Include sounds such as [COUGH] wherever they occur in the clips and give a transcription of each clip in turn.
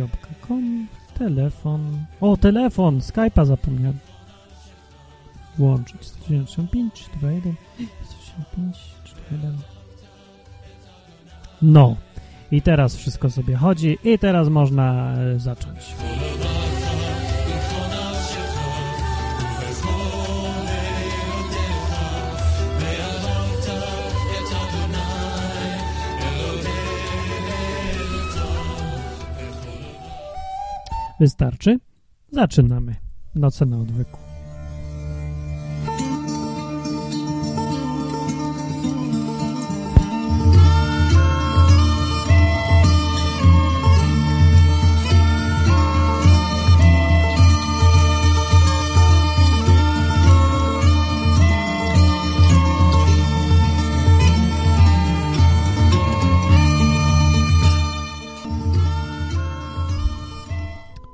www.skype.com Telefon. O, telefon! Skype'a zapomniałem. Włączyć. 195 421 195 41 No. I teraz wszystko sobie chodzi i teraz można e, zacząć. Wystarczy. Zaczynamy. Noce na odwyku.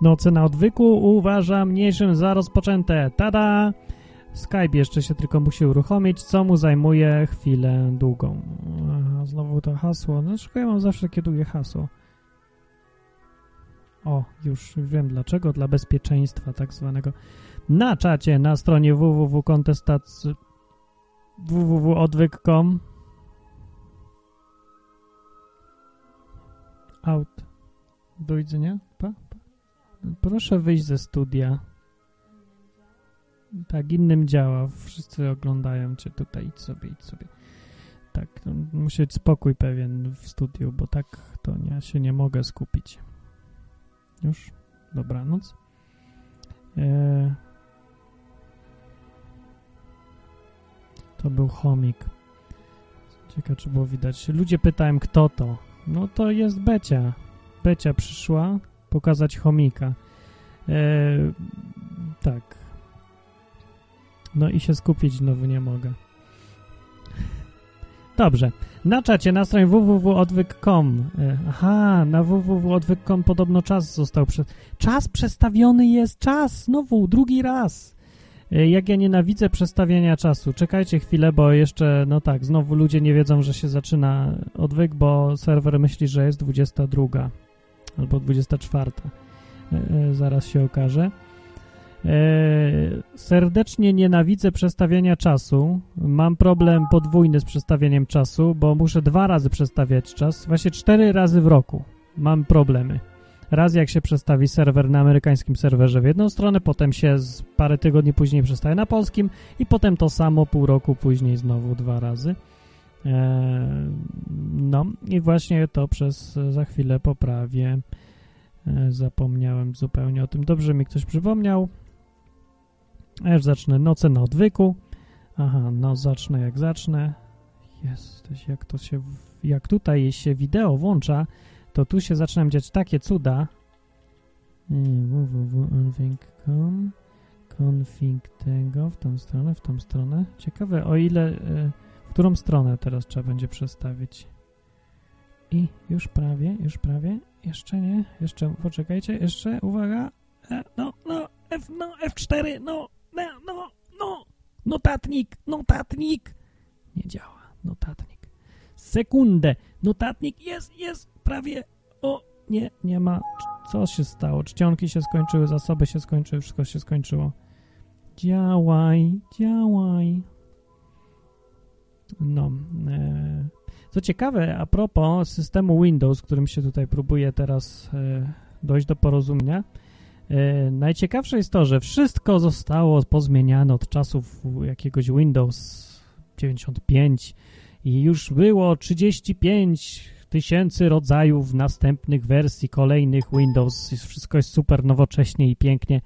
Noce na odwyku uważam mniejszym za rozpoczęte. Tada! Skype jeszcze się tylko musi uruchomić, co mu zajmuje chwilę długą. Aha, znowu to hasło. Dlaczego ja mam zawsze takie długie hasło? O, już wiem dlaczego. Dla bezpieczeństwa tak zwanego. Na czacie na stronie www.kontestac www.odwyk.com Out. Do widzenia. Pa. Proszę wyjść ze studia. Tak, innym działa. Wszyscy oglądają cię tutaj. Idź sobie, idź sobie. Tak, no, musi być spokój pewien w studiu, bo tak to ja się nie mogę skupić. Już? Dobranoc. E... To był chomik. Ciekawe, czy było widać. Ludzie pytają, kto to. No to jest Becia. Becia przyszła pokazać chomika. E, tak. No i się skupić znowu nie mogę. Dobrze. Na czacie na stronie www.odwyk.com e, Aha, na www.odwyk.com podobno czas został... Prze czas przestawiony jest! Czas! Znowu, drugi raz! E, jak ja nienawidzę przestawiania czasu. Czekajcie chwilę, bo jeszcze, no tak, znowu ludzie nie wiedzą, że się zaczyna odwyk, bo serwer myśli, że jest 22 albo 24. E, zaraz się okaże. E, serdecznie nienawidzę przestawiania czasu. Mam problem podwójny z przestawieniem czasu, bo muszę dwa razy przestawiać czas. Właśnie cztery razy w roku mam problemy. Raz jak się przestawi serwer na amerykańskim serwerze w jedną stronę, potem się z parę tygodni później przestaje na polskim i potem to samo pół roku później znowu dwa razy. No i właśnie to przez za chwilę poprawię. Zapomniałem zupełnie o tym. Dobrze mi ktoś przypomniał. A już zacznę noce na odwyku. Aha, no zacznę jak zacznę. Jesteś, jak to się, jak tutaj się wideo włącza, to tu się zaczynają dziać takie cuda. www.unfig.com config tego, w tą stronę, w tą stronę. Ciekawe, o ile, w którą stronę teraz trzeba będzie przestawić. I już prawie, już prawie, jeszcze nie, jeszcze, poczekajcie, jeszcze, uwaga, no, no, F, no, F4, no, no, no, no, notatnik, notatnik, nie działa, notatnik, sekundę, notatnik, jest, jest, prawie, o, nie, nie ma, co się stało, czcionki się skończyły, zasoby się skończyły, wszystko się skończyło, działaj, działaj, no, e, co ciekawe, a propos systemu Windows, którym się tutaj próbuje teraz e, dojść do porozumienia, e, najciekawsze jest to, że wszystko zostało pozmieniane od czasów jakiegoś Windows 95 i już było 35 tysięcy rodzajów następnych wersji kolejnych Windows. Wszystko jest super nowocześnie i pięknie.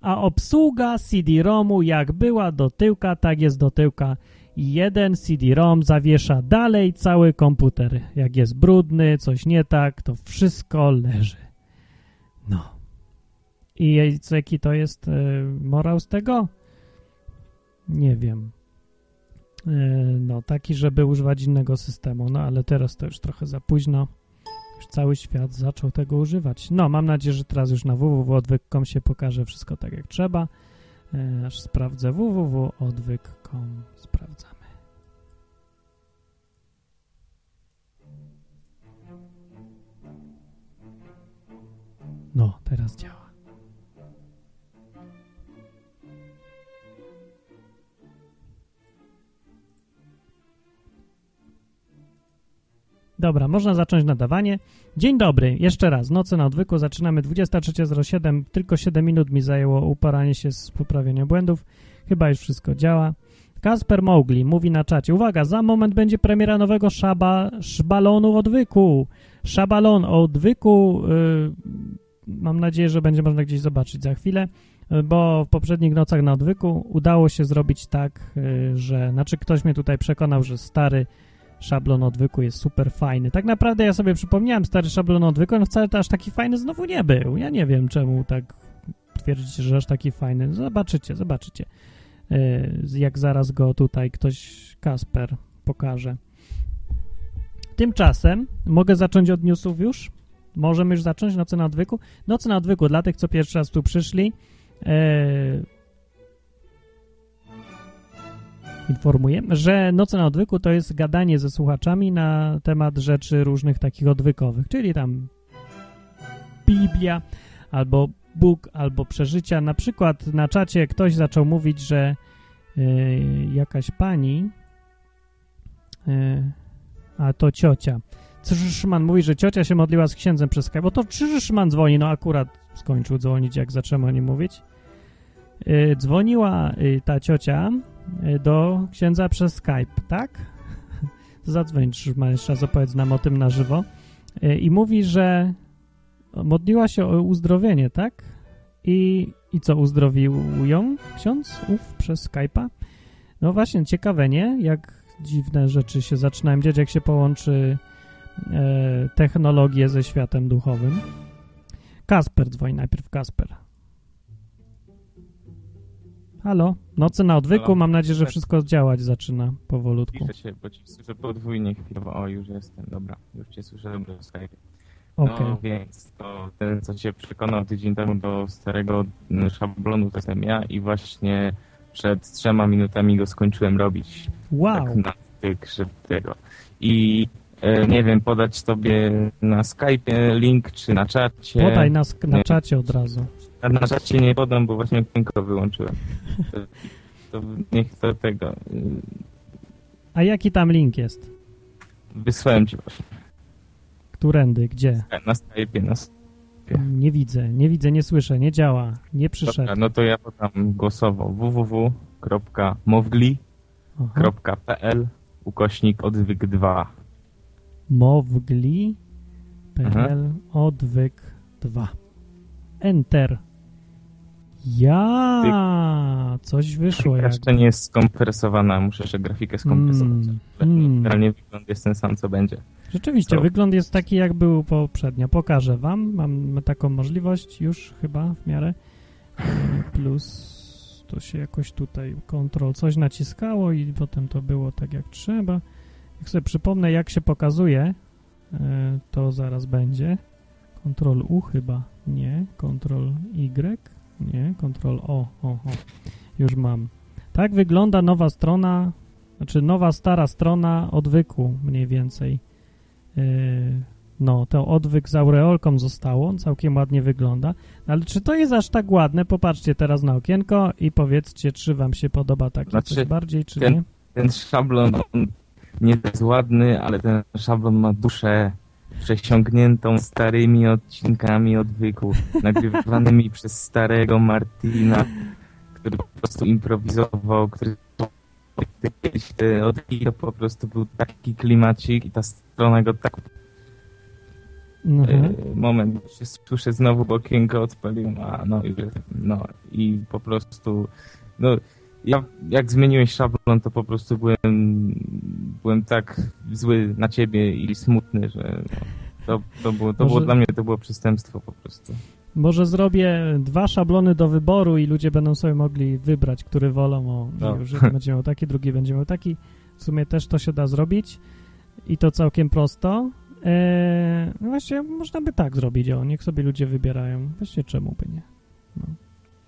A obsługa CD-ROMu jak była do tyłka, tak jest do tyłka i jeden CD-ROM zawiesza dalej cały komputer. Jak jest brudny, coś nie tak, to wszystko leży. No. I jaki to jest y, morał z tego? Nie wiem. Y, no, taki, żeby używać innego systemu. No, ale teraz to już trochę za późno. Już cały świat zaczął tego używać. No, mam nadzieję, że teraz już na www.odwyk.com się pokaże wszystko tak, jak trzeba. Y, aż sprawdzę www.odwyk.com. Sprawdzamy. No, teraz działa. Dobra, można zacząć nadawanie. Dzień dobry, jeszcze raz. Noce na odwyku zaczynamy 23.07. Tylko 7 minut mi zajęło uporanie się z poprawieniem błędów. Chyba już wszystko działa. Kasper Mowgli mówi na czacie. Uwaga, za moment będzie premiera nowego szaba, szbalonu odwyku. Szabalon odwyku. Yy, mam nadzieję, że będzie można gdzieś zobaczyć za chwilę, bo w poprzednich nocach na odwyku udało się zrobić tak, yy, że... Znaczy ktoś mnie tutaj przekonał, że stary szablon odwyku jest super fajny. Tak naprawdę ja sobie przypomniałem stary szablon odwyku, no wcale aż taki fajny znowu nie był. Ja nie wiem, czemu tak twierdzicie, że aż taki fajny. Zobaczycie, zobaczycie. Yy, jak zaraz go tutaj ktoś, Kasper, pokaże. Tymczasem mogę zacząć od newsów już? Możemy już zacząć Nocy na odwyku? Nocy na odwyku dla tych, co pierwszy raz tu przyszli. Yy, informuję, że Noce na odwyku to jest gadanie ze słuchaczami na temat rzeczy różnych takich odwykowych, czyli tam Biblia albo Bóg, albo przeżycia. Na przykład na czacie ktoś zaczął mówić, że yy, jakaś pani yy, a to ciocia. Szyszman mówi, że ciocia się modliła z księdzem przez Skype, bo to Szyszman dzwoni, no akurat skończył dzwonić, jak zaczęło o nim mówić. Yy, dzwoniła ta ciocia do księdza przez Skype, tak? [LAUGHS] Zadzwoń Szyszman, jeszcze raz opowiedz nam o tym na żywo. I mówi, że modliła się o uzdrowienie, tak? I, i co, uzdrowił ją ksiądz ów przez Skype'a? No właśnie, ciekawe, nie? Jak dziwne rzeczy się zaczynają dziać, jak się połączy e, technologię ze światem duchowym. Kasper dzwoni najpierw, Kasper. Halo? Nocy na odwyku, Halo? mam nadzieję, że wszystko działać zaczyna powolutku. Piszę się, bo cię słyszę podwójnie chwilowo. O, już jestem, dobra. Już cię słyszę dobrze w Skype. Okej. No więc to ten, co cię przekonał tydzień temu do starego mm, szablonu, to jestem ja i przed trzema minutami go skończyłem robić. Wow. Tak na styk, tego. I e, nie wiem, podać tobie na Skype link, czy na czacie. Podaj na, na czacie od razu. Na, na czacie nie podam, bo właśnie okienko wyłączyłem. To, to niech to tego... y, A jaki tam link jest? Wysłałem ci właśnie Którędy? Gdzie? na Skype, na Nie widzę, nie widzę, nie słyszę, nie działa, nie przyszedł. Dobra, no to ja podam głosowo www.mowgli.pl ukośnik odwyk 2. Mowgli.pl odwyk 2. Enter. Ja, coś wyszło. Jeszcze nie jest skompresowana, muszę jeszcze grafikę skompresować. Mm. Generalnie wygląd jest ten sam, co będzie. Rzeczywiście, wygląd jest taki, jak był poprzednio. Pokażę wam, mam taką możliwość już chyba w miarę. Plus to się jakoś tutaj kontrol coś naciskało i potem to było tak jak trzeba. Jak sobie przypomnę, jak się pokazuje, e, to zaraz będzie. Kontrol U chyba, nie. Kontrol Y, nie. Kontrol O, o, o. Już mam. Tak wygląda nowa strona, znaczy nowa, stara strona odwyku mniej więcej. Yy, no, to odwyk z aureolką zostało, on całkiem ładnie wygląda. Ale czy to jest aż tak ładne? Popatrzcie teraz na okienko i powiedzcie, czy wam się podoba takie Znaczy, coś bardziej, czy ten- nie. Ten szablon on nie jest ładny, ale ten szablon ma duszę przesiągniętą starymi odcinkami odwyku, nagrywanymi [LAUGHS] przez starego Martina, który po prostu improwizował, który to po prostu był taki klimacik i ta strona go tak Mhm. E, moment, się słyszę znowu, bo okienko odpaliłem, a no i, no i po prostu, no ja jak zmieniłeś szablon, to po prostu byłem, byłem tak zły na ciebie i smutny, że to, to, było, to Może- było dla mnie to było przestępstwo po prostu. Może zrobię dwa szablony do wyboru i ludzie będą sobie mogli wybrać, który wolą. O, No. już jeden będzie miał taki, drugi będzie miał taki. W sumie też to się da zrobić i to całkiem prosto. Eee, no właśnie, można by tak zrobić, o, niech sobie ludzie wybierają. Właśnie czemu by nie? No,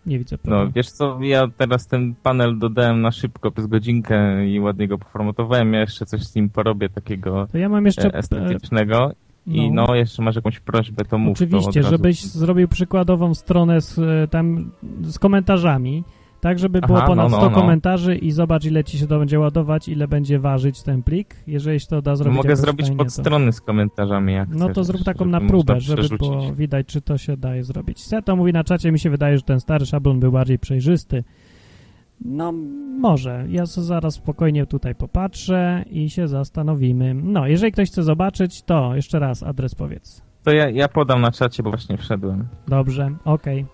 nie widzę No problemu. wiesz co, ja teraz ten panel dodałem na szybko przez godzinkę i ładnie go poformatowałem, ja jeszcze coś z nim porobię takiego To ja mam jeszcze... e, estetycznego I No. no, jeszcze masz jakąś prośbę, to mów. to Oczywiście, razu. żebyś zrobił przykładową stronę z, e, tam, z komentarzami, tak żeby było Aha, ponad no, 100 no, no. komentarzy i zobacz ile ci się to będzie ładować, ile będzie ważyć ten plik. Jeżeli się to da zrobić Mogę zrobić fajnie, pod to... strony z komentarzami, jak No chcesz, to zrób taką na próbę, żeby było widać, czy to się daje zrobić. Seto mówi na czacie, mi się wydaje, że ten stary szablon był bardziej przejrzysty. No, może. Ja zaraz spokojnie tutaj popatrzę i się zastanowimy. No, jeżeli ktoś chce zobaczyć, to jeszcze raz adres powiedz. To ja, ja podam na czacie, bo właśnie wszedłem. Dobrze, okej.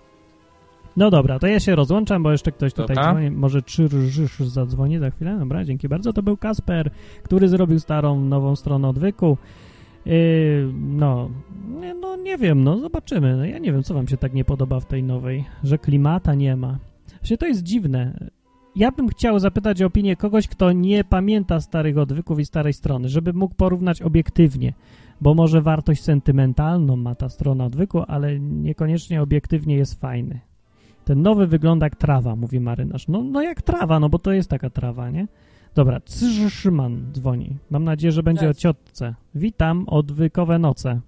No dobra, to ja się rozłączam, bo jeszcze ktoś tutaj Dobra. dzwoni. Może Czyrżysz zadzwoni za chwilę? Dobra, dzięki bardzo. To był Kasper, który zrobił starą, nową stronę odwyku. Yy, no, nie, no nie wiem, no zobaczymy. No, ja nie wiem, co wam się tak nie podoba w tej nowej, że klimata nie ma. Właśnie to jest dziwne. Ja bym chciał zapytać o opinię kogoś, kto nie pamięta starych odwyków i starej strony, żeby mógł porównać obiektywnie, bo może wartość sentymentalną ma ta strona odwyku, ale niekoniecznie obiektywnie jest fajny. Ten nowy wygląda jak trawa, mówi marynarz. No, no jak trawa, no bo to jest taka trawa, nie? Dobra, Szyman dzwoni. Mam nadzieję, że będzie o Cześć. ciotce. Witam, odwykowe noce.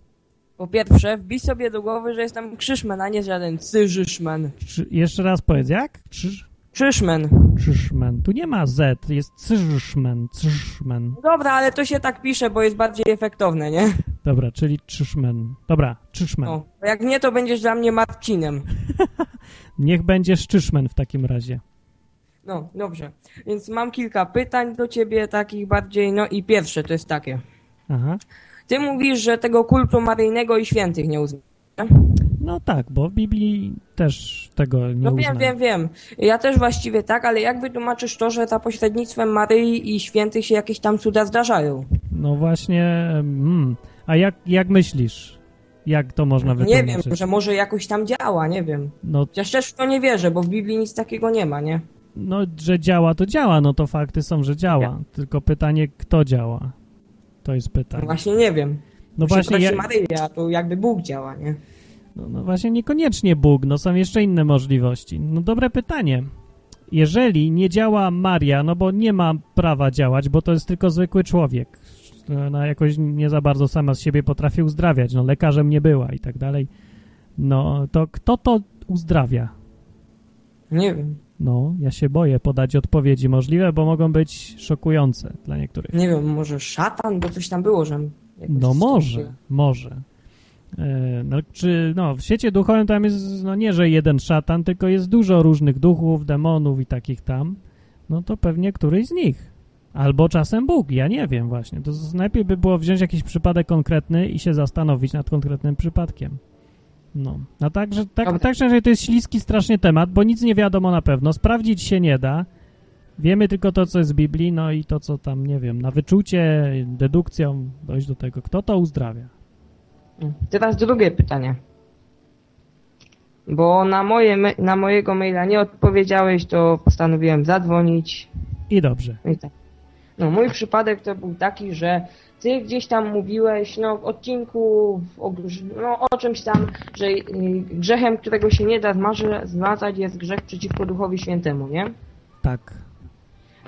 Po pierwsze, wbij sobie do głowy, że jestem Krzyszman, a nie żaden Cyżyszman. Czy, jeszcze raz powiedz, jak? Krzyż, Krzyszman. Krzyżmen. Tu nie ma Z, jest Cyżmen, Cyżmen. Dobra, ale to się tak pisze, bo jest bardziej efektowne, nie? Dobra, czyli Czyszmen. Dobra, Czyszmen. O, jak nie, to będziesz dla mnie Marcinem. [LAUGHS] Niech będzie Szczyszmen w takim razie. No, dobrze. Więc mam kilka pytań do ciebie, takich bardziej, no i pierwsze to jest takie. Aha. Ty mówisz, że tego kultu maryjnego i świętych nie uznasz. No tak, bo w Biblii też tego nie No wiem, uznaje. wiem, wiem. Ja też właściwie tak, ale jak wytłumaczysz to, że za pośrednictwem Maryi i świętych się jakieś tam cuda zdarzają? No właśnie, mm. A jak, jak myślisz? Jak to można Nie wytłumaczyć? wiem, że może jakoś tam działa, nie wiem. No, Chociaż też w to nie wierzę, bo w Biblii nic takiego nie ma, nie? no, że działa, to działa, no to fakty są, że działa. Tylko pytanie, kto działa? To jest No pytanie. właśnie nie wiem. No Się właśnie, prosi ja, Maryja, to jakby Bóg działa, nie? no, no właśnie niekoniecznie Bóg, no są jeszcze inne możliwości. No dobre pytanie. Jeżeli nie działa Maria, no bo nie ma prawa działać, bo to jest tylko zwykły człowiek. Ona jakoś nie za bardzo sama z siebie potrafi uzdrawiać, no lekarzem nie była i tak dalej. No to kto to uzdrawia? Nie wiem. No, ja się boję podać odpowiedzi możliwe, bo mogą być szokujące dla niektórych. Nie wiem, może szatan, bo coś tam było, że... No może, może. E, No, czy, no, w świecie duchowym tam jest, no nie, że jeden szatan, tylko jest dużo różnych duchów, demonów i takich tam. No to pewnie któryś z nich. Albo czasem Bóg, ja nie wiem właśnie. To z- najlepiej by było wziąć jakiś przypadek konkretny i się zastanowić nad konkretnym przypadkiem. No, a także, tak, tak szczerze, to jest śliski strasznie temat, bo nic nie wiadomo na pewno, sprawdzić się nie da. Wiemy tylko to, co jest w Biblii, no i to, co tam, nie wiem, na wyczucie, dedukcją dojść do tego, kto to uzdrawia. Teraz drugie pytanie. Bo na, moje, na mojego maila nie odpowiedziałeś, to postanowiłem zadzwonić. I dobrze. No i tak. No, mój przypadek to był taki, że ty gdzieś tam mówiłeś, no, w odcinku o, no, o czymś tam, że y, grzechem, którego się nie da zmazać jest grzech przeciwko Duchowi Świętemu, nie? Tak.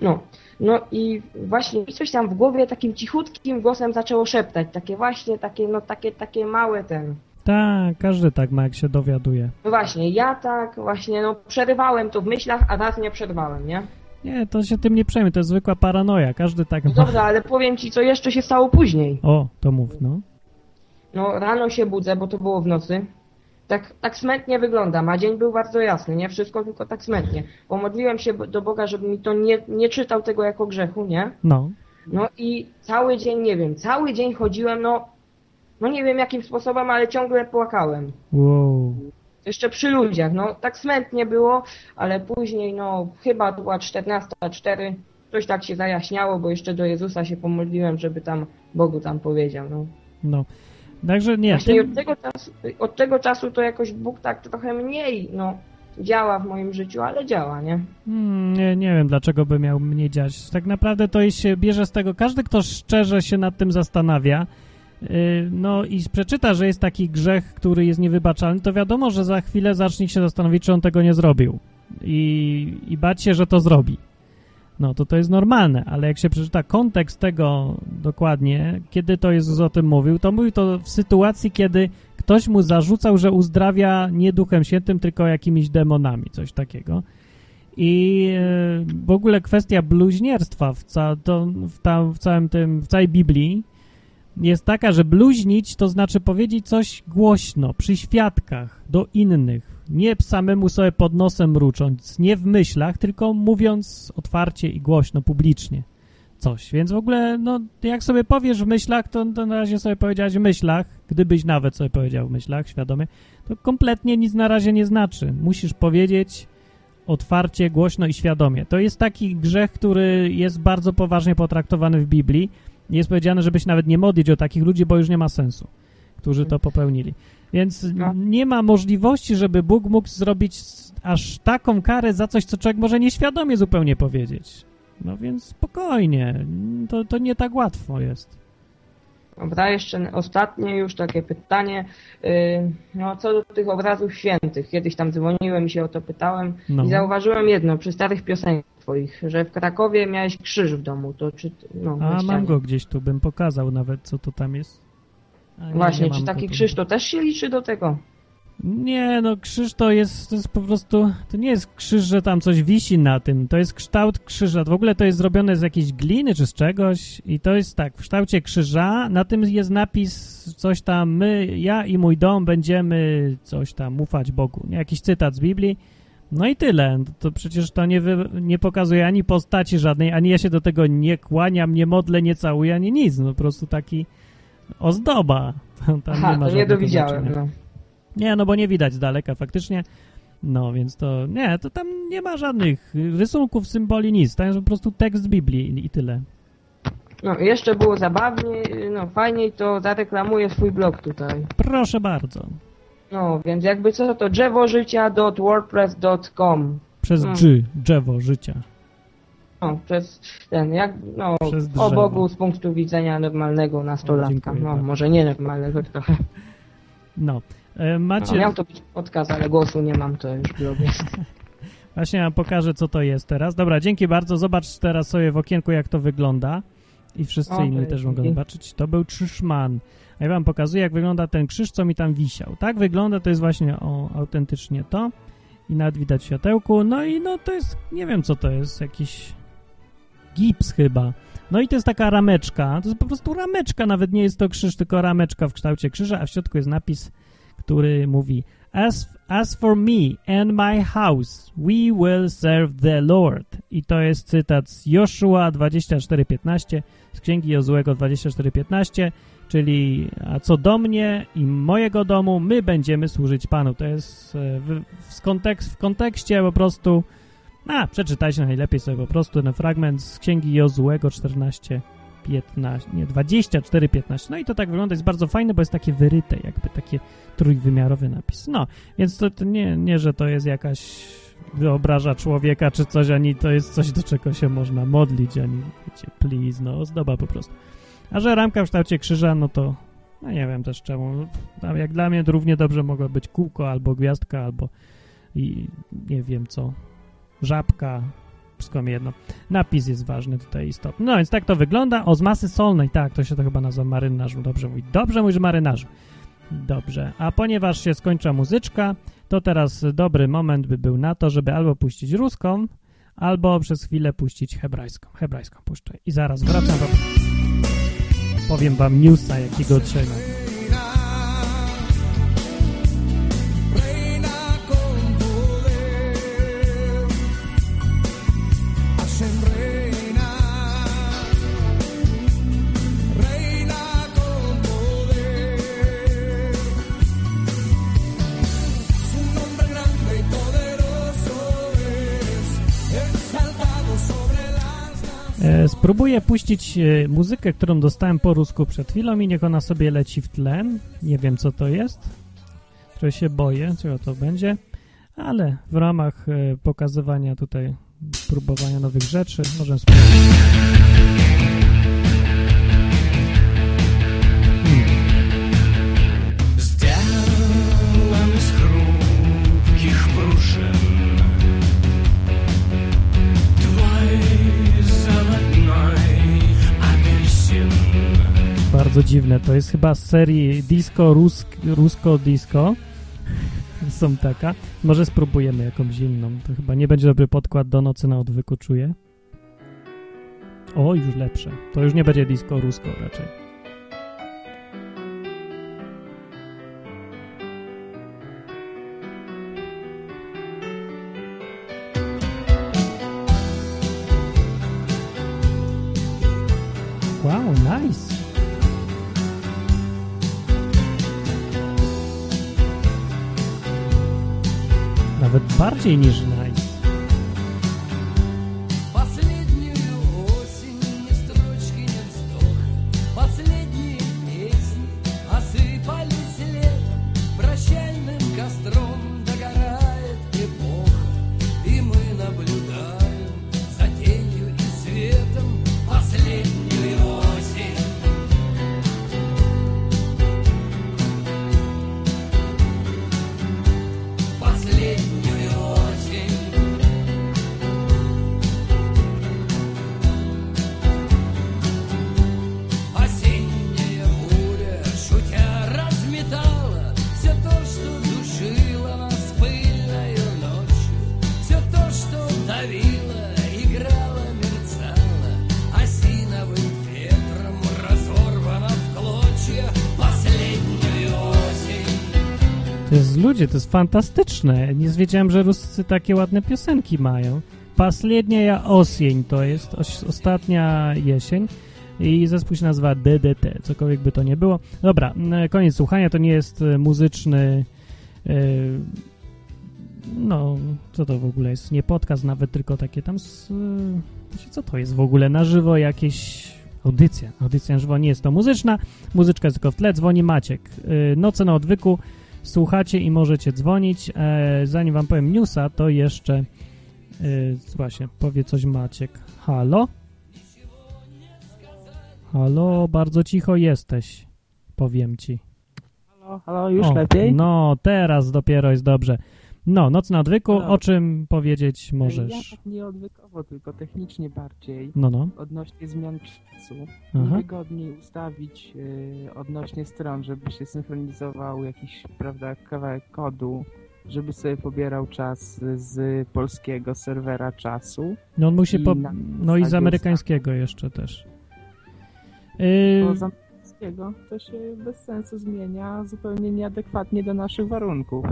No, no i właśnie coś tam w głowie takim cichutkim głosem zaczęło szeptać, takie właśnie, takie, no takie, takie małe ten. Tak, każdy tak ma, jak się dowiaduje. No właśnie, ja tak właśnie, no przerywałem to w myślach, a raz nie przerwałem, nie? Nie, to się tym nie przejmie, to jest zwykła paranoja, każdy tak No ma. dobra, ale powiem ci, co jeszcze się stało później. O, to mów, no. No rano się budzę, bo to było w nocy. Tak, tak smętnie wyglądam, a dzień był bardzo jasny, nie? Wszystko tylko tak smętnie. Pomodliłem się do Boga, żeby mi to nie, nie czytał tego jako grzechu, nie? No, No i cały dzień, nie wiem, cały dzień chodziłem, no, no nie wiem jakim sposobem, ale ciągle płakałem. wow. Jeszcze przy ludziach, no tak smętnie było, ale później, no chyba to była 14.04, coś tak się zajaśniało, bo jeszcze do Jezusa się pomodliłem, żeby tam Bogu tam powiedział, no. No. Także nie, Właśnie tym, od tego, czasu, od tego czasu to jakoś Bóg tak trochę mniej, no, działa w moim życiu, ale działa, nie? Hmm, nie, nie wiem, dlaczego by miał mnie dziać. Tak naprawdę to się bierze z tego, każdy, kto szczerze się nad tym zastanawia, no i przeczyta, że jest taki grzech, który jest niewybaczalny, to wiadomo, że za chwilę zacznie się zastanowić, czy on tego nie zrobił. I, i bać się, że to zrobi. no to to jest normalne, ale jak się przeczyta kontekst tego dokładnie, kiedy to Jezus o tym mówił, to mówił to w sytuacji, kiedy ktoś mu zarzucał, że uzdrawia nie Duchem Świętym, tylko jakimiś demonami, coś takiego. I e, w ogóle kwestia bluźnierstwa w, ca to, w, ta, w całym tym, w całej Biblii jest taka, że bluźnić to znaczy powiedzieć coś głośno, przy świadkach, do innych, nie samemu sobie pod nosem mrucząc, nie w myślach, tylko mówiąc otwarcie i głośno, publicznie coś. Więc w ogóle, no, jak sobie powiesz w myślach, to, to na razie sobie powiedziałeś w myślach, gdybyś nawet sobie powiedział w myślach, świadomie, to kompletnie nic na razie nie znaczy. Musisz powiedzieć otwarcie, głośno i świadomie. To jest taki grzech, który jest bardzo poważnie potraktowany w Biblii. Jest powiedziane, żebyś nawet nie modlić o takich ludzi, bo już nie ma sensu, którzy to popełnili. Więc No. nie ma możliwości, żeby Bóg mógł zrobić aż taką karę za coś, co człowiek może nieświadomie zupełnie powiedzieć. No więc spokojnie, to, to nie tak łatwo jest. Dobra, jeszcze ostatnie już takie pytanie. Yy, No, co do tych obrazów świętych. Kiedyś tam dzwoniłem i się o to pytałem No. i zauważyłem jedno przy starych piosenkach twoich, że w Krakowie miałeś krzyż w domu. To czy... No, A mam go gdzieś tu, bym pokazał nawet, co to tam jest. A Właśnie, nie czy taki krzyż to też się liczy do tego? Nie, no krzyż to jest, to jest po prostu, to nie jest krzyż, że tam coś wisi na tym, to jest kształt krzyża, w ogóle to jest zrobione z jakiejś gliny czy z czegoś i to jest tak, w kształcie krzyża, na tym jest napis coś tam, my, ja i mój dom będziemy coś tam ufać Bogu, jakiś cytat z Biblii, no i tyle, to przecież to nie, wy, nie pokazuje ani postaci żadnej, ani ja się do tego nie kłaniam, nie modlę, nie całuję, ani nic, no po prostu taki ozdoba, [LAUGHS] tam, Aha, nie ma to nie znaczenia. No. Nie, no bo nie widać z daleka faktycznie. No, więc to nie, to tam nie ma żadnych rysunków, symboli, nic. Tam jest po prostu tekst Biblii i, tyle. no, jeszcze było zabawnie, no fajniej to zareklamuję swój blog tutaj. Proszę bardzo. No, więc jakby co, to drzewożycia.wordpress.com Przez Mm. G, drzewo życia. No, przez ten, jak, no, Przez o. Bogu z punktu widzenia normalnego nastolatka. dziękuję No, może nie normalnego trochę. No. E, macie, miał to być podcast, ale głosu nie mam, to już blog [LAUGHS] jest. właśnie ja pokażę, co to jest teraz. Dobra, dzięki bardzo. Zobacz teraz sobie w okienku, jak to wygląda. I wszyscy Okej, inni też mogą zobaczyć. To był krzyżman. A ja wam pokazuję, jak wygląda ten krzyż, co mi tam wisiał. Tak wygląda, to jest właśnie o, autentycznie to. I nawet widać światełku. No i no to jest, nie wiem co to jest, jakiś gips chyba. No i to jest taka rameczka. To jest po prostu rameczka, nawet nie jest to krzyż, tylko rameczka w kształcie krzyża, a w środku jest napis, który mówi As, as for me and my house, we will serve the Lord. I to jest cytat z Joshua 24:15, z Księgi Jozłego 24:15, czyli a co do mnie i mojego domu, my będziemy służyć Panu. To jest e, w, w, kontekst, w kontekście po prostu a, przeczytajcie najlepiej sobie po prostu ten fragment z Księgi Jozłego 14, 15, nie, 24, 15. No i to tak wygląda, jest bardzo fajne, bo jest takie wyryte, jakby takie trójwymiarowy napis. No, więc to, to nie, nie, że to jest jakaś wyobraża człowieka czy coś, ani to jest coś, do czego się można modlić, ani wiecie, please, no, ozdoba po prostu. A że ramka w kształcie krzyża, no to no nie wiem też czemu. Jak dla mnie równie dobrze mogło być kółko, albo gwiazdka, albo i nie wiem co, żabka, wszystko mi jedno. Napis jest ważny tutaj istotny. No więc tak to wygląda. O, z masy solnej, tak, to się to chyba nazywa marynarzu. Dobrze mówi. Dobrze mówisz marynarzu. Dobrze. A ponieważ się skończyła muzyczka, to teraz dobry moment by był na to, żeby albo puścić ruską, albo przez chwilę puścić hebrajską. Hebrajską puszczę. I zaraz wracam wam. Powiem wam newsa, jakiego trzeba. Spróbuję puścić e, muzykę, którą dostałem po rusku przed chwilą i niech ona sobie leci w tle. Nie wiem, co to jest. Trochę się boję, czego to będzie, ale w ramach e, pokazywania tutaj, próbowania nowych rzeczy, możemy spróbować. Bardzo dziwne. To jest chyba z serii Disco Rusk, Rusko Disco. [LAUGHS] Są taka. Może spróbujemy jakąś inną. To chyba nie będzie dobry podkład do nocy na odwyku, czuję. O, już lepsze. To już nie będzie Disco Rusko raczej. Wow, nice. Nawet bardziej niż. Ludzie, to jest fantastyczne. Nie wiedziałem, że Ruscy takie ładne piosenki mają. Paslednia osień to jest ostatnia jesień i zespół się nazywa DDT, cokolwiek by to nie było. Dobra, koniec słuchania, to nie jest e, muzyczny e, no, co to w ogóle jest? Nie podcast nawet, tylko takie tam z, e, wiecie, co to jest w ogóle? Na żywo jakieś audycja. Audycja na żywo nie jest to muzyczna, muzyczka jest tylko w tle, dzwoni Maciek. E, Noce na odwyku, słuchacie i możecie dzwonić. E, zanim wam powiem newsa, to jeszcze e, właśnie, powie coś Maciek. Halo? Halo, bardzo cicho jesteś, powiem ci. Halo, halo, już O, lepiej? No, teraz dopiero jest dobrze. No, Noc na odwyku, No. o czym powiedzieć Ja możesz? tak nie odwykowo, tylko technicznie bardziej. No, no. Odnośnie zmian czasu. Aha. Najwygodniej ustawić y, odnośnie stron, żeby się synchronizował jakiś, prawda, kawałek kodu, żeby sobie pobierał czas z polskiego serwera czasu. No, on musi I po... No i z amerykańskiego jeszcze też. Yy, z angielskiego to się bez sensu zmienia zupełnie nieadekwatnie do naszych warunków.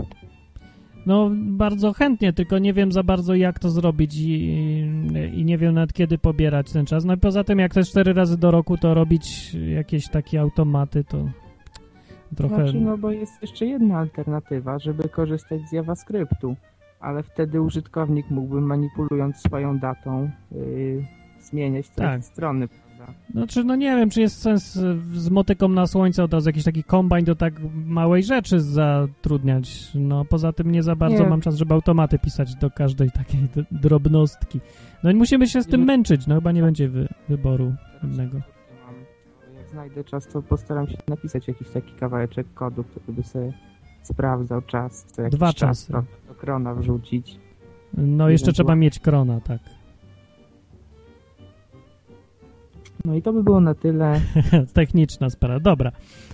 No, bardzo chętnie, tylko nie wiem za bardzo jak to zrobić i, i nie wiem nawet kiedy pobierać ten czas. No i poza tym, jak jest cztery razy do roku, to robić jakieś takie automaty, to trochę... Znaczy, no bo jest jeszcze jedna alternatywa, żeby korzystać z JavaScriptu, ale wtedy użytkownik mógłby manipulując swoją datą yy, zmieniać Tak. strony, prawda? Znaczy, no nie wiem, czy jest sens y, z motyką na słońce od razu jakiś taki kombajn do tak małej rzeczy zatrudniać. No, poza tym nie za bardzo Nie. mam czas, żeby automaty pisać do każdej takiej drobnostki. No i musimy się z tym męczyć, no chyba nie będzie wy wyboru innego. Jak znajdę czas, to postaram się napisać jakiś taki kawałeczek kodu, który by sobie sprawdzał czas, co jakiś Dwa czas czasy. do krona wrzucić. No jeszcze trzeba mieć krona, tak. No i to by było na tyle. [LAUGHS] Techniczna sprawa. Dobra.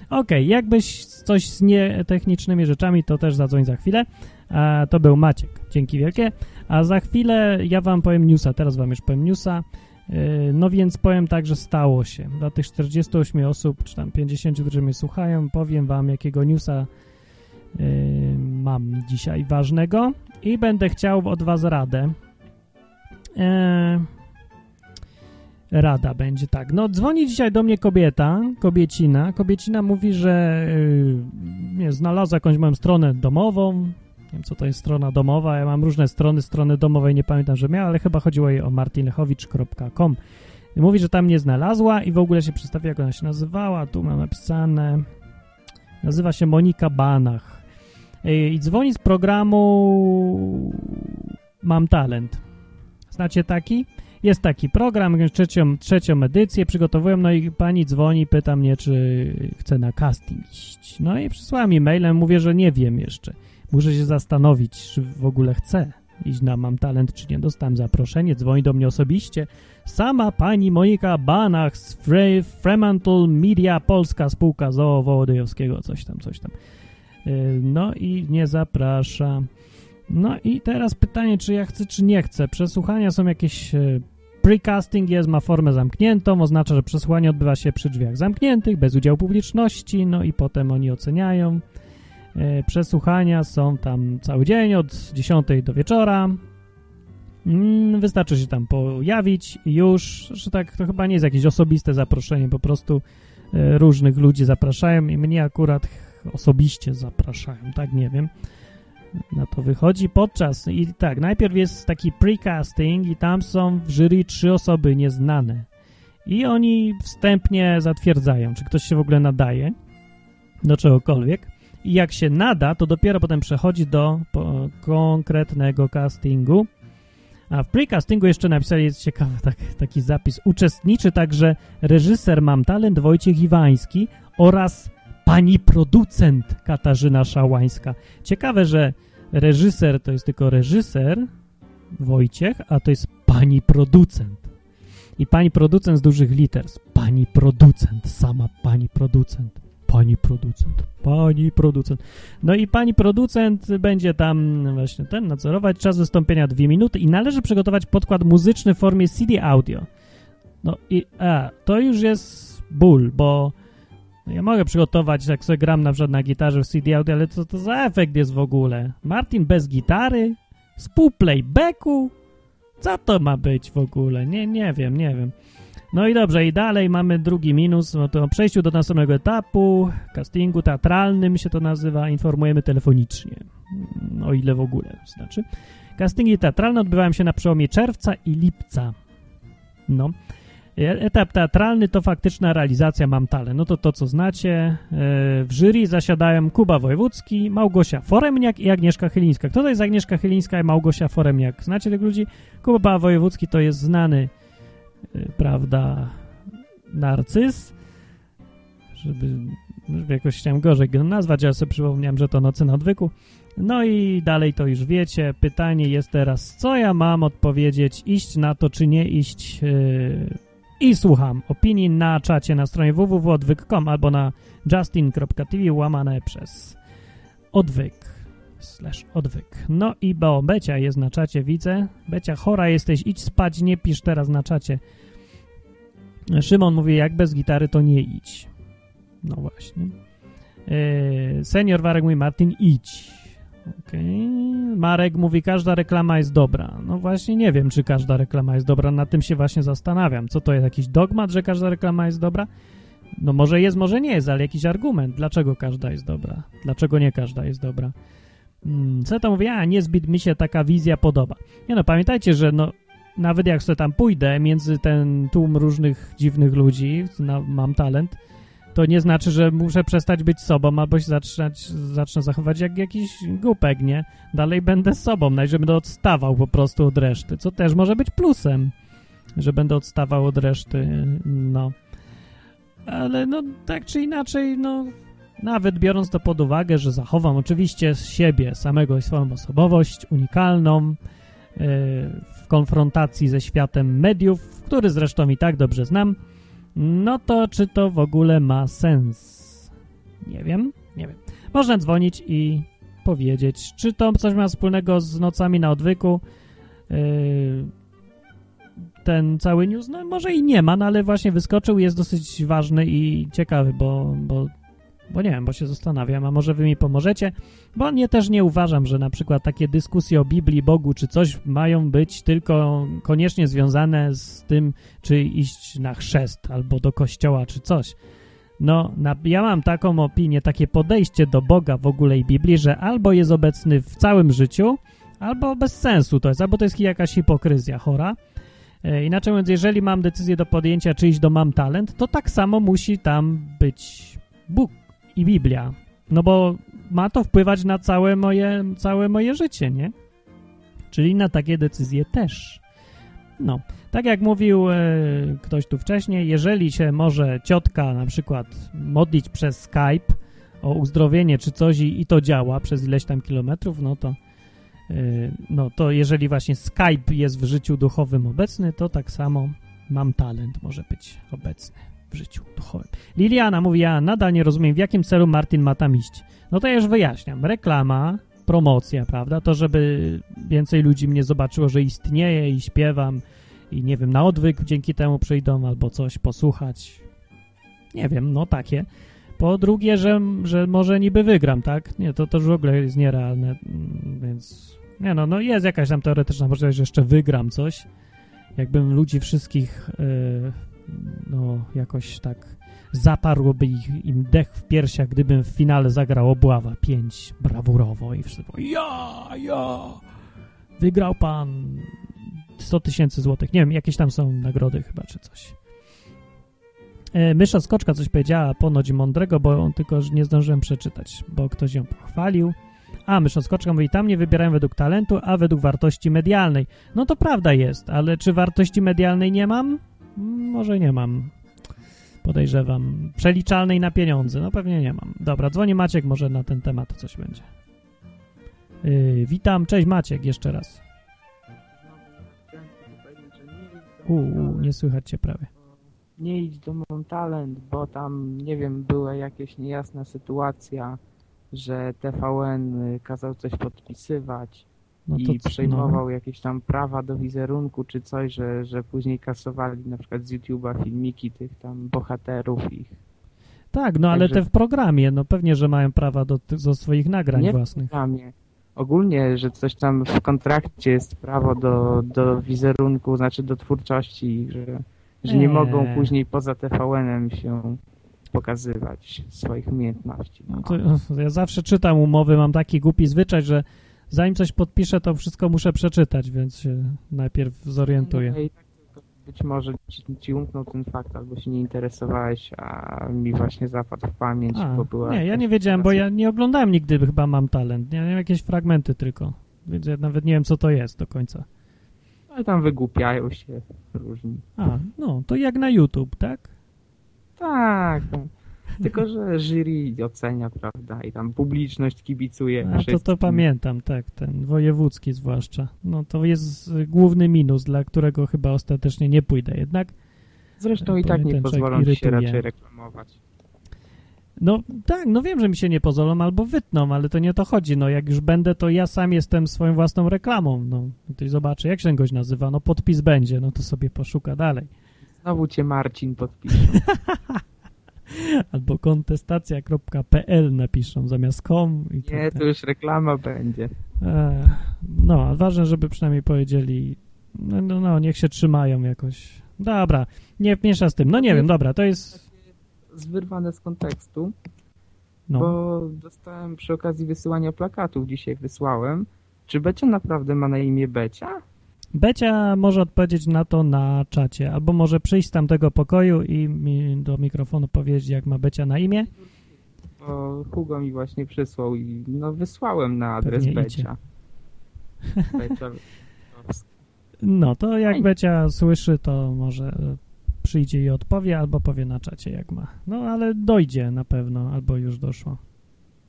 Okej, jakbyś coś z nietechnicznymi rzeczami, to też zadzwoń za chwilę. A, to był Maciek. Dzięki wielkie. A za chwilę ja wam powiem newsa. Teraz wam już powiem newsa. Yy, No więc powiem tak, że stało się. Dla tych 48 osób, czy tam 50, którzy mnie słuchają, powiem wam, jakiego newsa yy, mam dzisiaj ważnego i będę chciał od was radę. Eee, Rada będzie tak. No, dzwoni dzisiaj do mnie kobieta, kobiecina. Kobiecina mówi, że yy, nie, znalazła jakąś moją stronę domową. Nie wiem, co to jest strona domowa. Ja mam różne strony, strony domowej nie pamiętam, że miała, ale chyba chodziło jej o martinlechowicz.com. Mówi, że tam nie znalazła i w ogóle się przedstawia, jak ona się nazywała. Tu mam napisane. Nazywa się Monika Banach. Yy, I dzwoni z programu Mam Talent. Znacie taki? Jest taki program, trzecią, trzecią edycję przygotowują, no i pani dzwoni, pyta mnie, czy chce na casting iść. No i przysłała mi mailem, mówię, że nie wiem jeszcze. Muszę się zastanowić, czy w ogóle chcę iść na Mam Talent, czy nie. Dostałem zaproszenie, dzwoni do mnie osobiście. Sama pani Monika Banach z Fre Fremantle Media Polska, spółka ZOO Wołodyjowskiego, coś tam, coś tam. Y, No i nie zaprasza. No i teraz pytanie, czy ja chcę, czy nie chcę. Przesłuchania są jakieś... y, Precasting jest, ma formę zamkniętą, oznacza, że przesłuchanie odbywa się przy drzwiach zamkniętych, bez udziału publiczności, no i potem oni oceniają. E, Przesłuchania są tam cały dzień, od 10 do wieczora. Mm, Wystarczy się tam pojawić i już, że tak, to chyba nie jest jakieś osobiste zaproszenie, po prostu e, różnych ludzi zapraszają i mnie akurat osobiście zapraszają, tak, nie wiem. Na to wychodzi podczas i tak, najpierw jest taki precasting i tam są w jury trzy osoby nieznane. I oni wstępnie zatwierdzają, czy ktoś się w ogóle nadaje do czegokolwiek. I jak się nada, to dopiero potem przechodzi do po, konkretnego castingu. A w precastingu jeszcze napisali, jest ciekawy [LAUGHS] tak, taki zapis, uczestniczy także reżyser Mam Talent Wojciech Iwański oraz pani producent Katarzyna Szałańska. Ciekawe, że reżyser to jest tylko reżyser Wojciech, a to jest pani producent. I pani producent z dużych liter. Pani producent, sama pani producent. Pani producent, pani producent. No i pani producent będzie tam właśnie ten nadzorować. Czas wystąpienia dwie minuty i należy przygotować podkład muzyczny w formie CD audio. No i a, to już jest ból, bo ja mogę przygotować, jak sobie gram na przykład na gitarze w CD audio, ale co to za efekt jest w ogóle? Martin bez gitary? Z playbacku? Co to ma być w ogóle? Nie, nie wiem, nie wiem. No i dobrze, i dalej mamy drugi minus, no to przejściu do następnego etapu, castingu teatralnym się to nazywa, informujemy telefonicznie, Mm, o ile w ogóle, znaczy. Castingi teatralne odbywają się na przełomie czerwca i lipca. No. E- Etap teatralny to faktyczna realizacja Mam Talent. No to to, co znacie. E, W jury zasiadają Kuba Wojewódzki, Małgosia Foremniak i Agnieszka Chylińska. Kto to jest Agnieszka Chylińska i Małgosia Foremniak? Znacie tych ludzi? Kuba Wojewódzki to jest znany, y, prawda, narcyz, żeby, żeby jakoś chciałem gorzej go nazwać, ale sobie przypomniałem, że to Nocy na odwyku. No i dalej to już wiecie. Pytanie jest teraz, co ja mam odpowiedzieć, iść na to, czy nie iść yy, i słucham opinii na czacie na stronie www.odwyk.com albo na justin.tv łamane przez odwyk slash odwyk. No i bo Becia jest na czacie, widzę. Becia, chora jesteś, idź spać, nie pisz teraz na czacie. Szymon mówi, jak bez gitary, to nie idź. No właśnie. Yy, senior Warek mówi, Martin, idź. Okej. Marek mówi, każda reklama jest dobra. No właśnie nie wiem, czy każda reklama jest dobra, nad tym się właśnie zastanawiam. Co to jest, jakiś dogmat, że każda reklama jest dobra? No może jest, może nie jest, ale jakiś argument, dlaczego każda jest dobra, dlaczego nie każda jest dobra. Hmm, to mówię? A, niezbyt mi się taka wizja podoba. Nie no, pamiętajcie, że no, nawet jak sobie tam pójdę między ten tłum różnych dziwnych ludzi, na, mam talent, to nie znaczy, że muszę przestać być sobą albo się zaczynać, zacznę zachować jak jakiś głupek, nie? Dalej będę sobą, nawet że będę odstawał po prostu od reszty, co też może być plusem, że będę odstawał od reszty, no. Ale no, tak czy inaczej, no, nawet biorąc to pod uwagę, że zachowam oczywiście siebie samego i swoją osobowość unikalną, yy, w konfrontacji ze światem mediów, który zresztą i tak dobrze znam, no to czy to w ogóle ma sens? Nie wiem, nie wiem. Można dzwonić i powiedzieć, czy to coś ma wspólnego z nocami na odwyku. Yy, ten cały news, no może i nie ma, no ale właśnie wyskoczył, jest dosyć ważny i ciekawy, bo, bo, bo nie wiem, bo się zastanawiam, a może wy mi pomożecie, bo nie też nie uważam, że na przykład takie dyskusje o Biblii, Bogu czy coś mają być tylko koniecznie związane z tym, czy iść na chrzest albo do kościoła czy coś. No, na, ja mam taką opinię, takie podejście do Boga w ogóle i Biblii, że albo jest obecny w całym życiu, albo bez sensu to jest, albo to jest jakaś hipokryzja chora. E, Inaczej mówiąc, jeżeli mam decyzję do podjęcia, czy iść do Mam Talent, to tak samo musi tam być Bóg i Biblia. No bo ma to wpływać na całe moje, całe moje życie, nie? Czyli na takie decyzje też. No, tak jak mówił e, ktoś tu wcześniej, jeżeli się może ciotka na przykład modlić przez Skype o uzdrowienie czy coś i, i to działa przez ileś tam kilometrów, no to y, no to jeżeli właśnie Skype jest w życiu duchowym obecny, to tak samo mam talent może być obecny w życiu duchowym. Liliana mówi, ja nadal nie rozumiem, w jakim celu Martin ma tam iść. No to ja już wyjaśniam. Reklama, promocja, prawda? To, żeby więcej ludzi mnie zobaczyło, że istnieje i śpiewam i nie wiem, na odwyk dzięki temu przyjdą albo coś posłuchać. Nie wiem, no takie. Po drugie, że, że może niby wygram, tak? Nie, to, już w ogóle jest nierealne, mm, więc... Nie no, no jest jakaś tam teoretyczna możliwość, że jeszcze wygram coś. Jakbym ludzi wszystkich, yy, no, jakoś tak zaparłoby ich, im dech w piersiach, gdybym w finale zagrał Obława 5 brawurowo i wszyscy powie, ja, ja, wygrał pan 100 tysięcy złotych. Nie wiem, jakieś tam są nagrody chyba, czy coś. E, Mysza Skoczka coś powiedziała ponoć mądrego, bo on tylko nie zdążyłem przeczytać, bo ktoś ją pochwalił. A, Mysza Skoczka mówi, tam nie wybierają według talentu, a według wartości medialnej. No to prawda jest, ale czy wartości medialnej nie mam? Może nie mam. Podejrzewam. Przeliczalnej na pieniądze? No pewnie nie mam. Dobra, dzwoni Maciek, może na ten temat coś będzie. Yy, witam, cześć Maciek, jeszcze raz. Uuu, nie słychać cię prawie. nie idź do Mam Talent, bo tam, nie wiem, była jakaś niejasna sytuacja, że TVN y, kazał coś podpisywać No to i przejmował jakieś tam prawa do wizerunku czy coś, że, że później kasowali na przykład z YouTube'a filmiki tych tam bohaterów ich. Tak, no ale Także- te w programie, no pewnie, że mają prawa do, do swoich nagrań Nie w własnych. programie. Ogólnie, że coś tam w kontrakcie jest prawo do, do wizerunku, znaczy do twórczości, że, że nie Nie. mogą później poza TVN-em się pokazywać swoich umiejętności. No to, ja zawsze czytam umowy, mam taki głupi zwyczaj, że zanim coś podpiszę, to wszystko muszę przeczytać, więc się najpierw zorientuję. No tak być może ci, umknął ten fakt, albo się nie interesowałeś, a mi właśnie zapadł w pamięć, A, bo była... nie, ja nie wiedziałem, bo ja nie oglądałem nigdy chyba Mam Talent. Nie, jakieś fragmenty tylko, więc ja nawet nie wiem, co to jest do końca. Ale tam wygłupiają się różni. A, no, to jak na YouTube, tak? Tak, no. [LAUGHS] tylko że jury ocenia, prawda, i tam publiczność kibicuje A, to, wszystkim. to pamiętam, tak, ten wojewódzki zwłaszcza. No to jest główny minus, dla którego chyba ostatecznie nie pójdę jednak. Zresztą i Bo tak nie pozwolą się raczej reklamować. No tak, no wiem, że mi się nie pozwolą albo wytną, ale to nie o to chodzi. No jak już będę, to ja sam jestem swoją własną reklamą. No to i zobaczę, jak się gość nazywa. No podpis będzie, no to sobie poszuka dalej. Znowu cię Marcin podpisze. [LAUGHS] [LAUGHS] Albo kontestacja.pl napiszą zamiast com i tak Nie, dalej. to już reklama będzie. Ech, No, ale ważne, żeby przynajmniej powiedzieli, no, no, no, niech się trzymają jakoś. Dobra, nie miesza z tym. No nie wiem, dobra, to jest... Zwyrwane z kontekstu, No, bo dostałem przy okazji wysyłania plakatów, dzisiaj wysłałem. Czy Becia naprawdę ma na imię Becia? Becia może odpowiedzieć na to na czacie, albo może przyjść z tamtego pokoju i mi do mikrofonu powiedzieć, jak ma Becia na imię. Bo Hugo mi właśnie przysłał i no wysłałem na adres Pewnie. Becia. Becia. No, to jak. Becia słyszy, to może e, przyjdzie i odpowie, albo powie na czacie, jak ma. No, ale dojdzie na pewno, albo już doszło.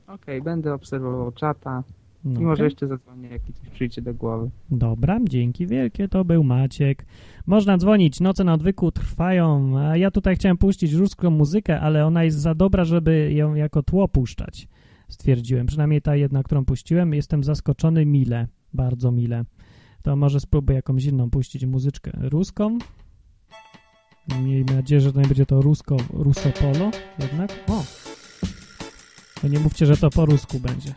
Okej, będę obserwował czata No, i może okej. jeszcze zadzwonię, jak coś przyjdzie do głowy. Dobra, dzięki wielkie, to był Maciek. Można dzwonić, noce na odwyku trwają, a ja tutaj chciałem puścić ruską muzykę, ale ona jest za dobra, żeby ją jako tło puszczać, stwierdziłem. Przynajmniej ta jedna, którą puściłem, jestem zaskoczony mile, bardzo mile. To może spróbuję jakąś inną puścić muzyczkę ruską. Miejmy nadzieję, że to nie będzie to rusko, rusopolo jednak. O! To nie mówcie, że to po rusku będzie.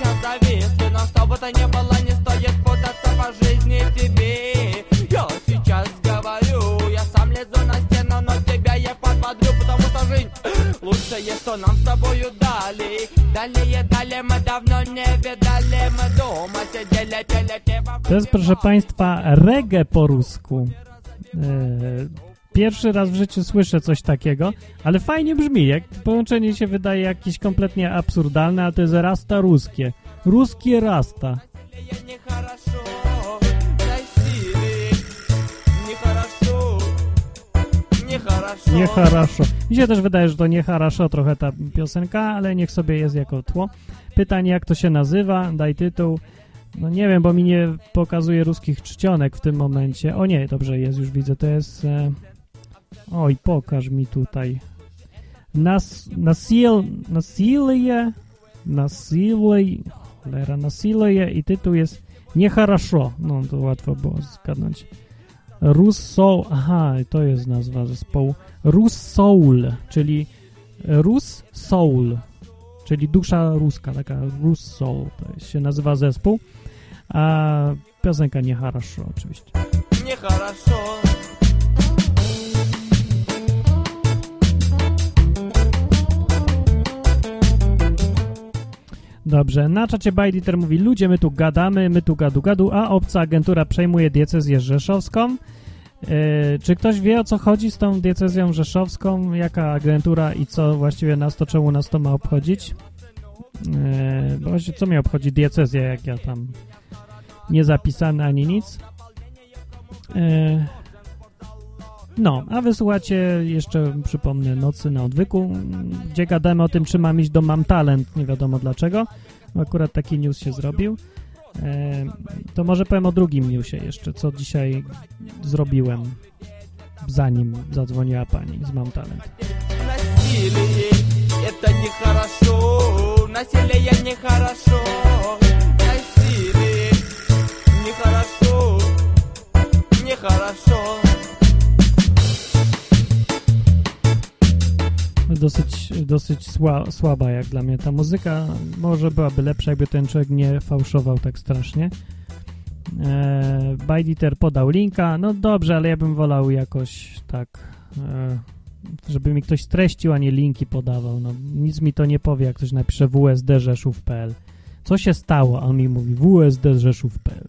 Сейчас зависли Но что бы то ни было, не стоит путаться по жизни в тебе. Я сейчас говорю, я сам лезу на стену Но тебя я подбодрю, потому что жизнь Лучшее, что нам с тобою дали. Далее, далее мы давно не видали. Мы дома сидели, пели, пиво To jest, proszę Państwa, reggae po rusku. Pierwszy raz w życiu słyszę coś takiego, ale fajnie brzmi, jak połączenie się wydaje jakieś kompletnie absurdalne, a to jest rasta ruskie. Ruskie rasta. Niecharaszo. Mi się też wydaje, że to niecharaszo trochę ta piosenka, ale niech sobie jest jako tło. Pytanie, jak to się nazywa, daj tytuł. No nie wiem, bo mi nie pokazuje ruskich czcionek w tym momencie. O nie, dobrze jest, już widzę, to jest... E... Oj, pokaż mi tutaj. Nas, nasil, nasileje, nasilej, cholera, nasileje i tytuł jest Nieharašo. No, to łatwo było zgadnąć. Russoul, aha, to jest nazwa zespołu. Russoul, czyli Rus Soul, czyli dusza ruska, taka Rus Soul, to się nazywa zespół. A piosenka Nieharašo oczywiście. Nieharašo. Dobrze, na czacie Bajditer mówi, ludzie, my tu gadamy, my tu gadu gadu, a obca agentura przejmuje diecezję rzeszowską. E, czy ktoś wie, o co chodzi z tą diecezją rzeszowską? Jaka agentura i co właściwie nas to, czemu nas to ma obchodzić? E, bo właśnie co mnie obchodzi diecezja, jak ja tam nie zapisany ani nic? E, no, a wysłuchacie jeszcze, przypomnę, Nocy na Odwyku, gdzie gadamy o tym, czy mam iść do Mam Talent, nie wiadomo dlaczego. Akurat taki news się zrobił. E, to może powiem o drugim newsie jeszcze, co dzisiaj zrobiłem, zanim zadzwoniła pani z Mam Talent. Насилие, это нехорошо. Насилие нехорошо. Dosyć, dosyć sła, słaba jak dla mnie ta muzyka. Może byłaby lepsza, jakby ten człowiek nie fałszował tak strasznie. E, Bajditer podał linka. No dobrze, ale ja bym wolał jakoś tak, e, żeby mi ktoś streścił, a nie linki podawał. No, nic mi to nie powie, jak ktoś napisze wsd-rzeszów.pl. Co się stało? A on mi mówi wsd-rzeszów.pl.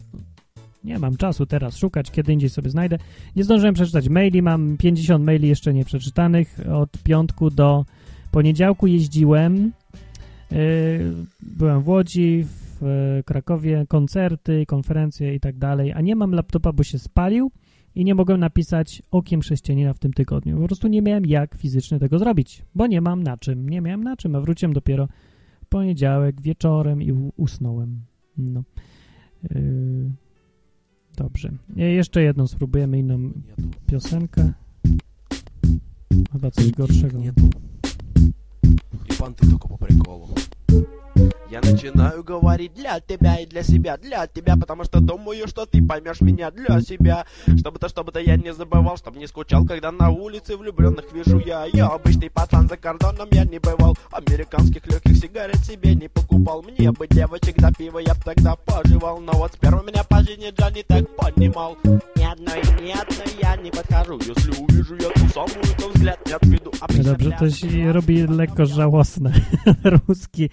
Nie mam czasu teraz szukać, kiedy indziej sobie znajdę. Nie zdążyłem przeczytać maili, mam 50 maili jeszcze nie przeczytanych. Od piątku do poniedziałku jeździłem. Yy, byłem w Łodzi, w yy, Krakowie, koncerty, konferencje i tak dalej, a nie mam laptopa, bo się spalił i nie mogłem napisać okiem chrześcijanina w tym tygodniu. Po prostu nie miałem jak fizycznie tego zrobić, bo nie mam na czym. Nie miałem na czym, a wróciłem dopiero w poniedziałek wieczorem i usnąłem. No. Yy, Dobrze. Je- Jeszcze jedną spróbujemy, inną piosenkę. Chyba coś gorszego. И понты только по приколу. Я начинаю говорить для тебя и для себя, для тебя, потому что думаю, что ты поймешь меня для себя. Чтобы-то, чтобы-то я не забывал, чтобы не скучал, когда на улице влюбленных вижу я. Я обычный пацан за кордоном, я не бывал. Американских легких сигарет себе не покупал. Мне бы девочек до пива я б тогда пожевал. Но вот сперва меня по жизни Джонни так понимал. Ни одной, ни одной я не подхожу. Если увижу я ту самую, то взгляд не отведу. Обычно Dobrze, to się robi lekko żałosne. ruski,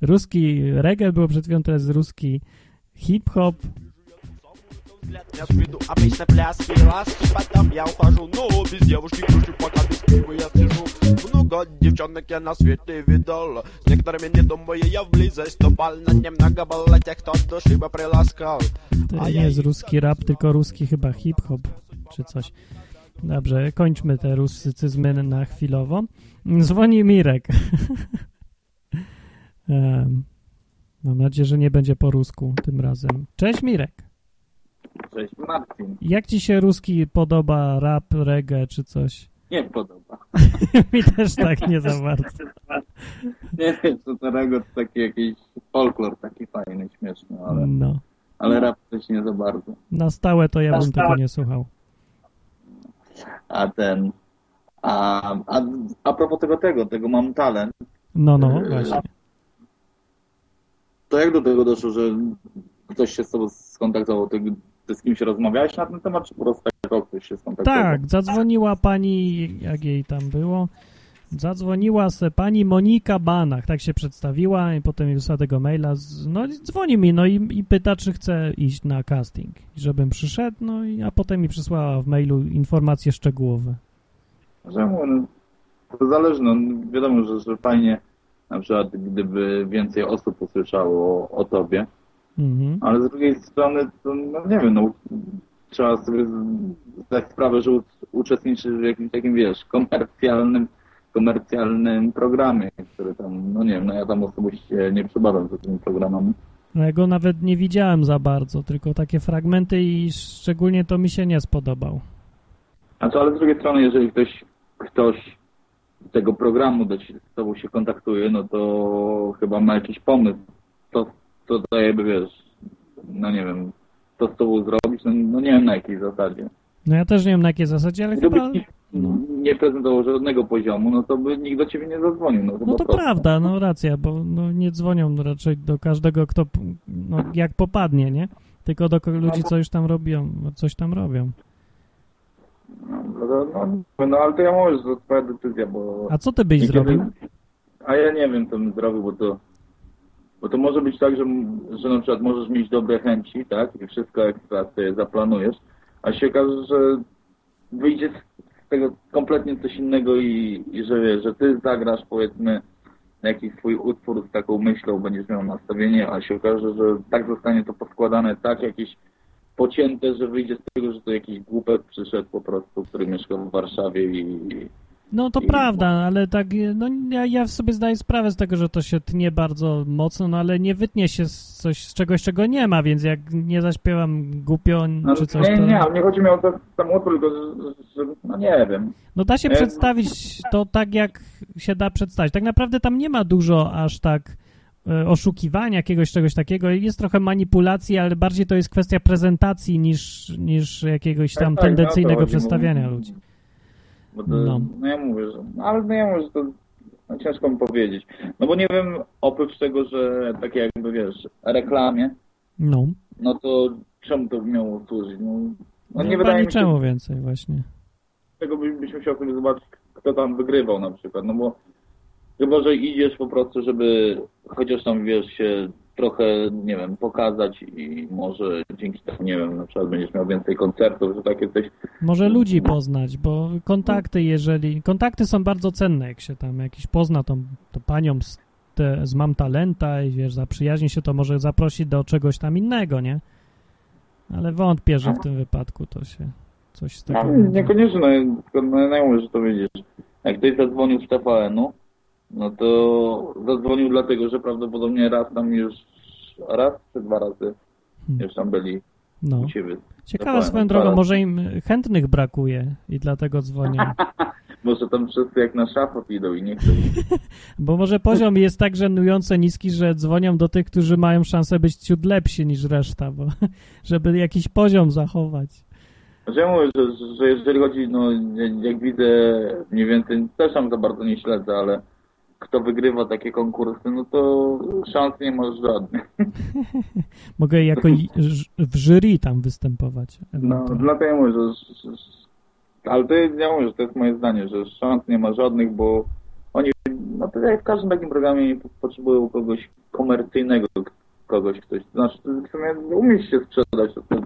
ruski reggae było przed chwilą, teraz ruski hip-hop. взгляд не отведу Обычно пляски раз, потом я ухожу Ну, без девушки кручу, пока без пива я сижу Много девчонок я на свете видал С некоторыми не думаю я в близость вступал Но немного было тех, кто от души бы приласкал To nie jest ruski rap, tylko ruski chyba hip-hop czy coś. Dobrze, kończmy te rusycyzmy na chwilowo. Dzwoni Mirek. [LAUGHS] Mam nadzieję, że nie będzie po rusku tym razem. Cześć Mirek. Cześć Marcin. Jak ci się ruski podoba, rap, reggae czy coś? Nie podoba. [LAUGHS] Mi też tak nie za bardzo. Nie wiem, co starego to taki jakiś folklor taki fajny, śmieszny, ale, No. ale rap też nie za bardzo. Na stałe to ja Na bym tego stałe. nie słuchał. A ten... A, a, a propos tego, tego, tego mam talent, No, no, Eee, właśnie. To jak do tego doszło, że ktoś się z tobą skontaktował? Ty, ty z kimś rozmawiałeś na ten temat, czy po prostu tak ktoś się skontaktował? Tak, zadzwoniła pani, jak jej tam było, zadzwoniła se pani Monika Banach, tak się przedstawiła i potem mi wysłała tego maila, z, no i dzwoni mi, no i, i pyta, czy chce iść na casting, żebym przyszedł, no i a potem mi przysłała w mailu informacje szczegółowe. Czemu? No, to zależy, no wiadomo, że, że fajnie na przykład gdyby więcej osób usłyszało o tobie, Mhm. ale z drugiej strony, to, no nie wiem, no trzeba sobie zdać sprawę, że uczestniczysz w jakimś takim, wiesz, komercjalnym, komercjalnym programie, który tam, no nie wiem, no ja tam osobiście nie przebadam za tymi programami. No ja go nawet nie widziałem za bardzo, tylko takie fragmenty i szczególnie to mi się nie spodobał. Znaczy, ale z drugiej strony, jeżeli ktoś, ktoś tego programu do z tobą się kontaktuje, no to chyba ma jakiś pomysł, to, to jakby, wiesz, no nie wiem, to z tobą zrobić, no, no nie wiem na jakiej zasadzie. No ja też nie wiem na jakiej zasadzie, ale Gdyby chyba... no. nie prezentował żadnego poziomu, no to by nikt do ciebie nie zadzwonił. No, No to prosto. prawda, no racja, bo no, nie dzwonią raczej do każdego, kto no, jak popadnie, nie? Tylko do ludzi, co już tam robią, coś tam robią. No, no, no, no ale to ja mówię, że to twoja decyzja, bo... A co ty byś niekiedy- zrobił? A ja nie wiem, co bym zrobił, bo to... Bo to może być tak, że, że na przykład możesz mieć dobre chęci, tak? I wszystko ekstra sobie zaplanujesz, a się okaże, że wyjdzie z- z tego kompletnie coś innego i, i że wiesz, że ty zagrasz powiedzmy jakiś swój utwór z taką myślą, będziesz miał nastawienie, a się okaże, że tak zostanie to poskładane, tak jakieś pocięte, że wyjdzie z tego, że to jakiś głupek przyszedł po prostu, który mieszka w Warszawie i... No to I- prawda, ale tak, no ja, ja sobie zdaję sprawę z tego, że to się tnie bardzo mocno, no ale nie wytnie się z coś z czegoś, czego nie ma, więc jak nie zaśpiewam głupio No, czy coś, nie, to... nie, nie chodzi mi o to sam utwór, tylko że, że, no nie wiem. No da się Ja- przedstawić to tak, jak się da przedstawić. Tak naprawdę tam nie ma dużo aż tak e, oszukiwania jakiegoś czegoś takiego. Jest trochę manipulacji, ale bardziej to jest kwestia prezentacji niż, niż jakiegoś Tak, tam tak, no, tendencyjnego przedstawiania ludzi. To, No. no. ja mówię, że, no, ale no ja mówię, że to no, ciężko mi powiedzieć. No bo nie wiem, oprócz tego, że takie jakby wiesz, reklamie, No, no to czemu to miało służyć? No, no nie chyba wydaje mi się, niczemu więcej właśnie. tego by- byśmy chcieli zobaczyć, kto tam wygrywał na przykład, no bo chyba, że idziesz po prostu, żeby chociaż tam, wiesz, się trochę, nie wiem, pokazać i może dzięki temu, nie wiem, na przykład będziesz miał więcej koncertów, że takie coś, Może ludzi poznać, bo kontakty, jeżeli... Kontakty są bardzo cenne, jak się tam jakiś pozna tą, tą panią z, te, z Mam Talenta i wiesz, zaprzyjaźni się, to może zaprosić do czegoś tam innego, nie? Ale wątpię, że w tym wypadku to się coś z tego... No, niekoniecznie, no, tylko no, ja mówię, że to widzisz. Jak ktoś zadzwonił z TVN-u, no to zadzwonił dlatego, że prawdopodobnie raz tam już, raz czy dwa razy Hmm. już tam byli No. u ciebie. Ciekawe swoją drogą, może im chętnych brakuje i dlatego dzwonią. [LAUGHS] Może tam wszyscy jak na szafot idą i nie chcą. [LAUGHS] Bo może poziom jest tak żenująco niski, że dzwonią do tych, którzy mają szansę być ciut lepsi niż reszta, bo [LAUGHS] żeby jakiś poziom zachować. Znaczy ja mówię, że, że jeżeli chodzi, no jak widzę mniej więcej, też tam za bardzo nie śledzę, ale kto wygrywa takie konkursy, no to szans nie masz żadnych. [LAUGHS] Mogę jako w jury tam występować. No, dlatego ja mówię, że, że, ale to jest, ja mówię, że to jest moje zdanie, że szans nie ma żadnych, bo oni, no to jak w każdym takim programie potrzebują kogoś komercyjnego, kogoś, ktoś, to znaczy w sumie umieć się sprzedać, to, to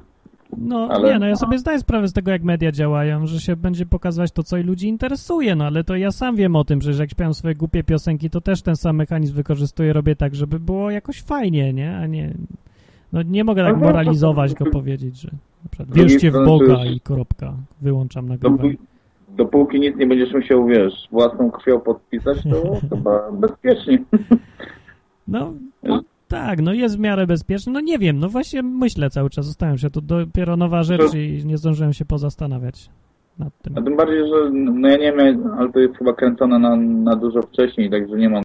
No ale- nie, no ja sobie zdaję sprawę z tego, jak media działają, że się będzie pokazywać to, co i ludzi interesuje, no ale to ja sam wiem o tym, że jak śpiewam swoje głupie piosenki, to też ten sam mechanizm wykorzystuję, robię tak, żeby było jakoś fajnie, nie? A nie... No nie mogę tak Ale to- moralizować, tylko powiedzieć, że na przykład wierzcie w Boga i kropka. Wyłączam nagrywanie. dopóki nic nie będziesz musiał, wiesz, własną krwią podpisać, to [LAUGHS] chyba bezpiecznie. No, tak, no jest w miarę bezpieczny. No nie wiem, no właśnie myślę cały czas, zastanawiam się, to dopiero nowa rzecz To- i nie zdążyłem się pozastanawiać nad tym. A tym bardziej, że no ja nie wiem, ale to jest chyba kręcone na, na dużo wcześniej, także nie mam,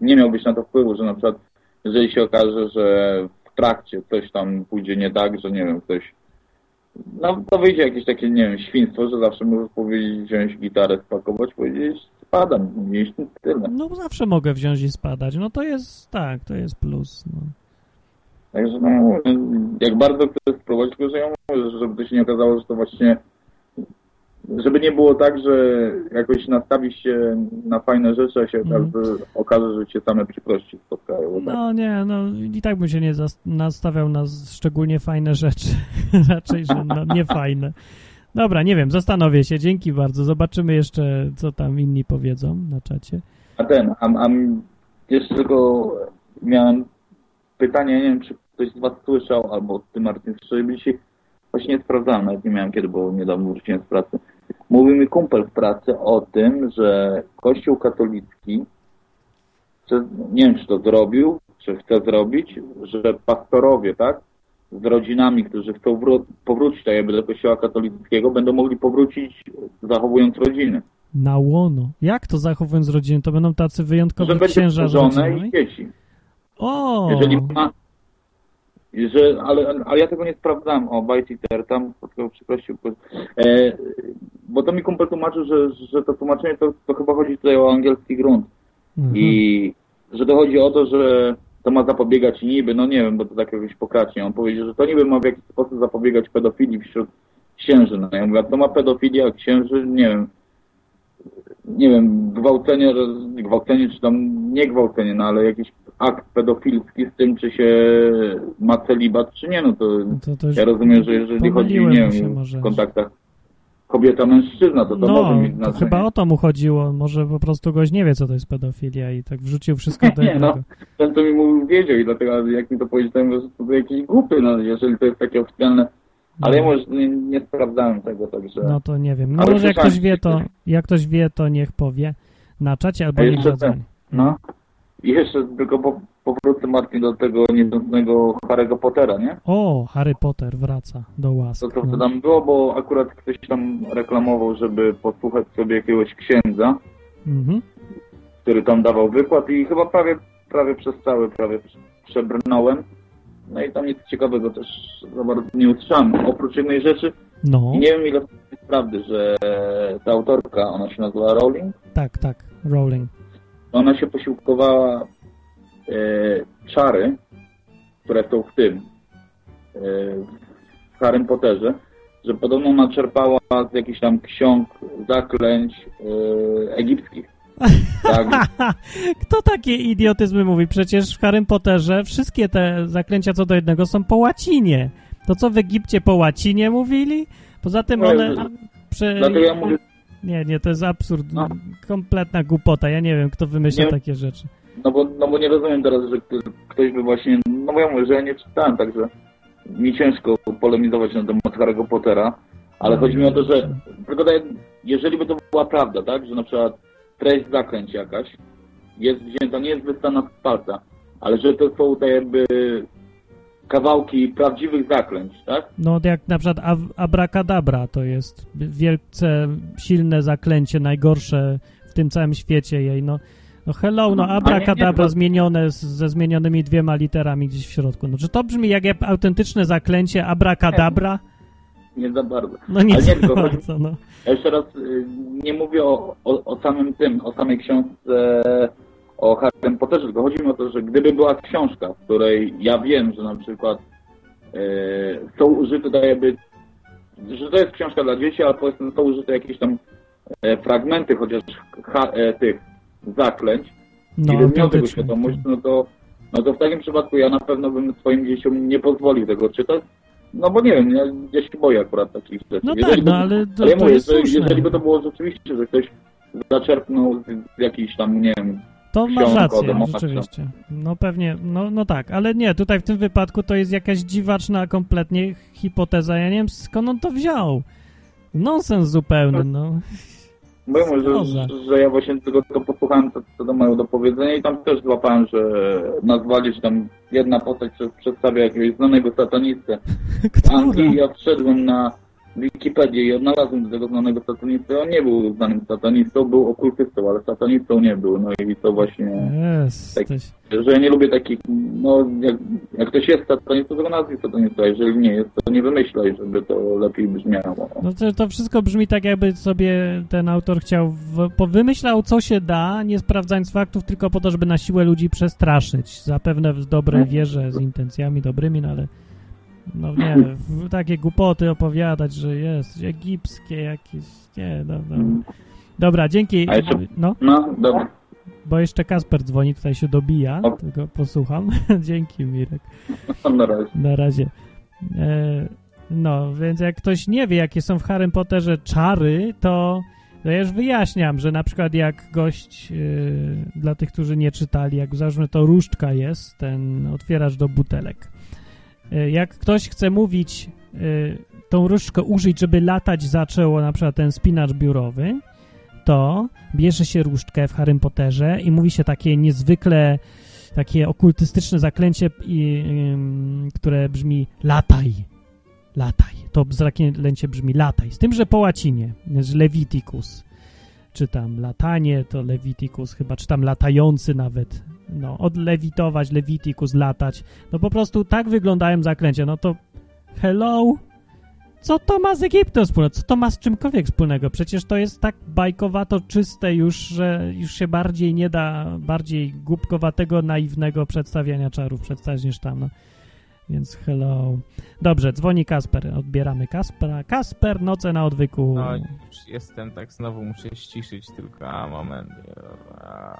nie miałbyś na to wpływu, że na przykład jeżeli się okaże, że w trakcie coś tam pójdzie nie tak, że nie wiem, ktoś no to wyjdzie jakieś takie, nie wiem, świństwo, że zawsze możesz powiedzieć, wziąć gitarę, spakować, powiedzieć, spadam, i tyle. No zawsze mogę wziąć i spadać, no to jest, tak, to jest plus, no. Także no, jak bardzo chcę spróbować, tylko że ja mówię, że żeby to się nie okazało, że to właśnie żeby nie było tak, że jakoś nastawisz się na fajne rzeczy, a się Mhm. okaże, że cię same przykrości spotkają. tak. No nie, no i tak bym się nie nastawiał na szczególnie fajne rzeczy. [LAUGHS] Raczej, że no, nie fajne. Dobra, nie wiem, zastanowię się, dzięki bardzo. Zobaczymy jeszcze, co tam inni powiedzą na czacie. A ten, a, a jeszcze tylko miałem pytanie, nie wiem, czy ktoś z Was słyszał, albo Ty Martin słyszałeś, właśnie nie sprawdzałem, nawet nie miałem kiedy, bo niedawno wróciłem z pracy. kumpel w pracy o tym, że Kościół katolicki, nie wiem czy to zrobił, czy chce zrobić, że pastorowie, tak, z rodzinami, którzy chcą wró- powrócić tak jakby do Kościoła katolickiego, będą mogli powrócić zachowując rodziny. Na łono. Jak to zachowując rodzinę? To będą tacy wyjątkowi Że księża z rodzinami? i dzieci. O! Jeżeli ma, że, ale, ale ja tego nie sprawdzałem, o, Bajciter, tam spotkał przykrościł, e, bo to mi kumpel tłumaczył, że, że to tłumaczenie to, to chyba chodzi tutaj o angielski grunt Mhm. i że to chodzi o to, że to ma zapobiegać niby, no nie wiem, bo to tak jakoś pokracznie, on powiedział, że to niby ma w jakiś sposób zapobiegać pedofilii wśród księży, no ja mówię, a to ma pedofilia, a księży, nie wiem, nie wiem, gwałcenie, gwałcenie czy tam nie gwałcenie, no ale jakiś akt pedofilski z tym, czy się ma celibat, czy nie, no to, To, to już ja rozumiem, że jeżeli chodzi, nie wiem, w kontaktach kobieta-mężczyzna, to to może No, mieć to znaczenie. chyba o to mu chodziło. Może po prostu goś nie wie, co to jest pedofilia i tak wrzucił wszystko do [LAUGHS] Nie, jednego. no. Ten to mi mówił, wiedział i dlatego jak mi to powiedziałem, że to jakieś głupy, no jeżeli to jest takie oficjalne. Ale ja może nie, nie sprawdzałem tego, także... No to nie wiem. No może jak ktoś wie, to jak ktoś wie, to niech powie na czacie albo niech zadzwoni. no. I jeszcze tylko po, powrócę Martin do tego niedawnego Harry'ego Pottera, nie? O, Harry Potter wraca do łask. To co No. tam było, bo akurat ktoś tam reklamował, żeby posłuchać sobie jakiegoś księdza, Mhm. który tam dawał wykład i chyba prawie, prawie przez cały, prawie przebrnąłem. No i tam nic ciekawego też za bardzo nie usłyszałem. Oprócz jednej rzeczy, No, nie wiem ile to jest prawdy, że ta autorka, ona się nazywa Rowling, tak, tak. Rowling. ona się posiłkowała czary, które są w tym, e, w Harrym Potterze, że podobno ona czerpała z jakichś tam ksiąg, zaklęć e, egipskich. Tak, [LAUGHS] Kto takie idiotyzmy mówi? Przecież w Harrym Potterze wszystkie te zaklęcia co do jednego są po łacinie. To co w Egipcie po łacinie mówili? Poza tym No, one... Prze... dlatego ja mówię, Nie, nie, to jest absurd. No. Kompletna głupota. Ja nie wiem, kto wymyśla Nie. takie rzeczy. No bo, no bo nie rozumiem teraz, że ktoś by właśnie, no bo ja mówię, że ja nie czytałem, także mi ciężko polemizować na temat Harry'ego Pottera, ale chodzi mi o to, że tylko tak, jeżeli by to była prawda, tak, że na przykład treść zaklęć jakaś jest wzięta, nie jest wystana z palca, ale że to są te jakby kawałki prawdziwych zaklęć, tak? No jak na przykład ab- abracadabra to jest wielce silne zaklęcie, najgorsze w tym całym świecie jej. No, no hello, no nie, abracadabra zmienione z, ze zmienionymi dwiema literami gdzieś w środku. No czy to brzmi jak autentyczne zaklęcie abracadabra? Nie za bardzo. No nie Ale nie, za bardzo, no. Ja jeszcze raz y, nie mówię o, o, o samym tym, o samej książce o Harrym Potterze, tylko chodzi mi o to, że gdyby była książka, w której ja wiem, że na przykład y, są użyte tak jakby, że to jest książka dla dzieci, ale powiedzmy są użyte jakieś tam e, fragmenty chociaż ha, e, tych zaklęć No, i bym miał tego świadomość, no to, no to w takim przypadku ja na pewno bym swoim dzieciom nie pozwolił tego czytać, no bo nie wiem, ja, ja się boję akurat takich rzeczy. No Jeżeli tak, by- no ale to, ale to mówię, jest że jeżeli by to było rzeczywiście, że ktoś zaczerpnął z, jakiejś tam, nie wiem, To masz rację, rzeczywiście. No pewnie, no, no tak, ale nie, tutaj w tym wypadku to jest jakaś dziwaczna kompletnie hipoteza. Ja nie wiem skąd on to wziął. Nonsens zupełny, no. Zgoda. że, że ja właśnie tylko to posłuchałem, co, co mają do powiedzenia i tam też złapałem, że nazwali, że tam jedna postać przedstawia jakiegoś znanego satanistę? [LAUGHS] Anglii. Ja wszedłem na Wikipedię i odnalazłem tego znanego satanistę. On nie był znanym satanistą, był okultystą, ale satanistą nie był. No i to właśnie... Jesteś. że ja nie lubię takich, no jak, jak ktoś jest satanistą, to go nazwij satanistą, a jeżeli nie jest, to nie wymyślaj, żeby to lepiej brzmiało. No to, to wszystko brzmi tak, jakby sobie ten autor chciał, w, po- wymyślał co się da, nie sprawdzając faktów, tylko po to, żeby na siłę ludzi przestraszyć. Zapewne w dobrej wierze, z intencjami dobrymi, no ale no nie, [LAUGHS] takie głupoty opowiadać, że jest egipskie jakieś, nie, no, no. Dobra, dzięki. Jeszcze- No, No, dobra. bo jeszcze Kasper dzwoni, tutaj się dobija, O. tylko posłucham. [LAUGHS] dzięki, Mirek. [LAUGHS] Na razie. Na razie. E, no, więc jak ktoś nie wie, jakie są w Harrym Potterze czary, to, to ja już wyjaśniam, że na przykład jak gość, e, dla tych, którzy nie czytali, jak załóżmy to różdżka jest, ten otwieracz do butelek. E, jak ktoś chce mówić e, tą różdżkę użyć, żeby latać zaczęło na przykład ten spinacz biurowy, to bierze się różdżkę w Harrym Potterze i mówi się takie niezwykle takie okultystyczne zaklęcie, które brzmi lataj, lataj. To zaklęcie brzmi lataj. Z tym, że po łacinie, że Leviticus, czy tam latanie, to Leviticus chyba, czy tam latający nawet, no, odlewitować, Leviticus, latać. No po prostu tak wyglądają zaklęcia. No to hello, co to ma z Egiptem wspólnego? Co to ma z czymkolwiek wspólnego? Przecież to jest tak bajkowato czyste już, że już się bardziej nie da, bardziej głupkowatego, naiwnego przedstawiania czarów przedstawić niż tam, no. Więc hello. Dobrze, dzwoni Kasper, odbieramy Kaspera. Kasper, noce na odwyku. No już jestem, tak znowu muszę ściszyć tylko, a moment.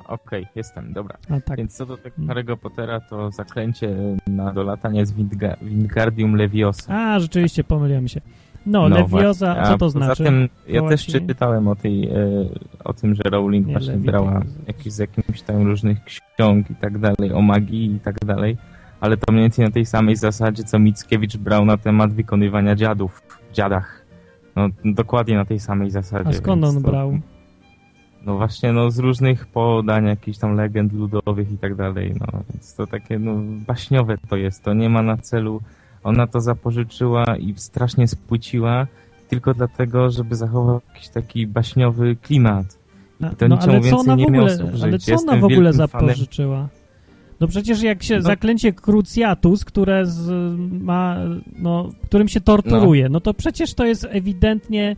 Okej, jestem, dobra. A tak, Więc co do tego Harry'ego Pottera, to zaklęcie na dolatanie z Windga Wingardium Leviosa. a rzeczywiście pomyliłem się. No, No Leviosa, co to poza znaczy? tym ja też czytałem o tej, e, o tym, że Rowling Nie, właśnie brała jakieś z jakimiś tam różnych ksiąg i tak dalej, o magii i tak dalej, ale to mniej więcej na tej samej zasadzie, co Mickiewicz brał na temat wykonywania dziadów w dziadach. No dokładnie na tej samej zasadzie. A skąd on to- brał? No właśnie, no z różnych podań, jakichś tam legend ludowych i tak dalej, no więc to takie, no baśniowe to jest, to nie ma na celu, ona to zapożyczyła i strasznie spłyciła tylko dlatego, żeby zachować jakiś taki baśniowy klimat. I to no niczemu więcej nie miało służyć. ale co Jestem ona w ogóle wielkim fanem- zapożyczyła? No przecież jak się No. zaklęcie Cruciatus, które z, ma, no, którym się torturuje, no. to przecież to jest ewidentnie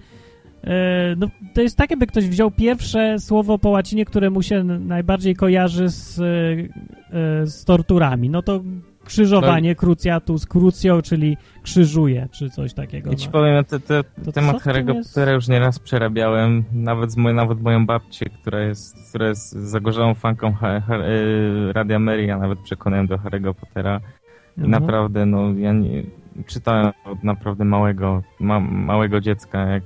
e, no, to jest tak, jakby ktoś wziął pierwsze słowo po łacinie, które mu się najbardziej kojarzy z, e, e, z torturami. No to krzyżowanie, cruciatus, crucio, czyli krzyżuje, czy coś takiego. Ja ci no. powiem, ja te, te, co temat Harry'ego? Pottera już nieraz przerabiałem, nawet moj, nawet moją babcię, która jest, która jest zagorzałą fanką ha, ha, e, Radia Mary, ja nawet przekonałem do Harry'ego Pottera. I Mhm. naprawdę, no ja nie, czytałem od naprawdę małego, ma, małego dziecka, jak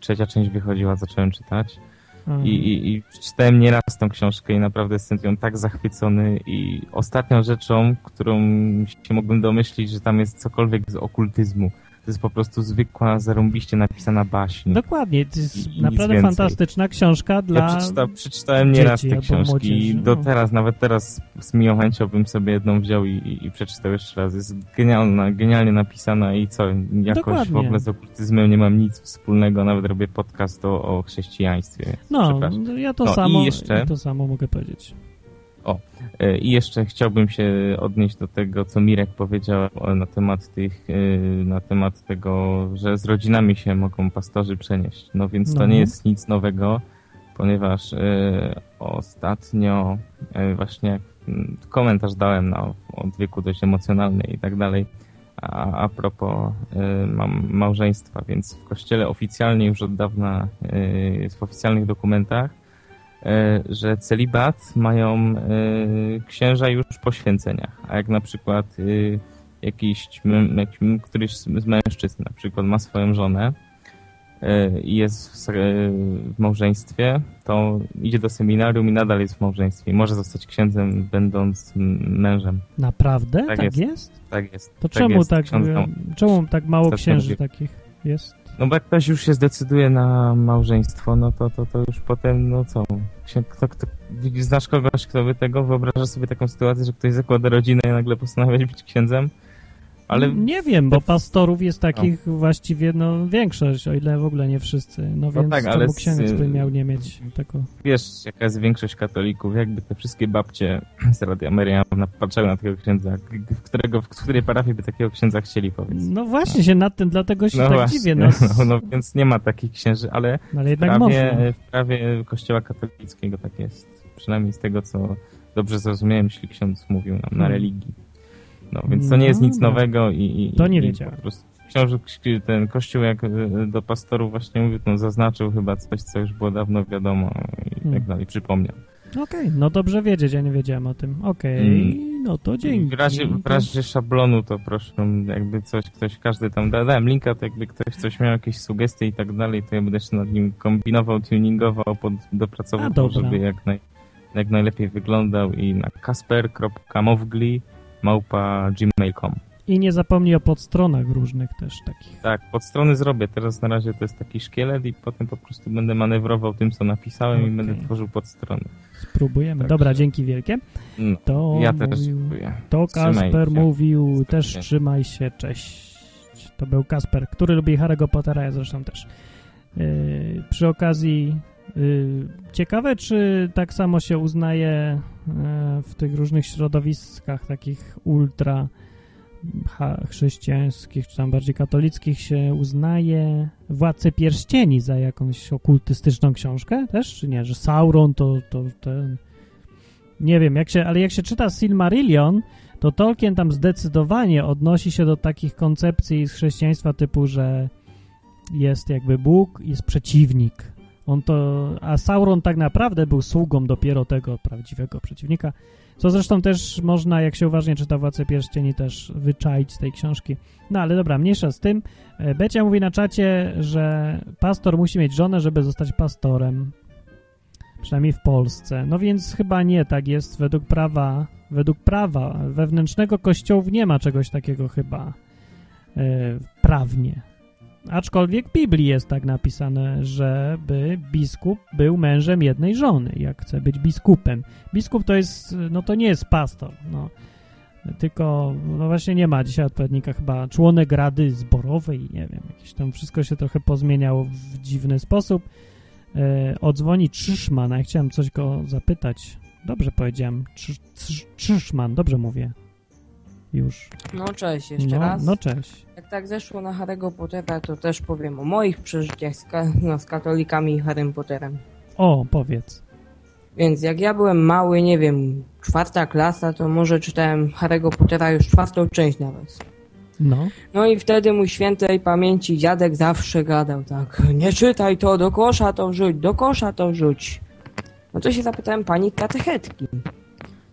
trzecia część wychodziła, zacząłem czytać. I, i, I przeczytałem nieraz tą książkę i naprawdę jestem nią tak zachwycony i ostatnią rzeczą, którą się mógłbym domyślić, że tam jest cokolwiek z okultyzmu. To jest po prostu zwykła, zarąbiście napisana baśń. Dokładnie, to jest I- naprawdę fantastyczna książka dla... Ja przeczyta, przeczytałem nieraz te książki i no. do teraz, nawet teraz z miłą chęcią bym sobie jedną wziął i, i, i przeczytał jeszcze raz. Jest genialna, genialnie napisana i co, jakoś Dokładnie. w ogóle z okultyzmem nie mam nic wspólnego, nawet robię podcast o, o chrześcijaństwie. No, no, ja to No i samo, jeszcze- to samo mogę powiedzieć. E, I jeszcze chciałbym się odnieść do tego, co Mirek powiedział o- na temat tych, e, na temat tego, że z rodzinami się mogą pastorzy przenieść. No więc to No. nie jest nic nowego, ponieważ e, ostatnio właśnie komentarz dałem na odwyku dość emocjonalny i tak dalej. A, a propos mam, małżeństwa, więc w kościele oficjalnie już od dawna jest w oficjalnych dokumentach że celibat mają e, księża już po święceniach, a jak na przykład e, jakiś, któryś z mężczyzn na przykład ma swoją żonę e, i jest w, e, małżeństwie, to idzie do seminarium i nadal jest w małżeństwie i może zostać księdzem będąc mężem. Naprawdę? Tak, Tak jest. jest. Tak jest. To tak czemu jest. tak, e, czemu tak mało księży takich jest? No bo jak ktoś już się zdecyduje na małżeństwo, no to, to, to już potem, no co, kto, kto, znasz kogoś, kto by tego, wyobraża sobie taką sytuację, że ktoś zakłada rodzinę i nagle postanawia być księdzem? Ale Nie wiem, bo pastorów jest takich właściwie no, większość, o ile w ogóle nie wszyscy. No więc tak, ale księdz by miał nie mieć tego? wiesz, jaka jest większość katolików, jakby te wszystkie babcie z Radia Maryja patrzyły na takiego księdza, w, którego, w której parafii by takiego księdza chcieli, powiedz. No właśnie się nad tym, dlatego się No tak właśnie, dziwię. [LAUGHS] No, no, no więc nie ma takich księży, ale ale w jednak prawie, można. w prawie kościoła katolickiego tak jest. Przynajmniej z tego, co dobrze zrozumiałem, jeśli ksiądz mówił nam na Hmm. religii. No, więc to nie jest nic No. nowego i, i To nie i wiedziałem. Po prostu książę, ten kościół jak y, do pastorów właśnie mówił, to zaznaczył chyba coś, co już było dawno wiadomo i Hmm. tak dalej, przypomniał. Okej, no dobrze wiedzieć, ja nie wiedziałem o tym. Okej, Mm. no to dzięki. W razie, w razie szablonu to proszę, jakby coś, ktoś, każdy tam, da- dałem linka, to jakby ktoś coś miał jakieś sugestie i tak dalej, to ja będę jeszcze nad nim kombinował, tuningował, pod, A, dopracował, dobra. żeby jak, naj, jak najlepiej wyglądał i na kasper.mowgli małpa gmail.com I nie zapomnij o podstronach różnych też takich. Tak, pod strony zrobię. Teraz na razie to jest taki szkielet i potem po prostu będę manewrował tym, co napisałem i Okej. będę tworzył pod strony. Spróbujemy. Tak. Dobra, dzięki wielkie. No, To ja też mówił, spróbuję. to Kasper mówił, też trzymaj się, cześć. To był Kasper, który lubi Harry'ego Pottera, ja zresztą też. Yy, przy okazji, ciekawe, czy tak samo się uznaje yy, w tych różnych środowiskach takich ultra chrześcijańskich, czy tam bardziej katolickich się uznaje Władcę Pierścieni za jakąś okultystyczną książkę też, czy nie? Że Sauron to, to. Nie wiem, jak się, ale jak się czyta Silmarillion, to Tolkien tam zdecydowanie odnosi się do takich koncepcji z chrześcijaństwa typu, że jest jakby Bóg, jest przeciwnik. On to, a Sauron tak naprawdę był sługą dopiero tego prawdziwego przeciwnika, co zresztą też można, jak się uważnie czyta Władcę Pierścieni, też wyczaić z tej książki. No ale dobra, mniejsza z tym. E, Becia mówi na czacie, że pastor musi mieć żonę, żeby zostać pastorem. Przynajmniej w Polsce. No więc chyba nie tak jest według prawa. Według prawa wewnętrznego kościołów nie ma czegoś takiego chyba e, prawnie. Aczkolwiek w Biblii jest tak napisane, żeby biskup był mężem jednej żony, jak chce być biskupem. Biskup to jest, no to nie jest pastor, no. Tylko, no właśnie nie ma dzisiaj odpowiednika chyba członek rady zborowej, nie wiem, jakieś tam wszystko się trochę pozmieniało w dziwny sposób. E, odzwoni Trzyszman, ja chciałem coś go zapytać. Dobrze powiedziałem, Trz- Trzyszman, dobrze mówię. Już. No cześć, jeszcze No, raz. no cześć. Jak tak zeszło na Harry'ego Pottera, to też powiem o moich przeżyciach z, ka- no, z katolikami i Harrym Potterem. O, powiedz. Więc jak ja byłem mały, nie wiem, czwarta klasa, to może czytałem Harry'ego Pottera już czwartą część nawet. No, No i wtedy mój świętej pamięci dziadek zawsze gadał tak, nie czytaj to, do kosza to wrzuć, do kosza to wrzuć. No to się zapytałem pani katechetki,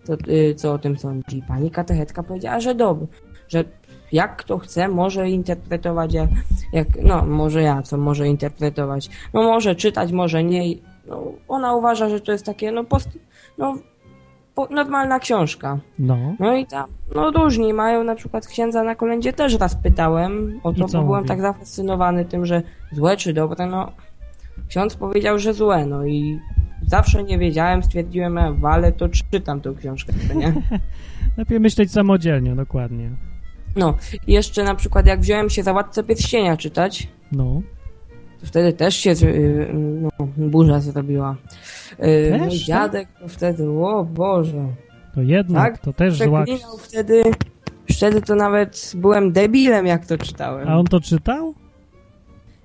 to, y, co o tym sądzi. Pani katechetka powiedziała, że dobrze, że jak kto chce, może interpretować jak, jak, no może ja, co może interpretować. No może czytać, może nie. No, ona uważa, że to jest takie, no, post, no po, normalna książka. no. No i tam, no różni mają, na przykład księdza na kolędzie też raz pytałem o to, bo byłem mówi? tak zafascynowany tym, że złe czy dobre, no ksiądz powiedział, że złe, no i zawsze nie wiedziałem, stwierdziłem, e, ale to czytam tą książkę, nie? [LAUGHS] Lepiej myśleć samodzielnie, dokładnie. No, i jeszcze na przykład jak wziąłem się za Władcę Pierścienia czytać, No. to wtedy też się y, no, burza zrobiła. Y, Też, Mój tak? dziadek to wtedy, o Boże, To jednak, Tak? to też zła... wtedy, wtedy to nawet byłem debilem, jak to czytałem. A on to czytał?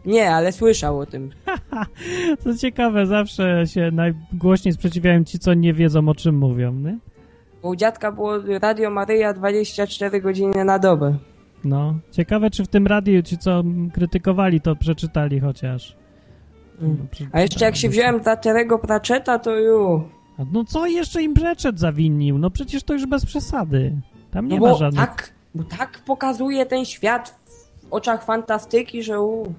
Nie, ale słyszał o tym. [LAUGHS] To ciekawe, zawsze się najgłośniej sprzeciwiają ci, co nie wiedzą, o czym mówią, nie? Bo u dziadka było Radio Maryja 24 godziny na dobę. No. Ciekawe, czy w tym radiu ci, co krytykowali, to przeczytali chociaż. Mm. No, prze- A jeszcze jak się wziąłem za Terego Pratchetta, to ju. No co jeszcze im Brzeczet zawinił? No przecież to już bez przesady. Tam nie No ma bo żadnych... tak, bo tak pokazuje ten świat w oczach fantastyki, że u.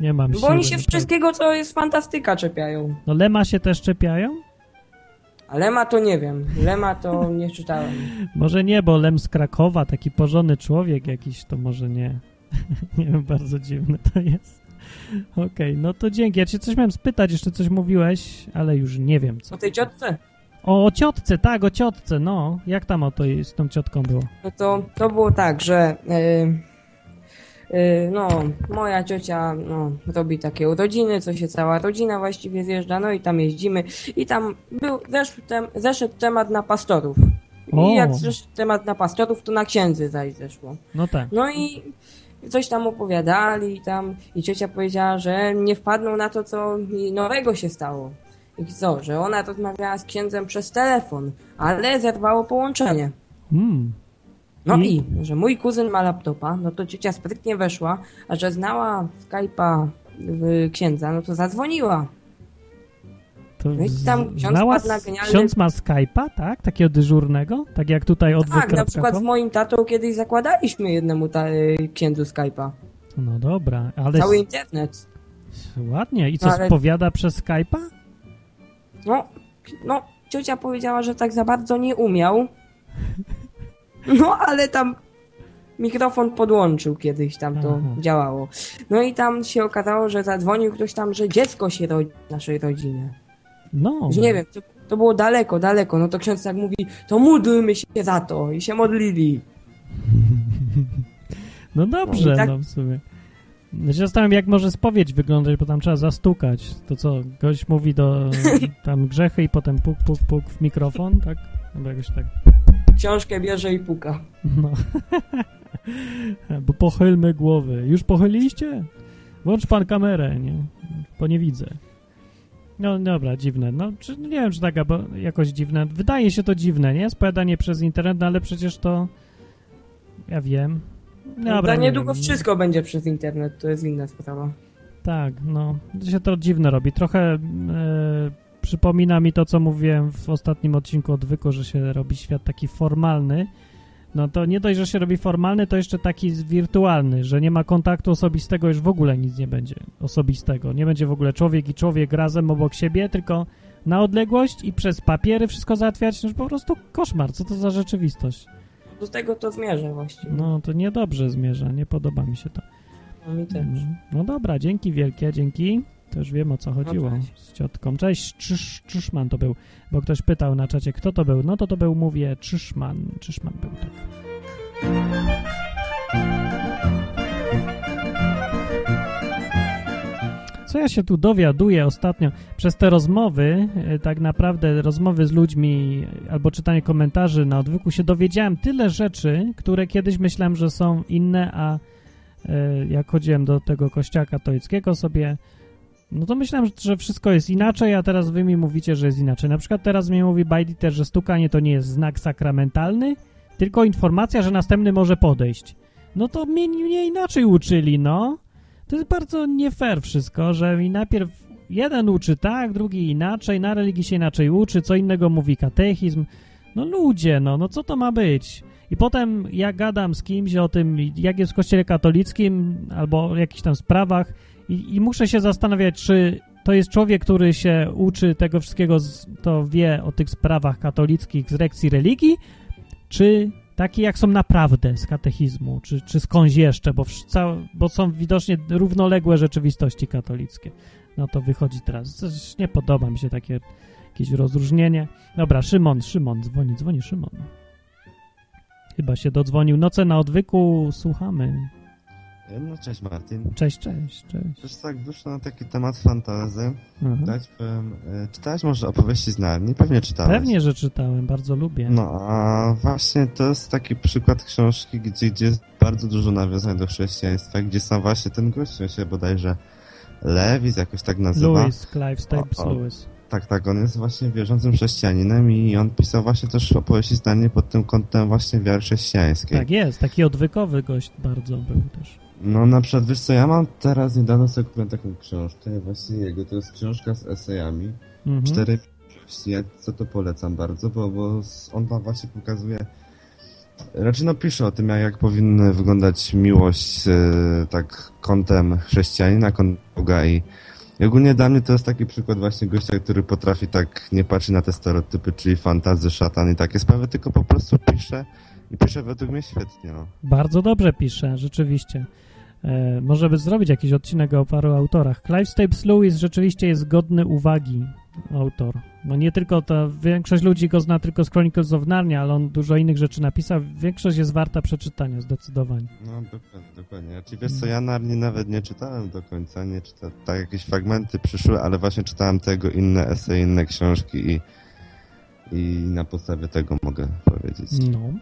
Nie mam Bo siły, oni się naprawdę. wszystkiego, co jest fantastyka, czepiają. No Lema się też czepiają? A Lema to nie wiem. Lema to nie czytałem. [LAUGHS] Może nie, bo Lem z Krakowa, taki porządny człowiek jakiś, to może nie. [LAUGHS] nie wiem, bardzo dziwne to jest. Okej, no to dzięki. Ja cię coś miałem spytać, jeszcze coś mówiłeś, ale już nie wiem co. O tej ciotce? O, o ciotce, tak, o ciotce, no. Jak tam o to z tą ciotką było? No to, to było tak, że yy, no, moja ciocia no, robi takie urodziny, co się cała rodzina właściwie zjeżdża, no i tam jeździmy i tam był, zeszł tem, zeszedł temat na pastorów. O. I jak zeszedł temat na pastorów, to na księdzy zaś zeszło. No tak. No i coś tam opowiadali i tam i ciocia powiedziała, że nie wpadną na to, co mi nowego się stało. I co, że ona rozmawiała z księdzem przez telefon, ale zerwało połączenie. Hmm. No I? i, że mój kuzyn ma laptopa, no to ciocia sprytnie weszła, a że znała Skype'a księdza, no to zadzwoniła. To No i tam ksiądz znała, genialny- ksiądz ma Skype'a, tak? Takiego dyżurnego? Tak jak tutaj od Tak, na przykład z moim tatą kiedyś zakładaliśmy jednemu ta, y, księdzu Skype'a. No dobra, ale Cały internet. ładnie. I co, No, ale- spowiada przez Skype'a? No, no, ciocia powiedziała, że tak za bardzo nie umiał. No ale tam mikrofon podłączył kiedyś tam to Aha. działało. No i tam się okazało, że zadzwonił ktoś tam, że dziecko się rodzi w naszej rodzinie. No. Że nie wiem, to, to było daleko, daleko. No to ksiądz tak mówi, to módlmy się za to. I się modlili. [LAUGHS] No dobrze, No tak- no w sumie. Ja się zastanawiam, jak może spowiedź wyglądać, bo tam trzeba zastukać. To co, gość mówi do [LAUGHS] tam grzechy i potem puk, puk, puk w mikrofon, tak? Albo jakoś tak. Książkę bierze i puka. No. [LAUGHS] bo pochylmy głowy. Już pochyliliście? Włącz pan kamerę, nie? Bo nie widzę. No dobra, dziwne. No, czy, nie wiem, czy taka, bo jakoś dziwne. Wydaje się to dziwne, nie? Spowiadanie przez internet, no, ale przecież to... Ja wiem. Dobra, nie niedługo wiem. wszystko będzie przez internet, to jest inna sprawa. Tak, no. To się to dziwne robi. Trochę e, przypomina mi to, co mówiłem w ostatnim odcinku odwyku, że się robi świat taki formalny. No to nie dość, że się robi formalny, to jeszcze taki wirtualny, że nie ma kontaktu osobistego, już w ogóle nic nie będzie osobistego. Nie będzie w ogóle człowiek i człowiek razem obok siebie, tylko na odległość i przez papiery wszystko załatwiać. No po prostu koszmar. Co to za rzeczywistość? Do tego to zmierzę właściwie. No to niedobrze zmierza, nie podoba mi się to. No mi też. No dobra, dzięki wielkie, dzięki. To już wiem o co chodziło cześć. z ciotką. Cześć, Czysz, Czyszman to był, bo ktoś pytał na czacie, kto to był. No to to był, mówię, Czyszman. Czyszman był, tak. Co ja się tu dowiaduję ostatnio przez te rozmowy, e, tak naprawdę rozmowy z ludźmi albo czytanie komentarzy na odwyku się dowiedziałem tyle rzeczy, które kiedyś myślałem, że są inne, a e, jak chodziłem do tego kościoła katolickiego sobie, no to myślałem, że wszystko jest inaczej, a teraz wy mi mówicie, że jest inaczej. Na przykład teraz mi mówi Bajditer, że stukanie to nie jest znak sakramentalny, tylko informacja, że następny może podejść. No to mnie, mnie inaczej uczyli, no. To jest bardzo nie fair wszystko, że mi najpierw jeden uczy tak, drugi inaczej, na religii się inaczej uczy, co innego mówi katechizm. No ludzie, no, no co to ma być? I potem ja gadam z kimś o tym, jak jest w kościele katolickim albo o jakichś tam sprawach i, i muszę się zastanawiać, czy to jest człowiek, który się uczy tego wszystkiego, to wie o tych sprawach katolickich z lekcji religii, czy taki jak są naprawdę z katechizmu, czy, czy skądś jeszcze, bo, bo są widocznie równoległe rzeczywistości katolickie. No to wychodzi teraz. Coś nie podoba mi się takie jakieś rozróżnienie. Dobra, Szymon, Szymon, dzwoni, dzwoni Szymon. Chyba się dodzwonił. Noce na odwyku, słuchamy. No cześć Martin. Cześć, cześć, cześć. Też tak wyszło na taki temat fantazy. Mhm. Dać powiem, e, czytałeś może opowieści z Narni? Pewnie czytałeś. Pewnie, że czytałem, bardzo lubię. No a właśnie to jest taki przykład książki, gdzie, gdzie jest bardzo dużo nawiązań do chrześcijaństwa, gdzie sam właśnie ten gość, on się bodajże Lewis jakoś tak nazywa. Lewis, Clive o. Lewis. Tak, tak, on jest właśnie wierzącym chrześcijaninem i on pisał właśnie też opowieści z Narni pod tym kątem właśnie wiary chrześcijańskiej. Tak jest, taki odwykowy gość bardzo był też. No na przykład, wiesz co, ja mam teraz niedawno sobie kupiłem taką książkę właśnie jego, to jest książka z esejami, Mhm. cztery ja co to polecam bardzo, bo, bo on tam właśnie pokazuje, raczej no pisze o tym, jak, jak powinna wyglądać miłość e, tak kątem chrześcijanina, kątem Boga i i ogólnie dla mnie to jest taki przykład właśnie gościa, który potrafi tak nie patrzeć na te stereotypy, czyli fantazy, szatan i takie sprawy, tylko po prostu pisze i pisze według mnie świetnie, no. Bardzo dobrze pisze, rzeczywiście. E, może by zrobić jakiś odcinek o paru autorach. Clive Staples Lewis rzeczywiście jest godny uwagi autor. No nie tylko to, większość ludzi go zna tylko z Chronicles of Narnia, ale on dużo innych rzeczy napisał. Większość jest warta przeczytania, zdecydowanie. No, dokładnie, dokładnie. Znaczy, wiesz co, ja Narni nawet nie czytałem do końca, nie czytałem, tak jakieś fragmenty przyszły, ale właśnie czytałem tego inne esej, inne książki i, i na podstawie tego mogę powiedzieć. No.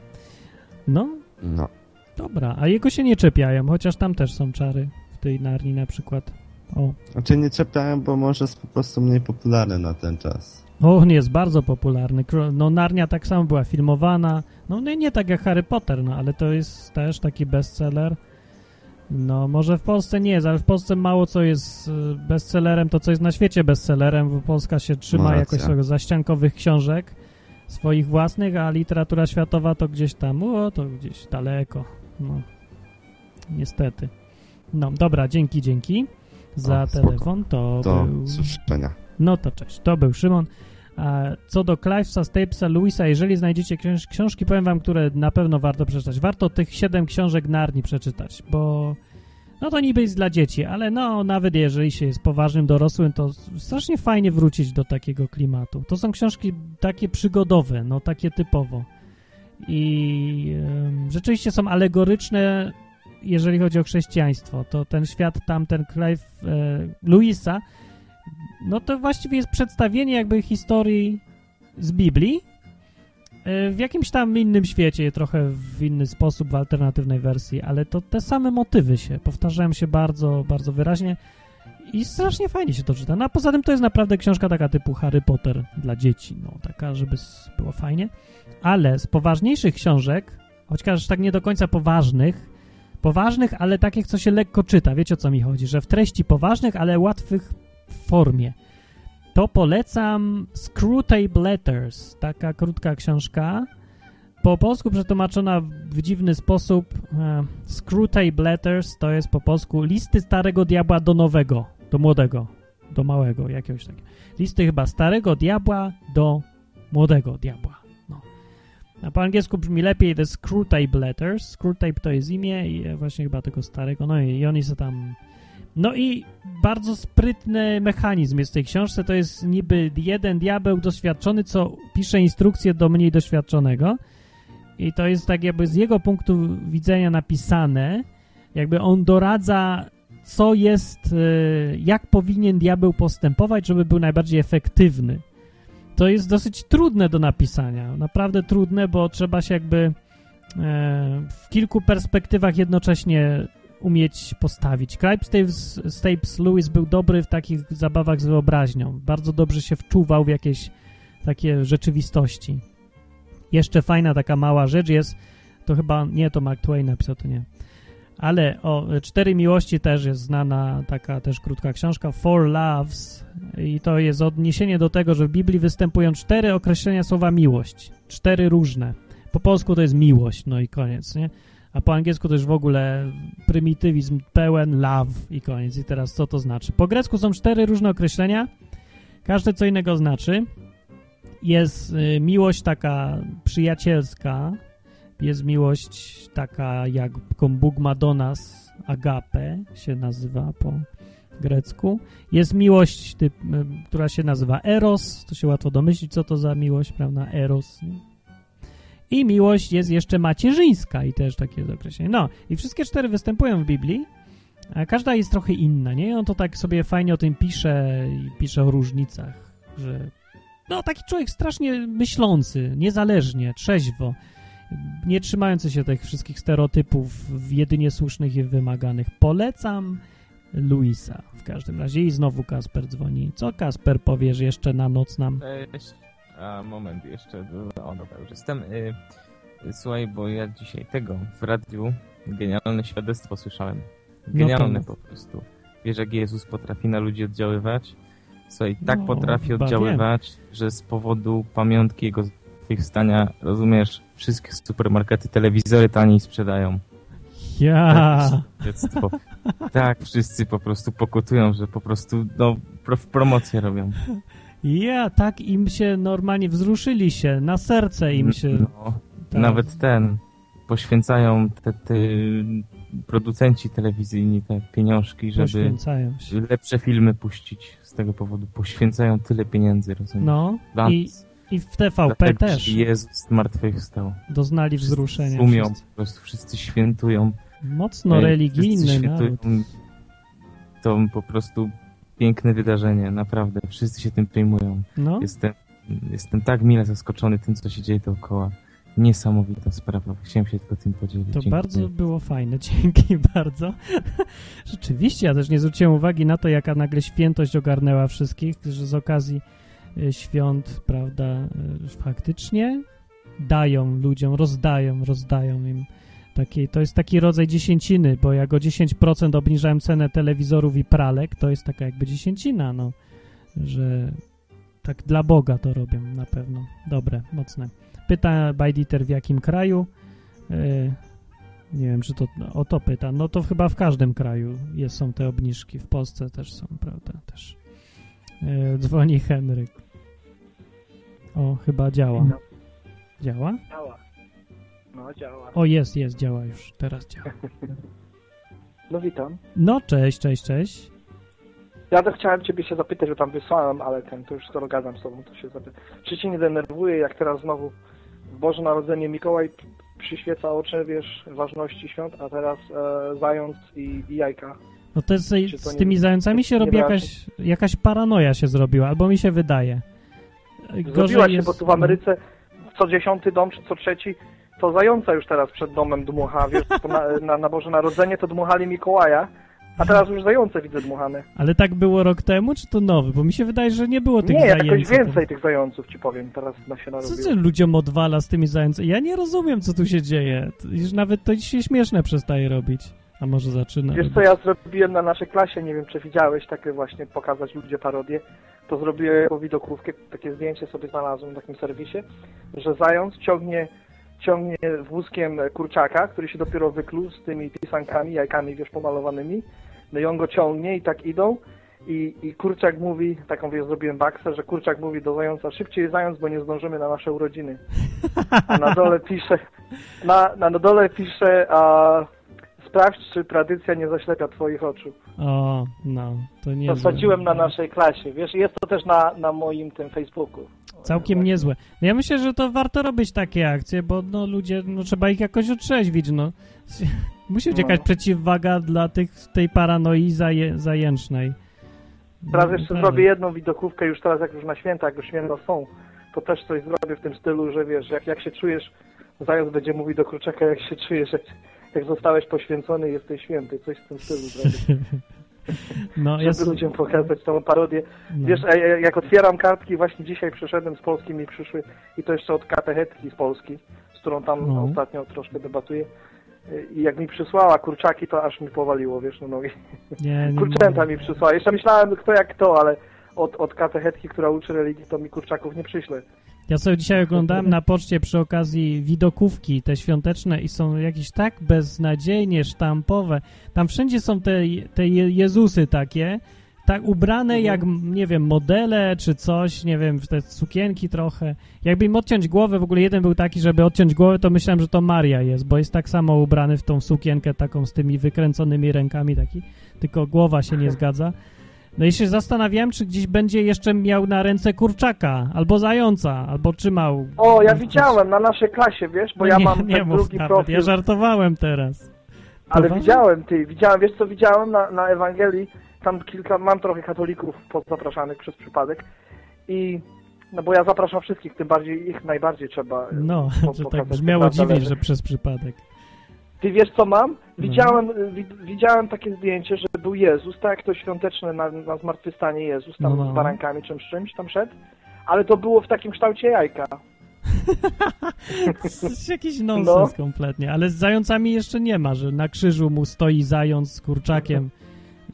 No, No. Dobra. A jego się nie czepiają, chociaż tam też są czary. W tej Narni na przykład. O, Znaczy nie czepiałem, bo może jest po prostu mniej popularny na ten czas. O, on jest bardzo popularny. No, Narnia tak samo była filmowana. No, nie, nie tak jak Harry Potter, no, ale to jest też taki bestseller. No, może w Polsce nie jest, ale w Polsce mało co jest y, bestsellerem, to co jest na świecie bestsellerem, bo Polska się trzyma No, jakoś sobie zaściankowych książek swoich własnych, a literatura światowa to gdzieś tam, o, to gdzieś daleko. No, niestety. No, dobra, dzięki, dzięki za O, telefon. To Do był... usłyszenia. No to cześć, to był Szymon. A co do Clive'a, Stapesa, Louisa, jeżeli znajdziecie książ książki, powiem wam, które na pewno warto przeczytać. Warto tych siedem książek Narni przeczytać, bo no to niby jest dla dzieci, ale no nawet jeżeli się jest poważnym dorosłym, to strasznie fajnie wrócić do takiego klimatu. To są książki takie przygodowe, no takie typowo. I rzeczywiście są alegoryczne, jeżeli chodzi o chrześcijaństwo. To ten świat tam, ten Clive e, Louisa, no to właściwie jest przedstawienie jakby historii z Biblii e, w jakimś tam innym świecie, trochę w inny sposób, w alternatywnej wersji, ale to te same motywy się powtarzają się bardzo, bardzo wyraźnie i strasznie fajnie się to czyta. No a poza tym to jest naprawdę książka taka typu Harry Potter dla dzieci, no taka, żeby było fajnie. Ale z poważniejszych książek, chociaż tak nie do końca poważnych, poważnych, ale takich, co się lekko czyta, wiecie o co mi chodzi, że w treści poważnych, ale łatwych w formie, to polecam Screwtape Letters, taka krótka książka, po polsku przetłumaczona w dziwny sposób. E, Screwtape Letters to jest po polsku listy starego diabła do nowego, do młodego, do małego, jakiegoś takiego. Listy chyba starego diabła do młodego diabła. No. A po angielsku brzmi lepiej The Screwtape Letters. Screwtape to jest imię i e, właśnie chyba tego starego. No i, oni se tam... No i bardzo sprytny mechanizm jest w tej książce. To jest niby jeden diabeł doświadczony, co pisze instrukcję do mniej doświadczonego. I to jest tak jakby z jego punktu widzenia napisane, jakby on doradza, co jest, e, jak powinien diabeł postępować, żeby był najbardziej efektywny. To jest dosyć trudne do napisania, naprawdę trudne, bo trzeba się jakby e, w kilku perspektywach jednocześnie umieć postawić. Stapes, Stapes Lewis był dobry w takich zabawach z wyobraźnią. Bardzo dobrze się wczuwał w jakieś takie rzeczywistości. Jeszcze fajna taka mała rzecz jest, to chyba, nie, to Mark Twain napisał, to nie. Ale o Cztery Miłości też jest znana taka też krótka książka, Four Loves i to jest odniesienie do tego, że w Biblii występują cztery określenia słowa miłość. Cztery różne. Po polsku to jest miłość, no i koniec, nie? A po angielsku to już w ogóle prymitywizm pełen, love i koniec. I teraz co to znaczy? Po grecku są cztery różne określenia, każde co innego znaczy. Jest y, miłość taka przyjacielska, jest miłość taka, jaką Bóg ma do nas, agape się nazywa po grecku. Jest miłość, typ, która się nazywa eros, to się łatwo domyślić, co to za miłość, prawda, eros. I miłość jest jeszcze macierzyńska i też takie jest określenie. No, i wszystkie cztery występują w Biblii, a każda jest trochę inna, nie? On to tak sobie fajnie o tym pisze i pisze o różnicach, że no, taki człowiek strasznie myślący, niezależnie, trzeźwo, nie trzymający się tych wszystkich stereotypów jedynie słusznych i wymaganych. Polecam Luisa w każdym razie. I znowu Kasper dzwoni. Co Kasper powiesz jeszcze na noc nam? Cześć. A, moment, jeszcze. O, dobra, już jestem. Y, słuchaj, bo ja dzisiaj tego w radiu genialne świadectwo słyszałem. Genialne No po prostu. Wiesz, jak Jezus potrafi na ludzi oddziaływać? Słuchaj, tak No, potrafi oddziaływać, że z powodu pamiątki jego zmartwychwstania, rozumiesz, wszystkie supermarkety telewizory taniej sprzedają. Ja! Świadectwo. tak, wszyscy po prostu pokutują, że po prostu, no, pro, promocję robią. Ja, tak im się normalnie wzruszyli się, na serce im się... No, tak. Nawet ten, poświęcają te, te producenci telewizyjni te pieniążki, żeby lepsze filmy puścić z tego powodu. Poświęcają tyle pieniędzy, rozumiesz? No, i. i w TVP Dlatego, też Jezus zmartwychwstał. doznali wzruszenia. Umią, wszyscy. po prostu wszyscy świętują. Mocno religijny świętują nawet. To po prostu piękne wydarzenie, naprawdę. Wszyscy się tym przejmują. No, Jestem, jestem tak mile zaskoczony tym, co się dzieje dookoła. Niesamowita sprawa. Chciałem się tylko tym podzielić. to Dziękuję. bardzo było fajne. [LAUGHS] Dzięki bardzo. Rzeczywiście, ja też nie zwróciłem uwagi na to, jaka nagle świętość ogarnęła wszystkich, że z okazji świąt, prawda, y, faktycznie dają ludziom, rozdają, rozdają im. Taki, to jest taki rodzaj dziesięciny, bo jak o 10% obniżałem cenę telewizorów i pralek, to jest taka jakby dziesięcina, no, że tak dla Boga to robią na pewno. Dobre, mocne. Pyta Bajditer w jakim kraju? Yy, nie wiem, czy to o to pyta. No to chyba w każdym kraju jest, są te obniżki. W Polsce też są, prawda? Też. Yy, dzwoni Henryk. O, chyba działa. No. Działa? Działa. No, działa. O, jest, jest, działa już. Teraz działa. [LAUGHS] No witam. No, cześć, cześć, cześć. Ja to chciałem ciebie się zapytać, bo tam wysłałem, ale ten, to już skoro gadam z tobą, to się zapytam. Czy cię nie denerwuje, jak teraz znowu Boże Narodzenie Mikołaj przyświeca oczy, wiesz, ważności świąt, a teraz e, zając i, i jajka. No to jest, to z nie- tymi zającami się nie robi jakaś, jakaś paranoja się zrobiła, albo mi się wydaje. Zrobiła się, bo tu w Ameryce co dziesiąty dom, czy co trzeci, to zająca już teraz przed domem dmucha, wiesz, na, na, na Boże Narodzenie to dmuchali Mikołaja, a teraz już zające widzę dmuchane. Ale tak było rok temu, czy to nowy? Bo mi się wydaje, że nie było tych Nie, jakoś zajęców. więcej tych zająców ci powiem, teraz na się Co narobiło. ty ludziom odwala z tymi zającami? Ja nie rozumiem, co tu się dzieje. Już nawet to się śmieszne przestaje robić. A może zaczyna Wiesz co ja zrobiłem na naszej klasie, nie wiem czy widziałeś, takie właśnie pokazać ludzie parodię, to zrobiłem jako widokrówkę, takie zdjęcie sobie znalazłem w takim serwisie, że zając ciągnie, ciągnie wózkiem kurczaka, który się dopiero wykluł z tymi pisankami, jajkami wiesz pomalowanymi, no i on go ciągnie i tak idą. I, i kurczak mówi, taką wiesz zrobiłem baksę, że kurczak mówi do zająca, szybciej zając, bo nie zdążymy na nasze urodziny. A na dole pisze, na, na dole pisze, a sprawdź, czy tradycja nie zaślepia twoich oczu. O, no, to nie. To wsadziłem na naszej klasie, wiesz, jest to też na, na moim tym Facebooku. Całkiem niezłe. No ja myślę, że to warto robić takie akcje, bo no ludzie, no trzeba ich jakoś otrzeźwić, no. [LAUGHS] Musi być No. jakaś przeciwwaga dla tych, tej paranoi zaje, zajęcznej. Teraz No, jeszcze naprawdę. zrobię jedną widokówkę już teraz, jak już na święta, jak już święta są, to też coś zrobię w tym stylu, że wiesz, jak, jak się czujesz, zając będzie mówił do kurczaka, jak się czujesz, jak, jak zostałeś poświęcony, jesteś święty, coś w tym stylu zrobię. [LAUGHS] No, żeby jest... ludziom pokazać tą parodię. No. Wiesz, jak otwieram kartki, właśnie dzisiaj przyszedłem z Polski, mi przyszły i to jeszcze od katechetki z Polski, z którą tam No. ostatnio troszkę debatuję. I jak mi przysłała kurczaki, to aż mi powaliło, wiesz, na nogi. Nie, nie Kurczęta mogę. mi przysłała. Jeszcze myślałem, kto jak kto, ale od, od katechetki, która uczy religii, to mi kurczaków nie przyśle. Ja sobie dzisiaj oglądałem na poczcie przy okazji widokówki, te świąteczne i są jakieś tak beznadziejnie sztampowe. Tam wszędzie są te, te Je- Jezusy takie, tak ubrane jak, m, nie wiem, modele czy coś, nie wiem, te sukienki trochę. Jakby im odciąć głowę, w ogóle jeden był taki, żeby odciąć głowę, to myślałem, że to Maria jest, bo jest tak samo ubrany w tą sukienkę taką z tymi wykręconymi rękami taki, tylko głowa się nie [LAUGHS] zgadza. No i się zastanawiałem, czy gdzieś będzie jeszcze miał na ręce kurczaka, albo zająca, albo trzymał. O, ja widziałem na naszej klasie, wiesz, bo No ja nie, mam nie ten drugi nawet, profil. Ja żartowałem teraz. Ale Poważnie? widziałem, ty, widziałem, wiesz co widziałem na, na Ewangelii, tam kilka, mam trochę katolików zapraszanych przez przypadek i, no bo ja zapraszam wszystkich, tym bardziej ich najbardziej trzeba. No, po- że tak brzmiało dziwnie, że przez przypadek. Ty wiesz co mam? No. Widziałem, wi, widziałem takie zdjęcie, że był Jezus, tak, to świąteczne na, na zmartwychwstanie Jezus, tam No, no. z barankami czymś, czymś tam szedł, ale to było w takim kształcie jajka. [LAUGHS] To jest jakiś nonsens No. kompletnie, ale z zającami jeszcze nie ma, że na krzyżu mu stoi zając z kurczakiem. [LAUGHS]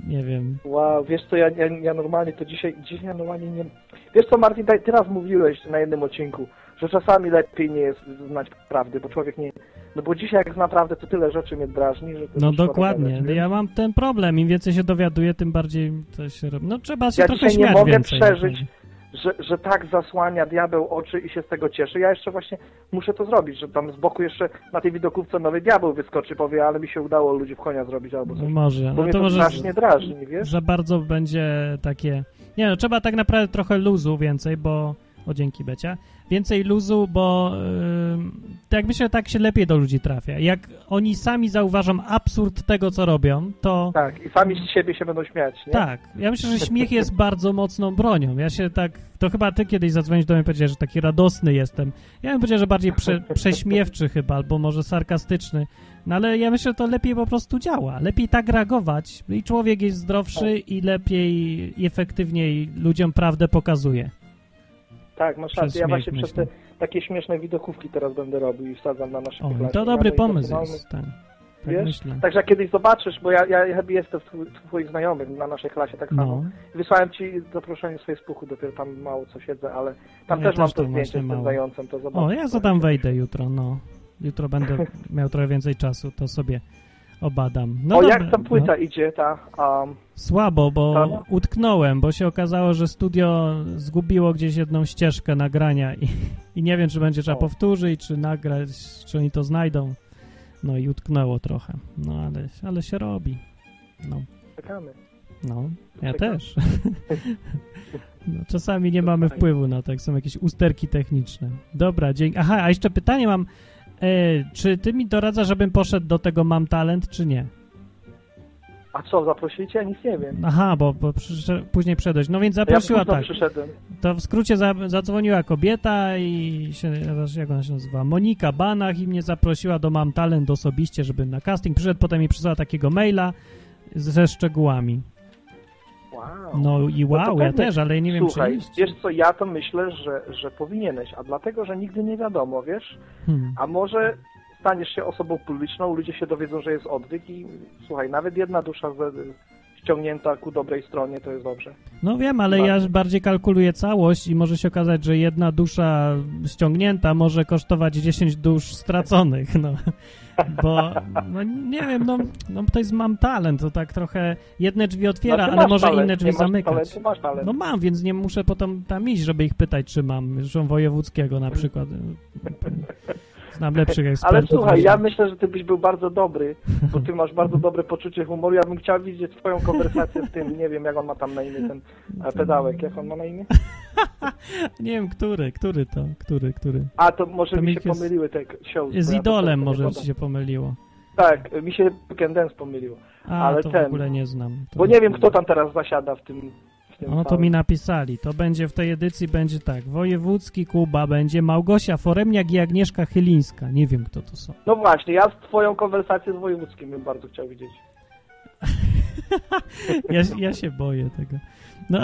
Nie wiem. Wow, wiesz co, ja, ja, ja normalnie to dzisiaj, dzisiaj ja normalnie nie... Wiesz co, Martin, tak, ty raz mówiłeś na jednym odcinku, że czasami lepiej nie jest znać prawdy, bo człowiek nie... No bo dzisiaj jak zna prawdę, to tyle rzeczy mnie drażni, że... to No dokładnie. gadać? Ja mam ten problem. Im więcej się dowiaduję, tym bardziej się robi. No trzeba się Ja trochę dzisiaj nie śmiać mogę więcej. przeżyć, że, że tak zasłania diabeł oczy i się z tego cieszy. Ja jeszcze właśnie muszę to zrobić, że tam z boku jeszcze na tej widokówce nowy diabeł wyskoczy, powie, ale mi się udało ludzi w konia zrobić albo coś. No może. Bo No mnie to to może strasznie drażni, wiesz? za bardzo będzie takie... Nie no, trzeba tak naprawdę trochę luzu więcej, bo... O, dzięki Becia. Więcej luzu, bo yy, tak myślę, tak się lepiej do ludzi trafia. Jak oni sami zauważą absurd tego, co robią, to... Tak, i sami z siebie się będą śmiać, nie? Tak, ja myślę, że śmiech jest bardzo mocną bronią. Ja się tak, to chyba ty kiedyś zadzwonisz do mnie i powiedziałeś, że taki radosny jestem. Ja bym powiedział, że bardziej prze, [LAUGHS] prześmiewczy chyba, albo może sarkastyczny. No ale ja myślę, że to lepiej po prostu działa. Lepiej tak reagować i człowiek jest zdrowszy i lepiej i efektywniej ludziom prawdę pokazuje. Tak, masz rację. Ja właśnie przez te takie śmieszne widokówki teraz będę robił i wsadzam na nasze O, to dobry pomysł jest. Tak, tak Wiesz? myślę. Także jak kiedyś zobaczysz, bo ja, ja, ja jestem tw- twoich znajomych na naszej klasie tak samo. No. Wysłałem ci zaproszenie z Facebooku, dopiero tam mało co siedzę, ale tam Ja też mam też to zdjęcie z tym zającem, to zobacz. O, ja za tam wejdę jutro, no. Jutro będę miał trochę więcej czasu, to sobie obadam. No o, dobra, jak ta płyta no. idzie, ta... Um, Słabo, bo Ta? utknąłem, bo się okazało, że studio zgubiło gdzieś jedną ścieżkę nagrania i, i nie wiem, czy będzie trzeba O. powtórzyć, czy nagrać, czy oni to znajdą. No i utknęło trochę. No ale, ale się robi. No, czekamy. no, ja Czekam. też. [LAUGHS] No, czasami nie mamy wpływu na to, jak są jakieś usterki techniczne. Dobra, dzięki. Aha, a jeszcze pytanie mam. E, czy ty mi doradza, żebym poszedł do tego Mam Talent, czy nie? A co, zaprosiliście? Ja nic nie wiem. Aha, bo, bo później przedłeś. No więc Ja zaprosiła późno tak. przyszedłem. To w skrócie za, zadzwoniła kobieta i się, jak ona się nazywa, Monika Banach i mnie zaprosiła do Mam Talent osobiście, żebym na casting przyszedł, potem mi przysłała takiego maila ze szczegółami. Wow. No i No wow, ja pewnie. też, ale nie wiem Słuchaj, czy wiesz co, ja to myślę, że, że powinieneś, a dlatego, że nigdy nie wiadomo, wiesz? Hmm. A może staniesz się osobą publiczną, ludzie się dowiedzą, że jest odwyk i słuchaj, nawet jedna dusza z, ściągnięta ku dobrej stronie to jest dobrze. No wiem, ale ja bardziej kalkuluję całość i może się okazać, że jedna dusza ściągnięta może kosztować 10 dusz straconych, no. Bo, no nie wiem, no, no to jest mam talent, to tak trochę jedne drzwi otwiera, Znaczy, ale może talent, inne drzwi zamykać. Talent. No mam, więc nie muszę potem tam iść, żeby ich pytać, czy mam. Zresztą wojewódzkiego na przykład. Znam lepszych ekspertów. Ale słuchaj, ja myślę, że ty byś był bardzo dobry, bo ty masz bardzo dobre poczucie humoru. Ja bym chciał widzieć twoją konwersację z tym, nie wiem jak on ma tam na imię, ten e, pedałek, jak on ma na imię? [LAUGHS] Nie wiem, który, który to, który, który. A, to może To mi się jest- pomyliły te shows. Z ja idolem to może ci się pomyliło. Tak, mi się and Dance pomyliło. A, ale to w ten, ogóle nie znam. To bo nie wiem kto tam teraz zasiada w tym, w tym to mi napisali. To będzie w tej edycji będzie tak. Wojewódzki Kuba będzie Małgosia Foremniak i Agnieszka Chylińska. Nie wiem, kto to są. No właśnie, ja twoją konwersację z wojewódzkim bym bardzo chciał widzieć. [LAUGHS] Ja, ja się boję tego. No,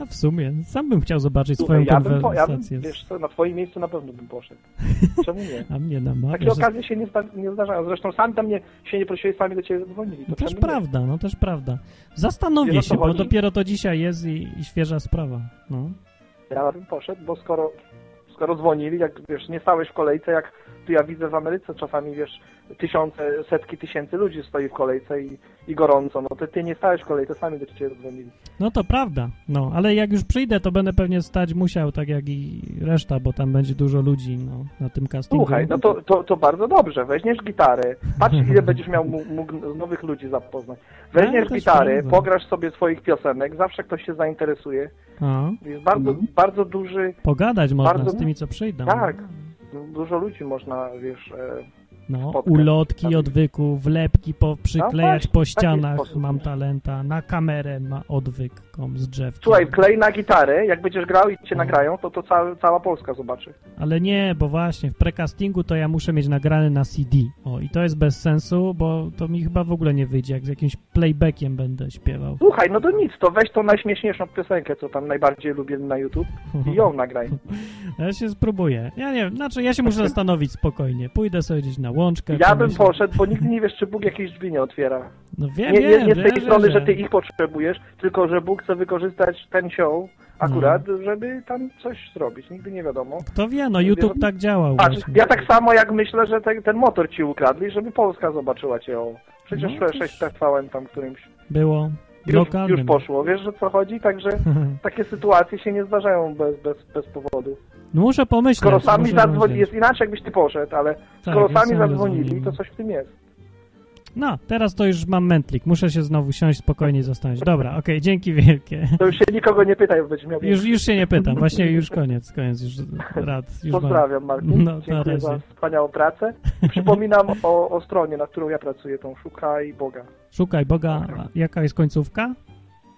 a [LAUGHS] w sumie, sam bym chciał zobaczyć Słuchaj, swoją ja bym, po, ja bym, wiesz co, na twoim miejscu na pewno bym poszedł. Czemu nie? [LAUGHS] A mnie namawia, Takie że... okazje się nie, nie zdarzają. Zresztą sami tam nie, się nie prosiłeś, sami do ciebie zadzwonili. To No też czemu nie? prawda, no też prawda. Zastanowię Wiesz, o co się, bo chodzi? dopiero to dzisiaj jest i, i świeża sprawa. No. Ja bym poszedł, bo skoro, skoro dzwonili, jak wiesz, nie stałeś w kolejce, jak ja widzę w Ameryce czasami, wiesz, tysiące, setki tysięcy ludzi stoi w kolejce i, i gorąco, no to ty nie stałeś w kolejce, sami do ciebie dzwonili. no to prawda, no, ale jak już przyjdę, to będę pewnie stać musiał, tak jak i reszta, bo tam będzie dużo ludzi, no, na tym castingu. Słuchaj, no to, to, to bardzo dobrze, weźmiesz gitarę, patrz ile będziesz miał mógł, nowych ludzi zapoznać. Weźmiesz No, też gitarę, prawda. pograsz sobie swoich piosenek, zawsze ktoś się zainteresuje. A, Jest bardzo, bardzo duży, pogadać można Bardzo- z tymi, co przyjdą. tak, dużo ludzi można, wiesz, e, No, spotkać. ulotki odwyku, wlepki po, przyklejać No właśnie, po ścianach, mam talenta, na kamerę ma odwykom z drzewkiem. Słuchaj, klej na gitarę, jak będziesz grał i No. cię nagrają, to to cała, cała Polska zobaczy. Ale nie, bo właśnie w precastingu to ja muszę mieć nagrane na CD. O, i to jest bez sensu, bo to mi chyba w ogóle nie wyjdzie, jak z jakimś playbackiem będę śpiewał. Słuchaj, no to nic, to weź tą najśmieszniejszą piosenkę, co tam najbardziej lubię na YouTube i ją nagraj. [LAUGHS] Ja się spróbuję. Ja nie wiem, znaczy ja się muszę zastanowić spokojnie. Pójdę sobie gdzieś na łączkę. Ja bym pomyślę- poszedł, bo nigdy nie wiesz, czy Bóg jakieś drzwi nie otwiera. No wiem, Nie, nie, wiem, nie z tej strony, że że- ty ich potrzebujesz, tylko że Bóg chce wykorzystać ten show akurat, No. żeby tam coś zrobić. Nigdy nie wiadomo. Kto wie, no YouTube Wiesz- tak działał Patrz, ja tak samo jak myślę, że ten, ten motor ci ukradli, żeby Polska zobaczyła cię. O. Przecież No, 6 TVN tam którymś Było już, już poszło. Wiesz, że co chodzi? Także [LAUGHS] takie sytuacje się nie zdarzają bez, bez, bez powodu. No muszę pomyśleć. Skoro sami zadzwonili, jest inaczej jakbyś ty poszedł, ale skoro jak sami zadzwonili. to coś w tym jest. No, teraz to już mam mętlik. Muszę się znowu siąść spokojnie i zastanowić. Dobra, okej, dzięki wielkie. To już się nikogo nie pytaj, będziesz miał Już, już się nie pytam, właśnie już koniec, koniec, już rad. Już mam. Pozdrawiam, Martin. No, na Dziękuję za wspaniałą pracę. Przypominam o, o stronie, na którą ja pracuję, tą Szukaj Boga. Szukaj Boga, a jaka jest końcówka?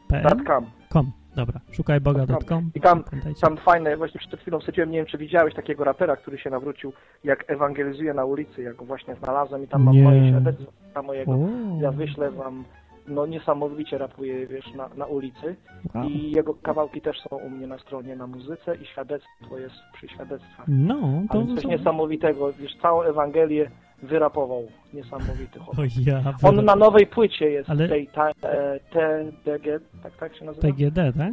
PL? .com. Com. Dobra, szukajboga.com. I tam, tam fajne, właśnie przed chwilą wsadziłem, nie wiem czy widziałeś takiego rapera, który się nawrócił, jak ewangelizuje na ulicy, jak go właśnie znalazłem i tam mam Nie. moje świadectwo mojego. O. Ja wyślę wam, no niesamowicie rapuje, wiesz, na, na ulicy Wow. i jego kawałki też są u mnie na stronie na muzyce i świadectwo jest przy świadectwach. No, to... więc coś to... niesamowitego, wiesz, całą Ewangelię wyrapował. Niesamowity chłop. Ja, On na nowej płycie jest, Ale- tej ta, e, TDG, tak, tak się nazywa? TGD, tak?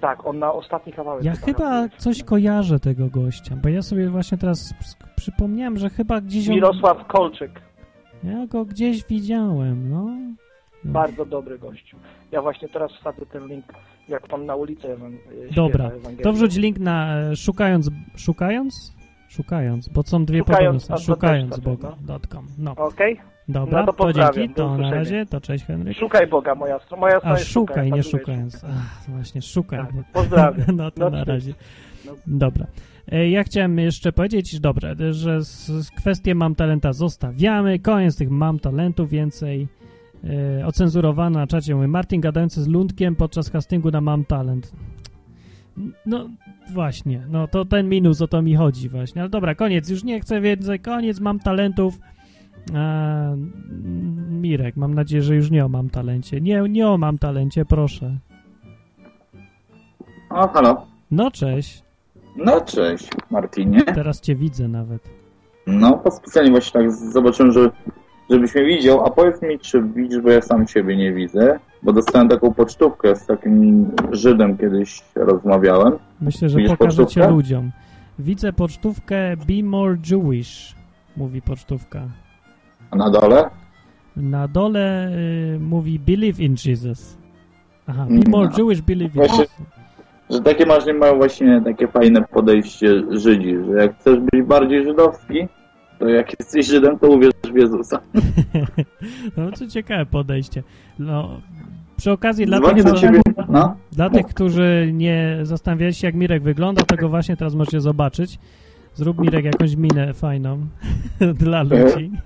Tak, on na ostatni kawałek. Ja chyba coś kojarzę tego gościa, bo ja sobie właśnie teraz przypomniałem, że chyba gdzieś on... Mirosław Kolczyk. Ja go gdzieś widziałem, no. Bardzo dobry gościu. Ja właśnie teraz wsadzę ten link, jak pan na ulicę śpiewa Dobra, to wrzuć link na e, szukając, szukając? Szukając, bo są dwie Szukając podobne, szukając na Boga, pewno. .com. No, Okej? dobra, No to to dzięki, to na razie, to cześć Henryk. Szukaj Boga, moja strona. Moja strona A szukaj, nie tak wiesz. szukając. Ach, właśnie, szukaj. Tak, pozdrawiam. [LAUGHS] No to No, na razie. No. Dobra. E, Ja chciałem jeszcze powiedzieć, dobrze, że z, z kwestię mam talenta zostawiamy. Koniec tych mam talentów, więcej e, ocenzurowane na czacie. Mówi Martin gadający z Lundkiem podczas castingu na mam talent. No właśnie, no to ten minus o to mi chodzi właśnie. Ale dobra, koniec, już nie chcę więcej, koniec, mam talentów. A, Mirek, mam nadzieję, że już nie o mam talencie. Nie, nie o mam talencie, proszę. O, halo. No cześć, No cześć, Martinie. teraz cię widzę nawet. No, po specjalnie właśnie tak zobaczyłem, że żebyś mnie widział, a powiedz mi, czy widzisz, bo ja sam siebie nie widzę, bo dostałem taką pocztówkę z takim Żydem kiedyś rozmawiałem. Myślę, że Widzisz pokażę cię pocztówkę? ludziom. Widzę pocztówkę Be More Jewish, mówi pocztówka. A na dole? Na dole y, mówi Believe in Jesus. Aha, Be Mm, More no. Jewish, Believe in Właśnie- Jesus. Że takie masz, nie mają właśnie takie fajne podejście Żydzi, że jak chcesz być bardziej żydowski, to jak jesteś Żydem, to uwierz w Jezusa. [LAUGHS] no to ciekawe podejście. No, przy okazji dla tych, Dzwonię ciebie, no. dla tych, którzy nie zastanawiali się jak Mirek wygląda, to go właśnie teraz możecie zobaczyć. Zrób Mirek jakąś minę fajną [LAUGHS] dla ludzi. [LAUGHS]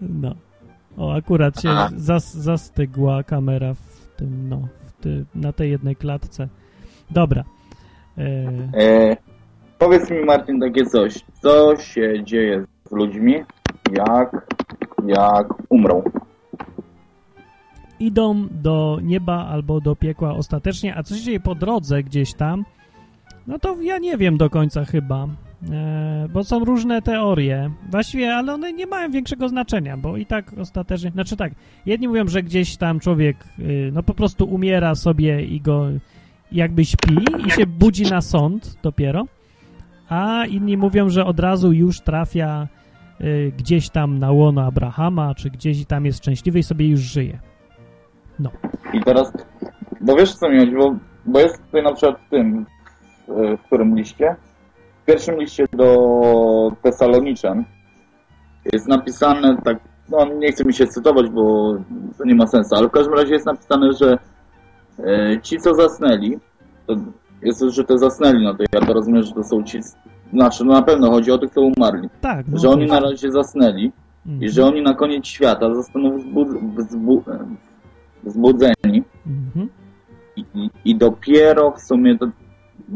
No. O, akurat się zas, zastygła kamera w tym, no, w ty, na tej jednej klatce. Dobra. E, E, powiedz mi, Martin, takie coś. Co się dzieje z ludźmi, jak, jak umrą? idą do nieba albo do piekła ostatecznie, a co się dzieje po drodze gdzieś tam, no to ja nie wiem do końca chyba, e, bo są różne teorie, właściwie, ale one nie mają większego znaczenia, bo i tak ostatecznie, znaczy tak, jedni mówią, że gdzieś tam człowiek, y, no po prostu umiera sobie i go jakby śpi i się budzi na sąd dopiero, a inni mówią, że od razu już trafia y, gdzieś tam na łono Abrahama, czy gdzieś tam jest szczęśliwy i sobie już żyje. No. I teraz, bo wiesz co mi chodzi, bo, bo jest tutaj na przykład w tym, w, którym liście? W pierwszym liście do Tesaloniczan jest napisane tak, no nie chcę mi się cytować, bo to nie ma sensu, ale w każdym razie jest napisane, że e, ci, co zasnęli, to jest, że te zasnęli, no to ja to rozumiem, że to są ci, znaczy no na pewno chodzi o tych, co umarli, Tak, no że oni na razie zasnęli Mhm. i że oni na koniec świata zostaną wzbud- wzbu- wzbudzeni Mhm. i, i, i dopiero w sumie to,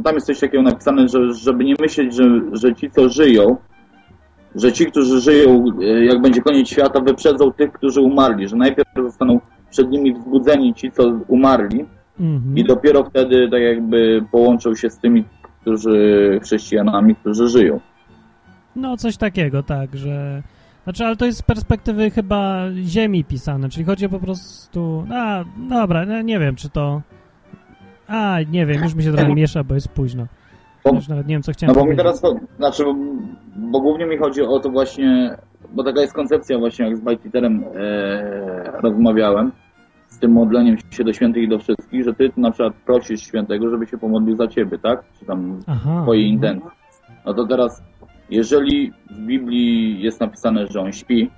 tam jest coś takiego napisane, że żeby nie myśleć, że, że ci co żyją, że ci, którzy żyją, e, jak będzie koniec świata, wyprzedzą tych, którzy umarli, że najpierw zostaną przed nimi wzbudzeni ci, co umarli Mhm. i dopiero wtedy tak jakby połączą się z tymi, którzy chrześcijanami, którzy żyją. No, coś takiego, tak, że... Znaczy, ale to jest z perspektywy chyba Ziemi pisane, czyli chodzi po prostu... A, dobra, no, nie wiem, czy to... A, nie wiem, już mi się trochę [LAUGHS] miesza, bo jest późno. Bo- Już nawet nie wiem, co chciałem No bo mi teraz, to, znaczy, bo, bo głównie mi chodzi o to właśnie, bo taka jest koncepcja właśnie, jak z Bajtiterem e, rozmawiałem, z tym modleniem się do świętych i do wszystkich, że ty na przykład prosisz świętego, żeby się pomodlił za ciebie, tak? Czy tam Aha. twojej intencji. No to teraz, jeżeli w Biblii jest napisane, że on śpi,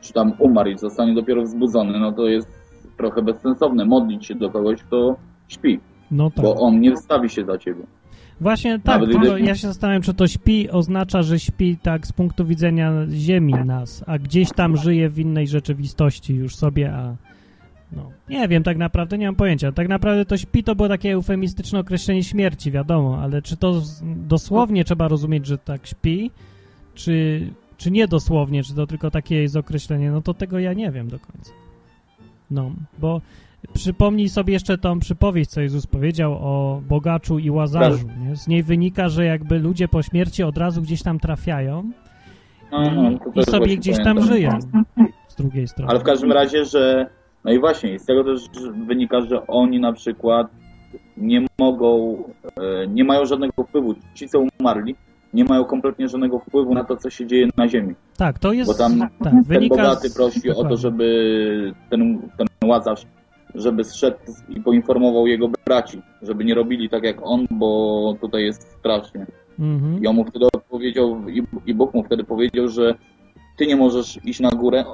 czy tam umarł i zostanie dopiero wzbudzony, no to jest trochę bezsensowne modlić się do kogoś, kto śpi, No tak. bo on nie wstawi się za ciebie. Właśnie tak, gdy- ja się zastanawiam, czy to śpi oznacza, że śpi tak z punktu widzenia Ziemi nas, a gdzieś tam żyje w innej rzeczywistości już sobie, a no, nie wiem, tak naprawdę nie mam pojęcia. Tak naprawdę to śpi to było takie eufemistyczne określenie śmierci, wiadomo, ale czy to dosłownie trzeba rozumieć, że tak śpi, czy, czy nie dosłownie, czy to tylko takie jest określenie, no to tego ja nie wiem do końca. No, bo przypomnij sobie jeszcze tą przypowieść, co Jezus powiedział o bogaczu i łazarzu. Nie? Z niej wynika, że jakby ludzie po śmierci od razu gdzieś tam trafiają i, i sobie gdzieś tam żyją z drugiej strony. Ale w każdym razie, że no i właśnie, z tego też wynika, że oni na przykład nie mogą, e, nie mają żadnego wpływu. Ci, co umarli, nie mają kompletnie żadnego wpływu na to, co się dzieje na Ziemi. Tak, to jest... Bo tam tak, ten wynika bogaty z- prosi o to, żeby ten, ten łazarz, żeby zszedł i poinformował jego braci, żeby nie robili tak jak on, bo tutaj jest strasznie. Mhm. I on mu wtedy odpowiedział, i Bóg mu wtedy powiedział, że ty nie możesz iść na górę,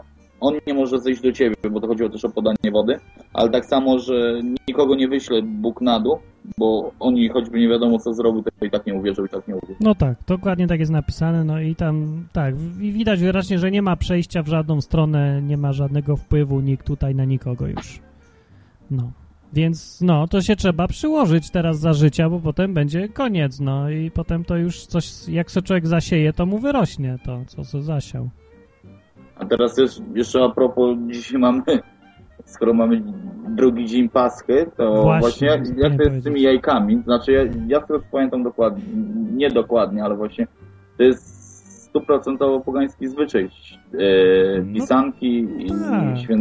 on nie może zejść do ciebie, bo to chodziło też o podanie wody, ale tak samo, że nikogo nie wyśle Bóg na dół, bo oni choćby nie wiadomo co zrobił, to i tak nie uwierzył, i tak nie uwierzył. No tak, dokładnie tak jest napisane, no i tam, tak, widać wyraźnie, że nie ma przejścia w żadną stronę, nie ma żadnego wpływu nikt tutaj na nikogo już. No, więc no, to się trzeba przyłożyć teraz za życia, bo potem będzie koniec, no i potem to już coś, jak se człowiek zasieje, to mu wyrośnie to, co se zasiał. A teraz jeszcze a propos, dzisiaj mamy, skoro mamy drugi dzień Paschy, to Właśnie, właśnie, jak, jak to jest z tymi jajkami, znaczy ja, ja już pamiętam dokładnie, nie dokładnie, ale właśnie to jest stuprocentowo pogański zwyczaj. E, No pisanki i tak. świę,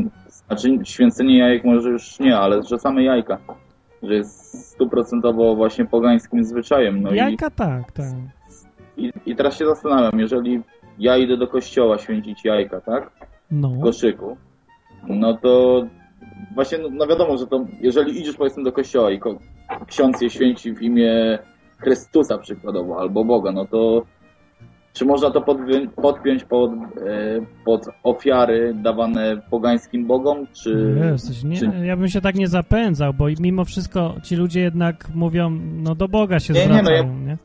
znaczy święcenie jajek może już nie, ale że same jajka, że jest stuprocentowo właśnie pogańskim zwyczajem. No Jajka tak, tak. i, i, I teraz się zastanawiam, jeżeli ja idę do kościoła święcić jajka, tak? No, w koszyku, no to właśnie, no, no wiadomo, że to jeżeli idziesz powiedzmy do kościoła i ko- ksiądz je święci w imię Chrystusa przykładowo, albo Boga, no to czy można to podpiąć, pod, e, pod ofiary dawane pogańskim bogom, czy... Jesteś, nie, czy ja bym się tak nie zapędzał, bo mimo wszystko ci ludzie jednak mówią, no do Boga się Nie, nie, no zwracają, ja- nie?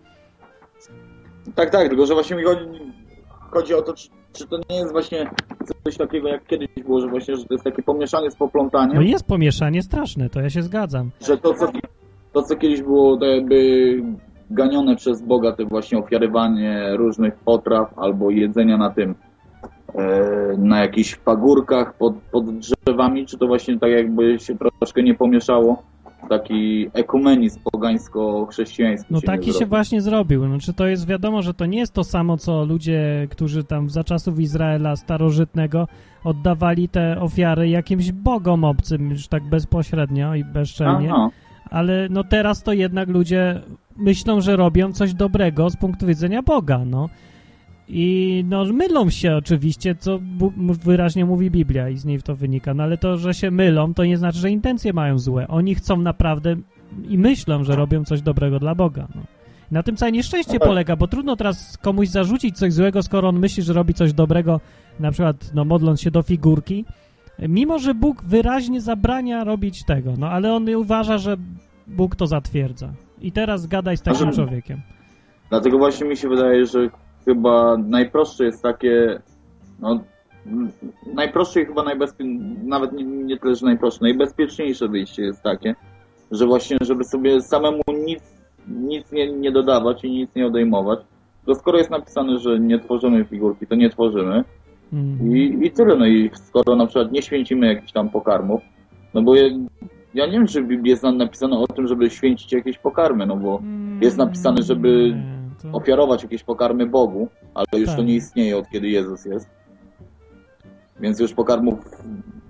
Tak, tak, tylko że właśnie mi chodzi, chodzi o to, czy, czy to nie jest właśnie coś takiego jak kiedyś było, że właśnie, że to jest takie pomieszanie z poplątaniem. No jest pomieszanie straszne, to ja się zgadzam. że to co, to, co kiedyś było to jakby ganione przez Boga, to właśnie ofiarywanie różnych potraw albo jedzenia na tym, e, na jakichś pagórkach pod, pod drzewami, czy to właśnie tak jakby się troszkę nie pomieszało, taki ekumenizm pogańsko-chrześcijański. No się taki się właśnie zrobił. No, czy to jest wiadomo, że to nie jest to samo, co ludzie, którzy tam za czasów Izraela starożytnego oddawali te ofiary jakimś bogom obcym, już tak bezpośrednio i bezczelnie. Aha. Ale no teraz to jednak ludzie myślą, że robią coś dobrego z punktu widzenia Boga, no. I no mylą się oczywiście, co wyraźnie mówi Biblia i z niej to wynika, no ale to, że się mylą, to nie znaczy, że intencje mają złe. Oni chcą naprawdę i myślą, że robią coś dobrego dla Boga, no. Na tym całe nieszczęście polega, bo trudno teraz komuś zarzucić coś złego, skoro on myśli, że robi coś dobrego, na przykład no, modląc się do figurki, mimo że Bóg wyraźnie zabrania robić tego, no ale on uważa, że Bóg to zatwierdza. I teraz gadaj z takim człowiekiem. Dlatego właśnie mi się wydaje, że chyba najprostsze jest takie, no, najprostsze i chyba najbezpieczniejsze, nawet nie, nie tyle, że najprostsze, najbezpieczniejsze wyjście jest takie, że właśnie, żeby sobie samemu nic, nic nie, nie dodawać i nic nie odejmować, to skoro jest napisane, że nie tworzymy figurki, to nie tworzymy. Mhm. i, i tyle, no i skoro na przykład nie święcimy jakichś tam pokarmów, no bo ja, ja nie wiem, czy w Biblii jest nam napisane o tym, żeby święcić jakieś pokarmy, no bo jest napisane, żeby to... ofiarować jakieś pokarmy Bogu, ale już Tak. to nie istnieje od kiedy Jezus jest. Więc już pokarmów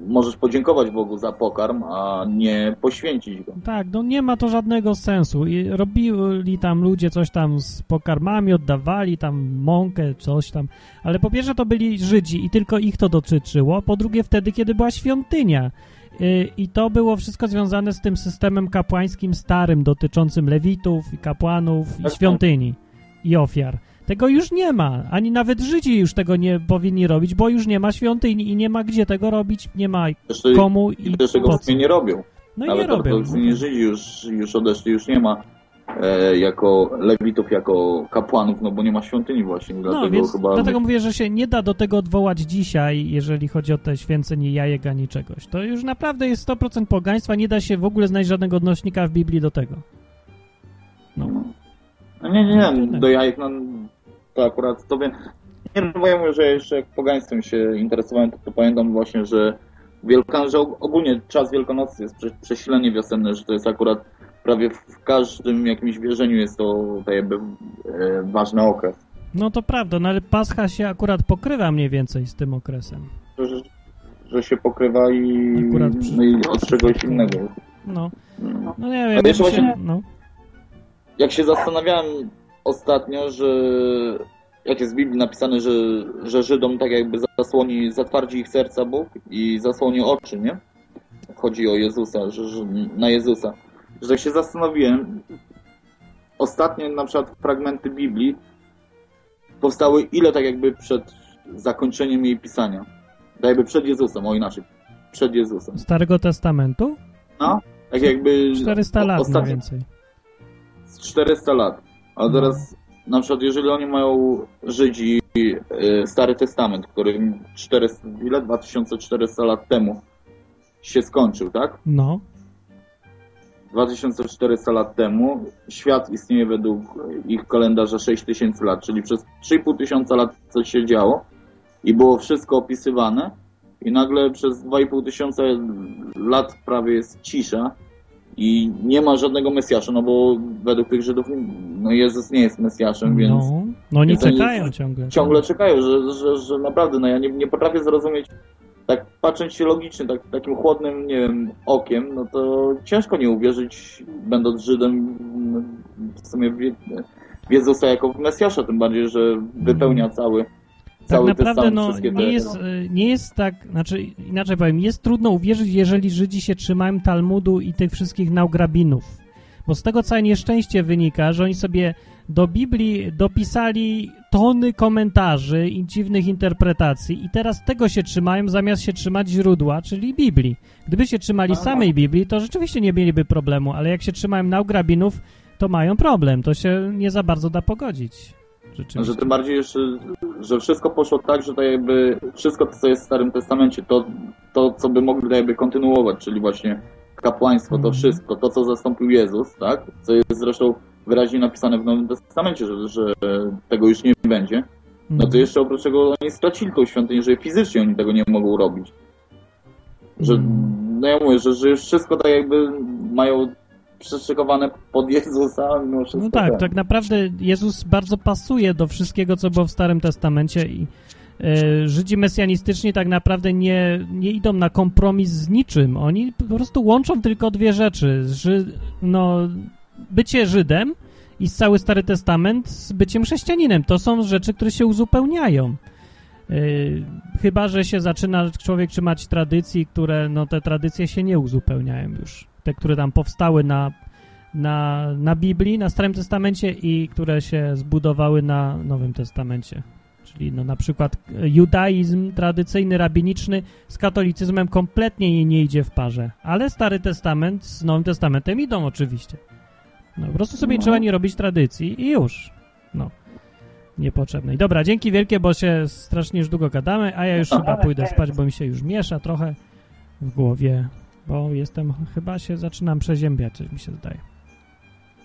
możesz podziękować Bogu za pokarm, a nie poświęcić go. Tak, no nie ma to żadnego sensu. I robili tam ludzie coś tam z pokarmami, oddawali tam mąkę, coś tam. Ale po pierwsze to byli Żydzi i tylko ich to dotyczyło. Po drugie wtedy, kiedy była świątynia. Y, I to było wszystko związane z tym systemem kapłańskim starym, dotyczącym lewitów i kapłanów i tak. świątyni i ofiar. Tego już nie ma. Ani nawet Żydzi już tego nie powinni robić, bo już nie ma świątyni i nie ma gdzie tego robić, nie ma komu i i też tego po co. nie robią. No i Nawet nie robią. ortodoksyjni Żydzi już, już odeszli, już nie ma e, jako lewitów, jako kapłanów, no bo nie ma świątyni właśnie, dlatego No, więc chyba... dlatego mówię, że się nie da do tego odwołać dzisiaj, jeżeli chodzi o te święcenie jajek ani czegoś. To już naprawdę jest 100% pogaństwa, nie da się w ogóle znaleźć żadnego odnośnika w Biblii do tego. No. No nie, nie, No nie, tyle. do jajek, no to akurat to wiem. Nie no, bo ja mówię, że jeszcze jak pogaństwem się interesowałem, to, to pamiętam właśnie, że Wielkan, że og- ogólnie czas Wielkanocy jest prze, przesilenie wiosenne, że to jest akurat prawie w każdym jakimś wierzeniu jest to tak jakby e, ważny okres. no to prawda, no ale Pascha się akurat pokrywa mniej więcej z tym okresem. Że, że, się pokrywa i, Akurat przy- no i od czegoś innego. No, No. no nie wiem, się, właśnie- no. Jak się zastanawiałem, ostatnio, że jak jest w Biblii napisane, że, że Żydom tak jakby zasłoni, zatwardzi ich serca Bóg i zasłoni oczy, nie? Chodzi o Jezusa, że, że na Jezusa. Że tak się zastanowiłem, ostatnie na przykład fragmenty Biblii powstały ile tak jakby przed zakończeniem jej pisania? Tak jakby przed Jezusem, o inaczej. Przed Jezusem. Starego Testamentu? No, tak jakby... 400 lat mniej ostatnie- więcej. Z 400 lat. A teraz na przykład jeżeli oni mają Żydzi y, Stary Testament, który 400, ile? 2400 lat temu się skończył, tak? No. 2400 lat temu świat istnieje według ich kalendarza 6000 lat, czyli przez 3,5 tysiąca lat coś się działo i było wszystko opisywane i nagle przez 2,5 tysiąca lat prawie jest cisza i nie ma żadnego Mesjasza, no bo według tych Żydów no Jezus nie jest Mesjaszem, więc No, no oni czekają ciągle. ciągle czekają, że, że, że naprawdę, no ja nie, nie potrafię zrozumieć, tak patrząc się logicznie, tak, takim chłodnym, nie wiem, okiem, no to ciężko nie uwierzyć, będąc Żydem, no, w sumie w, w Jezusa jako w Mesjasza, tym bardziej, że wypełnia cały, Tak cały naprawdę testament, no, nie, te, jest, no. y, nie jest tak, znaczy inaczej powiem, jest trudno uwierzyć, jeżeli Żydzi się trzymają Talmudu i tych wszystkich naugrabinów. Bo z tego całe nieszczęście wynika, że oni sobie do Biblii dopisali tony komentarzy i dziwnych interpretacji i teraz tego się trzymają zamiast się trzymać źródła, czyli Biblii. Gdyby się trzymali samej Biblii, to rzeczywiście nie mieliby problemu, ale jak się trzymają naugrabinów, to mają problem. To się nie za bardzo da pogodzić. Rzeczywiście. Że tym bardziej jeszcze, że wszystko poszło tak, że tak jakby wszystko, co jest w Starym Testamencie, to, to co by mogli jakby kontynuować, czyli właśnie kapłaństwo, to wszystko, to co zastąpił Jezus, tak? Co jest zresztą wyraźnie napisane w Nowym Testamencie, że, że tego już nie będzie. No to jeszcze oprócz tego oni stracili tą świątynię, że fizycznie oni tego nie mogą robić. Że, no ja mówię, że, że już wszystko tak jakby mają przeszykowane pod Jezusa, mimo wszystko. No tak, tak naprawdę Jezus bardzo pasuje do wszystkiego, co było w Starym Testamencie i e, Żydzi mesjanistyczni tak naprawdę nie, nie idą na kompromis z niczym. Oni po prostu łączą tylko dwie rzeczy. Ży, no, bycie Żydem i cały Stary Testament z byciem chrześcijaninem. To są rzeczy, które się uzupełniają. E, chyba, że się zaczyna człowiek trzymać tradycji, które, no te tradycje się nie uzupełniają już. Te, które tam powstały na na, na Biblii, na Starym Testamencie i które się zbudowały na Nowym Testamencie. Czyli no, na przykład judaizm tradycyjny, rabiniczny z katolicyzmem kompletnie nie, nie idzie w parze. Ale Stary Testament z Nowym Testamentem idą oczywiście. No, po prostu sobie No. trzeba nie robić tradycji i już. No. Niepotrzebnej. Dobra, dzięki wielkie, bo się strasznie już długo gadamy, a ja już [LAUGHS] chyba pójdę spać, bo mi się już miesza trochę w głowie, bo jestem, chyba się zaczynam przeziębiać, coś mi się zdaje.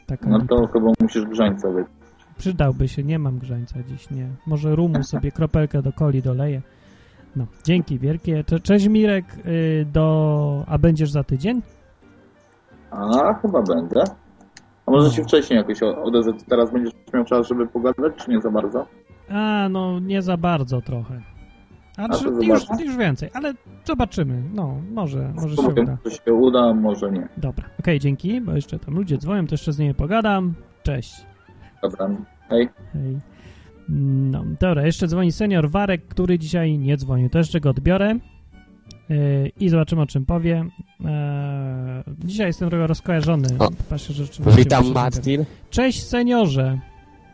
Taka No to chyba musisz grzańca sobie. Przydałby się, nie mam grzańca dziś, nie. Może rumu sobie kropelkę do coli doleję. No, dzięki wielkie. Cze- Cześć Mirek, y, do... a będziesz za tydzień? A, chyba będę. A może No. się wcześniej jakoś odezwę. Teraz będziesz miał czas, żeby pogadać, czy nie za bardzo? A, no nie za bardzo trochę. A, A to czy, już, już więcej, ale zobaczymy. No, może, może się uda. czy się uda, może nie. Dobra, okej, dzięki, bo jeszcze tam ludzie dzwonią, to jeszcze z nimi pogadam. Cześć. Dobra, hej. Hej. No, dobra, jeszcze dzwoni senior Warek, który dzisiaj nie dzwonił. To jeszcze go odbiorę yy, i zobaczymy, o czym powie. Eee, dzisiaj jestem trochę rozkojarzony. O, Patrzę, że rzeczywiście Witam Martin. Cześć seniorze.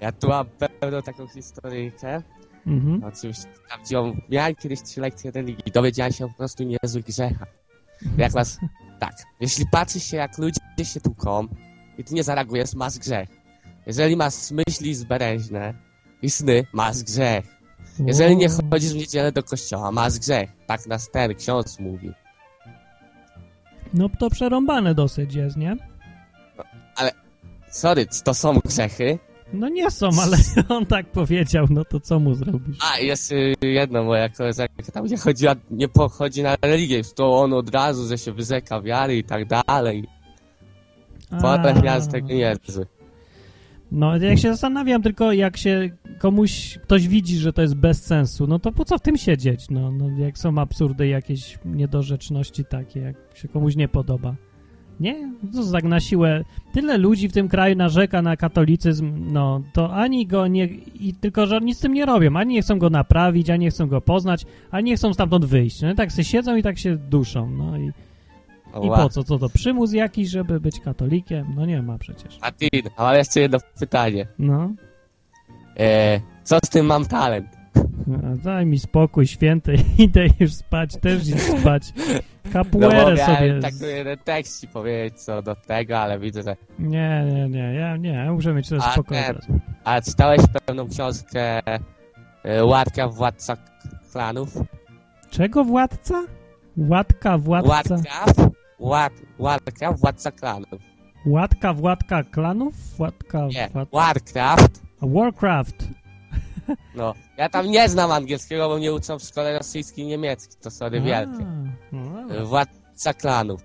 Ja tu mam pewną taką historyjkę. Mhm. Oczywiście prawdziwą. Miałem kiedyś trzy lekcje religii. Dowiedziałem się po prostu niezłych grzechach. Jak was... Tak. Jeśli patrzy się, jak ludzie się tłuką i ty nie zareagujesz, masz grzech. Jeżeli masz myśli zbereźne i sny, masz grzech. Jeżeli nie chodzisz w niedzielę do kościoła, masz grzech. Tak nas ten ksiądz mówi. No to przerąbane dosyć jest, nie? Ale, sorry, to są grzechy. No nie są, ale [LAUGHS] on tak powiedział, no to co mu zrobisz? A, jest y, jedno, moja koleżanka tam nie chodziła, nie pochodzi na religię, to on od razu, że się wyrzeka wiary i tak dalej. Potem miałem z tego niezły. No, jak się zastanawiam, tylko jak się komuś, ktoś widzi, że to jest bez sensu, no to po co w tym siedzieć? No, no jak są absurdy, jakieś niedorzeczności takie, jak się komuś nie podoba. Nie? Co za na siłę. Tyle ludzi w tym kraju narzeka na katolicyzm, no to ani go nie... I tylko, że nic z tym nie robią. Ani nie chcą go naprawić, ani nie chcą go poznać, ani nie chcą stamtąd wyjść. No, tak se siedzą i tak się duszą. No i, i po co? Co to? Przymus jakiś, żeby być katolikiem? No nie ma przecież. Martin, a mam jeszcze jedno pytanie. No. E, co z tym mam talent? A Daj mi spokój, święty, [LAUGHS] idę już spać, też idź spać. No Capoeirę bo sobie... tak tekst ci powiedzieć co do tego, ale widzę, że... Nie, nie, nie, ja nie, ja muszę mieć A, spokój. teraz. a czytałeś pewną książkę e, Łatka Władca Klanów? Czego władca? Władka, władca? Warcraft? Ład, Warcraft Władca Klanów. Łatka, władka klanów? Nie, wład... Warcraft. A Warcraft. [LAUGHS] No, ja tam nie znam angielskiego, bo mnie uczą w szkole rosyjski i niemiecki, to sorry wielkie. No. E, Władca Klanów.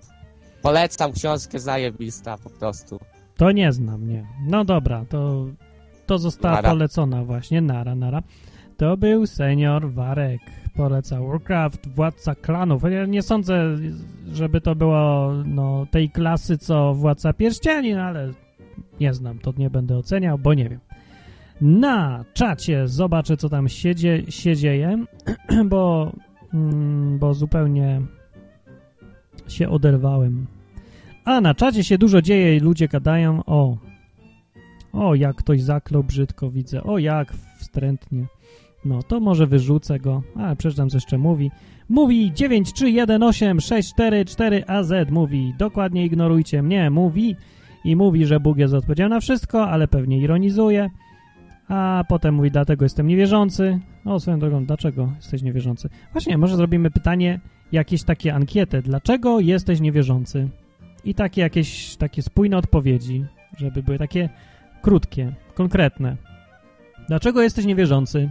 Polecam książkę zajebista po prostu. To nie znam, nie. No dobra, to, to została Nara. polecona właśnie, nara, nara. To był senior Warek, polecał Warcraft, Władca Klanów. Ja nie sądzę, żeby to było no, tej klasy, co Władca Pierścieni, no, ale nie znam, to nie będę oceniał, bo nie wiem. Na czacie zobaczę, co tam się, się dzieje, [CLEARS THROAT] bo, mm, bo zupełnie się oderwałem. A na czacie się dużo dzieje i ludzie gadają o o jak ktoś zaklął brzydko widzę, o jak wstrętnie. No to może wyrzucę go, ale przeczytam co jeszcze mówi. Mówi 9318644AZ mówi dokładnie ignorujcie mnie, mówi i mówi, że Bóg jest odpowiedzialny na wszystko, ale pewnie ironizuje. A potem mówi, dlatego jestem niewierzący. O, swoją drogą, dlaczego jesteś niewierzący? Właśnie, może zrobimy pytanie, jakieś takie ankiety. Dlaczego jesteś niewierzący? I takie jakieś takie spójne odpowiedzi, żeby były takie krótkie, konkretne. Dlaczego jesteś niewierzący?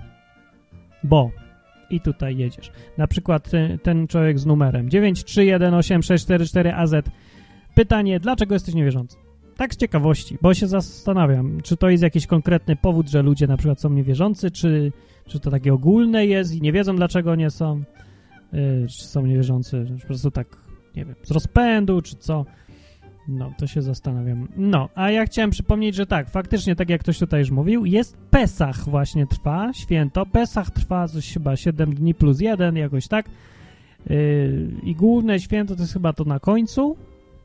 Bo. I tutaj jedziesz. Na przykład y, ten człowiek z numerem 9318644AZ. Pytanie, dlaczego jesteś niewierzący? Tak z ciekawości, bo się zastanawiam, czy to jest jakiś konkretny powód, że ludzie na przykład są niewierzący, czy, czy to takie ogólne jest i nie wiedzą, dlaczego nie są, yy, czy są niewierzący, czy po prostu tak, nie wiem, z rozpędu, czy co. No, to się zastanawiam. No, a ja chciałem przypomnieć, że tak, faktycznie, tak jak ktoś tutaj już mówił, jest Pesach właśnie trwa, święto. Pesach trwa coś chyba 7 dni plus 1, jakoś tak. Yy, I główne święto to jest chyba to na końcu,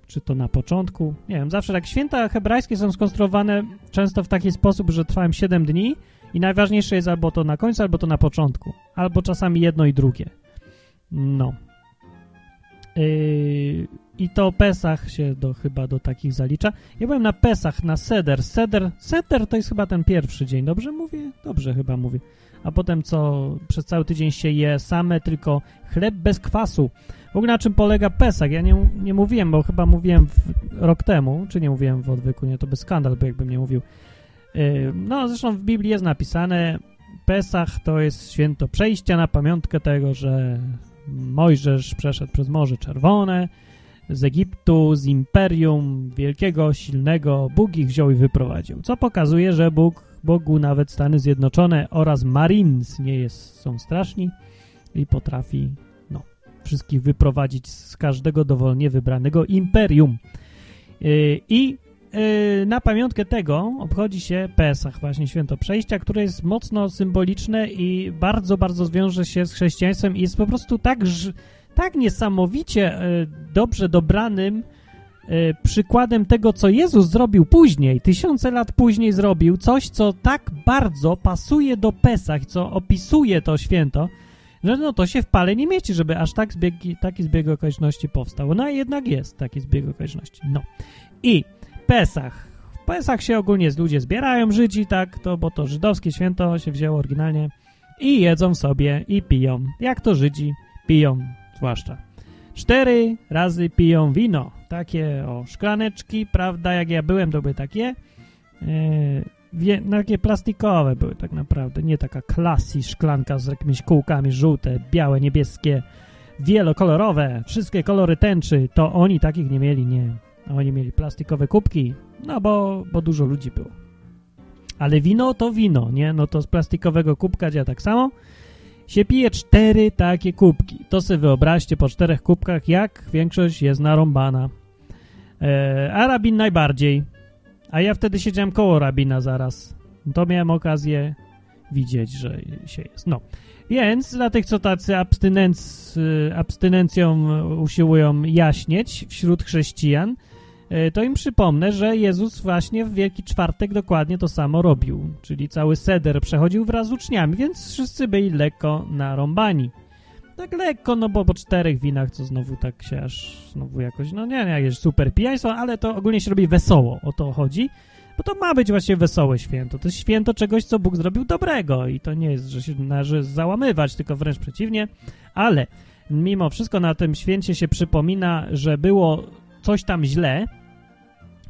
czy to na początku. Nie wiem, zawsze tak święta hebrajskie są skonstruowane często w taki sposób, że trwają 7 dni i najważniejsze jest albo to na końcu, albo to na początku. Albo czasami jedno i drugie. No. Yy, I to Pesach się do, chyba do takich zalicza. Ja byłem na Pesach, na Seder. Seder, Seder to jest chyba ten pierwszy dzień. Dobrze mówię? Dobrze chyba mówię. A potem co przez cały tydzień się je same tylko chleb bez kwasu. W ogóle na czym polega Pesach? Ja nie, nie mówiłem, bo chyba mówiłem rok temu, czy nie mówiłem w odwyku, nie, to bez skandal, bo jakbym nie mówił. Yy, no, zresztą w Biblii jest napisane, Pesach to jest święto przejścia na pamiątkę tego, że Mojżesz przeszedł przez Morze Czerwone, z Egiptu, z imperium wielkiego, silnego, Bóg ich wziął i wyprowadził. Co pokazuje, że Bóg, Bogu nawet Stany Zjednoczone oraz Marines nie jest, są straszni i potrafi wszystkich wyprowadzić z każdego dowolnie wybranego imperium. Yy, I yy, na pamiątkę tego obchodzi się Pesach, właśnie Święto Przejścia, które jest mocno symboliczne i bardzo, bardzo zwiąże się z chrześcijaństwem i jest po prostu tak, tak niesamowicie yy, dobrze dobranym przykładem tego, co Jezus zrobił później, tysiące lat później zrobił, coś, co tak bardzo pasuje do Pesach, co opisuje to święto, że no to się w pale nie mieści, żeby aż tak zbieg, taki zbieg okoliczności powstał. No a jednak jest taki zbieg okoliczności. No. I Pesach. W Pesach się ogólnie ludzie zbierają, Żydzi, tak, to, bo to żydowskie święto się wzięło oryginalnie i jedzą sobie i piją. Jak to Żydzi piją, zwłaszcza. Cztery razy piją wino. Takie o szklaneczki, prawda, jak ja byłem, to były takie e, wie, no, takie plastikowe były tak naprawdę, nie taka klasy szklanka z jakimiś kółkami żółte, białe, niebieskie, wielokolorowe, wszystkie kolory tęczy, to oni takich nie mieli, nie. Oni mieli plastikowe kubki, no bo, bo dużo ludzi było. Ale wino to wino, nie? No to z plastikowego kubka działa tak samo. Się pije cztery takie kubki. To sobie wyobraźcie po czterech kubkach, jak większość jest narąbana. E, a rabin najbardziej. A ja wtedy siedziałem koło rabina zaraz. To miałem okazję widzieć, że się jest. No. Więc dla tych, co tacy abstynenc, abstynencją usiłują jaśnieć wśród chrześcijan, y, to im przypomnę, że Jezus właśnie w Wielki Czwartek dokładnie to samo robił. Czyli cały seder przechodził wraz z uczniami, więc wszyscy byli lekko narąbani. Tak lekko, no bo po czterech winach, co znowu tak się aż znowu jakoś, no nie, nie, jakieś super pijaństwo, ale to ogólnie się robi wesoło, o to chodzi. Bo to ma być właśnie wesołe święto. To jest święto czegoś, co Bóg zrobił dobrego i to nie jest, że się należy załamywać, tylko wręcz przeciwnie. Ale mimo wszystko na tym święcie się przypomina, że było coś tam źle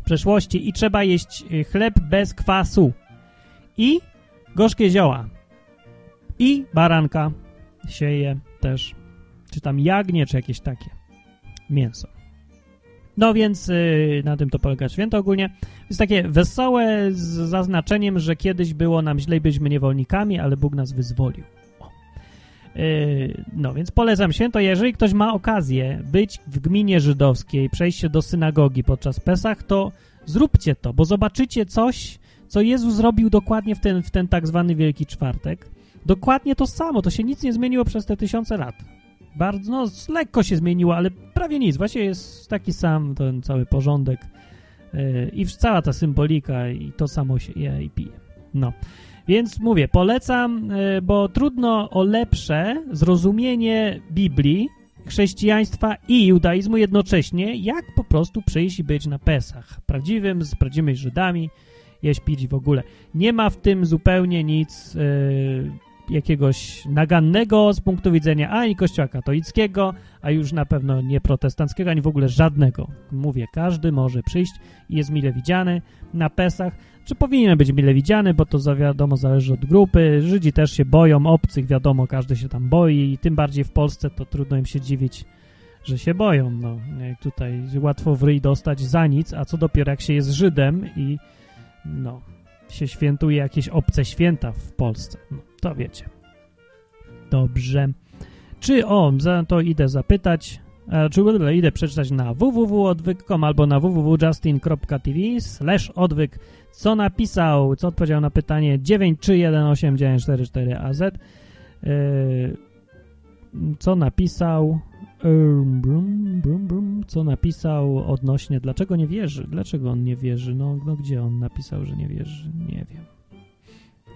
w przeszłości i trzeba jeść y, chleb bez kwasu i gorzkie zioła i baranka się je też, czy tam jagnię, czy jakieś takie mięso. No więc yy, na tym to polega święto ogólnie. Jest takie wesołe z zaznaczeniem, że kiedyś było nam źle byliśmy niewolnikami, ale Bóg nas wyzwolił. Yy, no więc polecam święto. Jeżeli ktoś ma okazję być w gminie żydowskiej, przejść się do synagogi podczas Pesach, to zróbcie to, bo zobaczycie coś, co Jezus zrobił dokładnie w ten, w ten tak zwany Wielki Czwartek. Dokładnie to samo, to się nic nie zmieniło przez te tysiące lat. Bardzo, no, lekko się zmieniło, ale prawie nic. Właśnie jest taki sam ten cały porządek yy, i cała ta symbolika i to samo się je i pije. No, więc mówię, polecam, yy, bo trudno o lepsze zrozumienie Biblii, chrześcijaństwa i judaizmu jednocześnie, jak po prostu przyjść i być na Pesach. Prawdziwym, z prawdziwymi Żydami, jeść, pić w ogóle. Nie ma w tym zupełnie nic... Yy, jakiegoś nagannego z punktu widzenia ani kościoła katolickiego, a już na pewno nie protestanckiego, ani w ogóle żadnego. Mówię, każdy może przyjść i jest mile widziany na Pesach. Czy powinien być mile widziany, bo to za wiadomo zależy od grupy. Żydzi też się boją obcych, wiadomo, każdy się tam boi i tym bardziej w Polsce to trudno im się dziwić, że się boją. No, jak tutaj łatwo w ryj dostać za nic, a co dopiero jak się jest Żydem i no, się świętuje jakieś obce święta w Polsce. No, to wiecie. Dobrze. Czy, o, za to idę zapytać, a, czy idę przeczytać na www.odwyk.com albo na www.justin.tv slash odwyk, co napisał, co odpowiedział na pytanie 9318944AZ, yy, co napisał brum, brum, brum, co napisał odnośnie dlaczego nie wierzy, dlaczego on nie wierzy, no, no gdzie on napisał, że nie wierzy, nie wiem.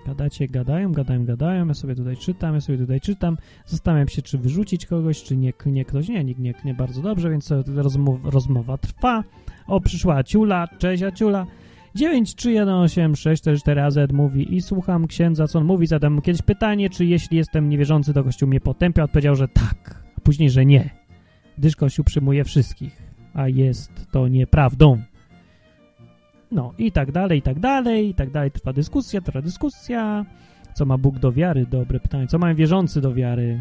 Gadacie, gadają, gadają, gadają, ja sobie tutaj czytam, ja sobie tutaj czytam, zastanawiam się, czy wyrzucić kogoś, czy nie klnie ktoś, nie, nikt nie klnie bardzo dobrze, więc rozmowa, rozmowa trwa. O, przyszła Aciula, cześć Aciula, 9318644AZ mówi i słucham księdza, co on mówi, zadam kiedyś pytanie, czy jeśli jestem niewierzący, to Kościół mnie potępia, odpowiedział, że tak, a później, że nie, gdyż Kościół przyjmuje wszystkich, a jest to nieprawdą. No i tak dalej, i tak dalej, i tak dalej. Trwa dyskusja, trwa dyskusja. Co ma Bóg do wiary? Dobre pytanie. Co mają wierzący do wiary?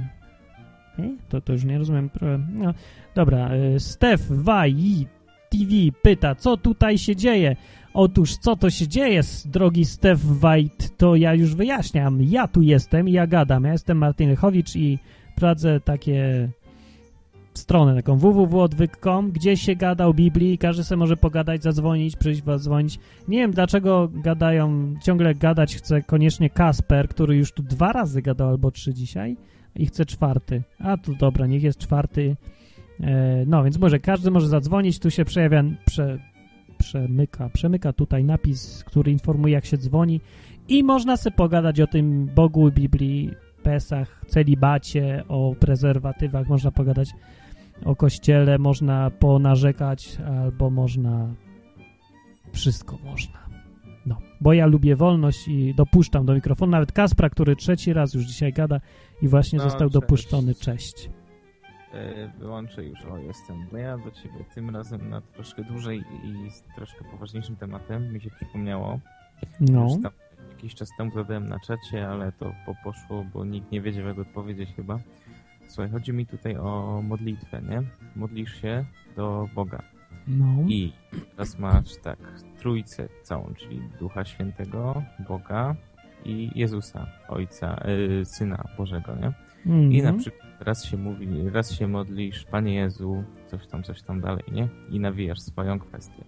E? To, to już nie rozumiem. No, dobra, Stef Waj TV pyta, co tutaj się dzieje? Otóż, co to się dzieje, drogi Stef White, to ja już wyjaśniam. Ja tu jestem i ja gadam. Ja jestem Martin Lechowicz i prowadzę takie stronę taką www.odwyk.com, gdzie się gada o Biblii, każdy sobie może pogadać, zadzwonić, przyjść was dzwonić. Nie wiem, dlaczego gadają, ciągle gadać chce koniecznie Kasper, który już tu dwa razy gadał albo trzy dzisiaj i chce czwarty. A tu dobra, niech jest czwarty. E, no, więc może każdy może zadzwonić, tu się przejawia, prze, przemyka, przemyka tutaj napis, który informuje jak się dzwoni i można sobie pogadać o tym Bogu Biblii, Pesach, celibacie, o prezerwatywach, można pogadać o kościele, można ponarzekać, albo można wszystko można. No, bo ja lubię wolność i dopuszczam do mikrofonu nawet Kaspra, który trzeci raz już dzisiaj gada i właśnie No, został cześć. dopuszczony. Cześć. E, Wyłączę już, o jestem. No ja do ciebie tym razem na troszkę dłużej i z troszkę poważniejszym tematem mi się przypomniało. No. Tam jakiś czas temu zadałem na czacie, ale to po, poszło, bo nikt nie wiedział jak odpowiedzieć chyba. Słuchaj, chodzi mi tutaj o modlitwę, nie? Modlisz się do Boga. No. I teraz masz tak, trójcę całą, czyli Ducha Świętego, Boga i Jezusa, Ojca, y, Syna Bożego, nie? Mhm. I na przykład raz się mówi, raz się modlisz, Panie Jezu, coś tam, coś tam dalej, nie? I nawijasz swoją kwestię.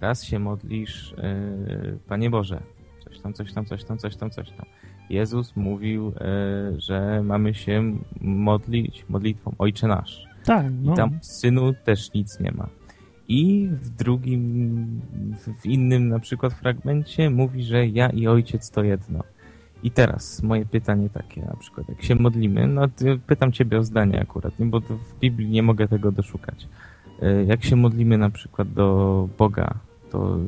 Raz się modlisz, yy, Panie Boże, coś tam, coś tam, coś tam, coś tam, coś tam. Jezus mówił, yy, że mamy się modlić modlitwą Ojcze Nasz. Tak, no. I tam Synu też nic nie ma. I w drugim, w- innym na przykład fragmencie mówi, że ja i Ojciec to jedno. I teraz moje pytanie takie, na przykład jak się modlimy, no pytam Ciebie o zdanie akurat, bo w Biblii nie mogę tego doszukać. E, Jak się modlimy na przykład do Boga, to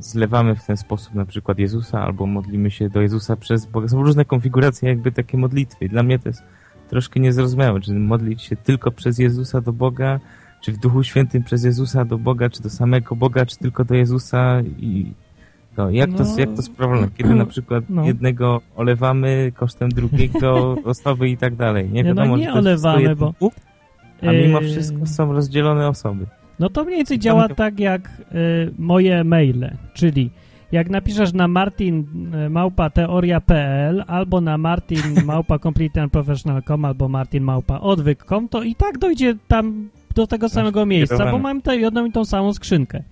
zlewamy w ten sposób na przykład Jezusa, albo modlimy się do Jezusa przez Boga. Są różne konfiguracje jakby takie modlitwy. I Dla mnie to jest troszkę niezrozumiałe, czy modlić się tylko przez Jezusa do Boga, czy w Duchu Świętym przez Jezusa do Boga, czy do samego Boga, czy tylko do Jezusa i no, jak, to, No. jak to sprawdzone? Kiedy na przykład No. jednego olewamy kosztem drugiego [LAUGHS] osoby i tak dalej. Nie Nie, no wiadomo, nie to jest wszystko olewamy, bo- a mimo Yy, wszystko są rozdzielone osoby. No to mniej więcej działa tak jak y, moje maile, czyli jak napiszesz na martin y, małpa teoria.pl albo na martin [LAUGHS] małpa completeandprofessional.com albo martin małpa odwyk.com, to i tak dojdzie tam do tego samego miejsca, bo mam tę jedną i tą samą skrzynkę.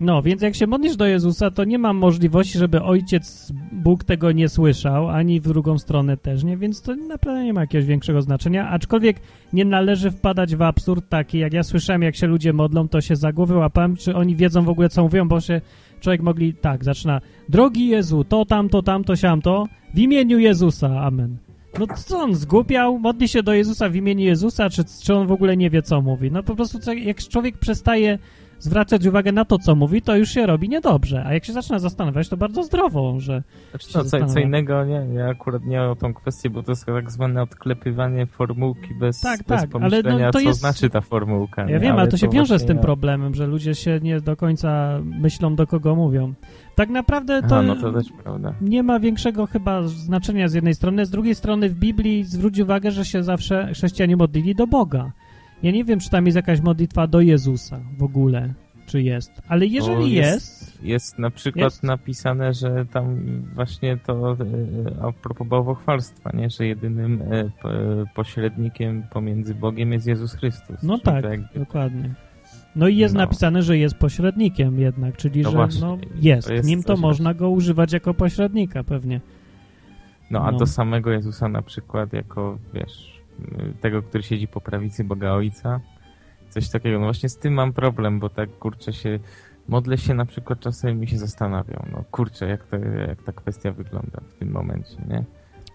No, więc jak się modlisz do Jezusa, to nie mam możliwości, żeby ojciec Bóg tego nie słyszał, ani w drugą stronę też nie, więc to naprawdę nie ma jakiegoś większego znaczenia, aczkolwiek nie należy wpadać w absurd taki, jak ja słyszałem, jak się ludzie modlą, to się za głowę łapałem, czy oni wiedzą w ogóle, co mówią, bo się człowiek mogli, tak, zaczyna, drogi Jezu, to, tamto, tamto, siamto, w imieniu Jezusa, amen. No co on zgłupiał? Modli się do Jezusa w imieniu Jezusa, czy, czy on w ogóle nie wie, co mówi? No po prostu jak człowiek przestaje zwracać uwagę na to, co mówi, to już się robi niedobrze. A jak się zaczyna zastanawiać, to bardzo zdrowo, że Znaczy, no, co, co innego, nie, ja akurat nie o tą kwestię, bo to jest tak zwane odklepywanie formułki bez, Tak, bez tak, ale pomyślenia, no, to co jest- znaczy ta formułka. Ja nie? wiem, ale to się wiąże z tym ja- problemem, że ludzie się nie do końca myślą, do kogo mówią. Tak naprawdę to, Aha, no to nie ma większego chyba znaczenia z jednej strony. Z drugiej strony w Biblii zwróć uwagę, że się zawsze chrześcijanie modlili do Boga. Ja nie wiem, czy tam jest jakaś modlitwa do Jezusa w ogóle, czy jest. Ale jeżeli jest, Jest na przykład Jest? napisane, że tam właśnie to e, a propos bałwochwalstwa, nie? że jedynym e, pośrednikiem pomiędzy Bogiem jest Jezus Chrystus. no tak, jakby- dokładnie. No i jest No. napisane, że jest pośrednikiem jednak, czyli No że właśnie, no, jest. to jest Nim to można go używać jako pośrednika pewnie. No a No. do samego Jezusa na przykład jako, wiesz, tego, który siedzi po prawicy Boga Ojca, coś takiego. No właśnie z tym mam problem, bo tak kurczę się, modlę się na przykład czasem i się zastanawiam, no kurczę, jak, to, jak ta kwestia wygląda w tym momencie, nie?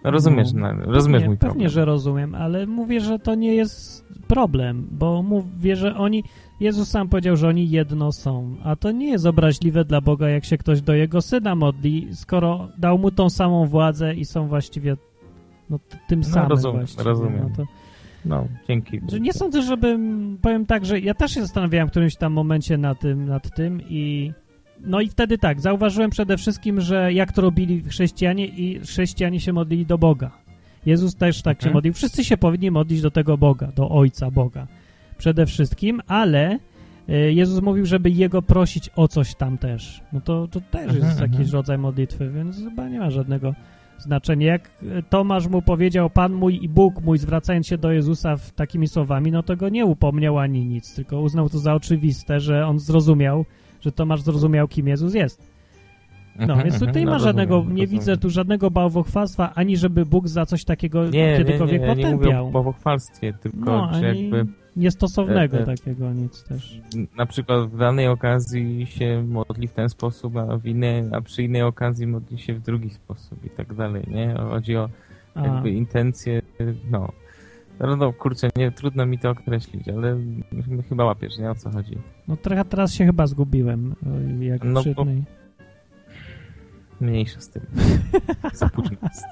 No rozumiesz, No, no, rozumiesz pewnie, mój problem. Pewnie, że rozumiem, ale mówię, że to nie jest problem, bo mówię, że oni, Jezus sam powiedział, że oni jedno są, a to nie jest obraźliwe dla Boga, jak się ktoś do Jego Syna modli, skoro dał Mu tą samą władzę i są właściwie no, tym No, samym rozumiem, właściwie. rozumiem. No, to, No, dzięki. że nie sądzę, żebym, powiem tak, że ja też się zastanawiałem w którymś tam momencie na tym, nad tym i no i wtedy tak, zauważyłem przede wszystkim, że jak to robili chrześcijanie i chrześcijanie się modlili do Boga. Jezus też tak się Mhm. modlił. Wszyscy się powinni modlić do tego Boga, do Ojca Boga. Przede wszystkim, ale y, Jezus mówił, żeby Jego prosić o coś tam też. No to, to też Mhm, jest jakiś mhm. rodzaj modlitwy, więc chyba nie ma żadnego znaczenia. Jak y, Tomasz mu powiedział, Pan mój i Bóg mój, zwracając się do Jezusa w takimi słowami, no to go nie upomniał ani nic, tylko uznał to za oczywiste, że on zrozumiał, że Tomasz zrozumiał, kim Jezus jest. No, [LAUGHS] więc tutaj nie no, ma żadnego, nie widzę tu żadnego bałwochwalstwa, ani żeby Bóg za coś takiego Nie, nie, nie, kiedykolwiek ja nie mówię o bałwochwalstwie, tylko No, że ani jakby niestosownego e, e, takiego nic też. na przykład w danej okazji się modli w ten sposób, a, w innej, a przy innej okazji modli się w drugi sposób i tak dalej, nie? Chodzi o A. jakby intencje, no. No, no kurczę, nie, trudno mi to określić, ale ch- chyba łapiesz, nie? O co chodzi? No trochę teraz się chyba zgubiłem, jak No, przy bo- Mniejsza z tym. [LAUGHS] za późno jest.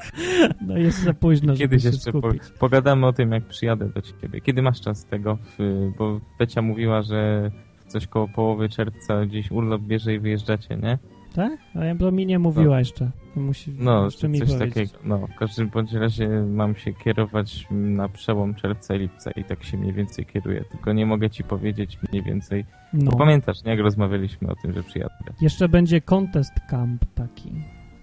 No jest za późno, żeby Kiedyś jeszcze po, pogadamy o tym, jak przyjadę do ciebie. Kiedy masz czas tego? W, bo Pecia mówiła, że coś koło połowy czerwca gdzieś urlop bierze i wyjeżdżacie, nie? Tak? A ja to mi nie mówiła jeszcze. Musi No, jeszcze mi coś powiedzieć. takiego. No, w każdym bądź razie mam się kierować na przełom czerwca i lipca i tak się mniej więcej kieruję. Tylko nie mogę ci powiedzieć mniej więcej. No. Bo pamiętasz, nie? Jak rozmawialiśmy o tym, że przyjadę. Jeszcze będzie contest camp taki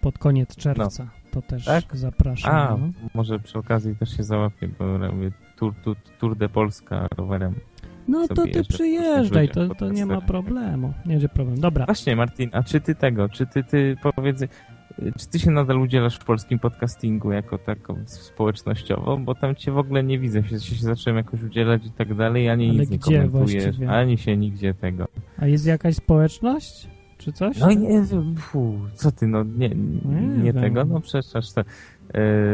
pod koniec czerwca. to też Tak? zapraszam. A, no. może przy okazji też się załapię, bo robię Tour, tour, tour de Polska rowerem. No to ty przyjeżdżaj, to, to nie ma podcasterach. problemu. Nie będzie problem. Dobra, Właśnie, Martin, a czy ty tego, czy ty, ty powiedz, y, czy ty się nadal udzielasz w polskim podcastingu jako taką społecznościowo, bo tam cię w ogóle nie widzę, się, się zacząłem jakoś udzielać i tak dalej, ani Ale nic nie komentujesz, właściwie? ani się nigdzie tego. a jest jakaś społeczność? Czy coś? No nie, fu, co ty, no nie, Nie nie, tego, no przecież to...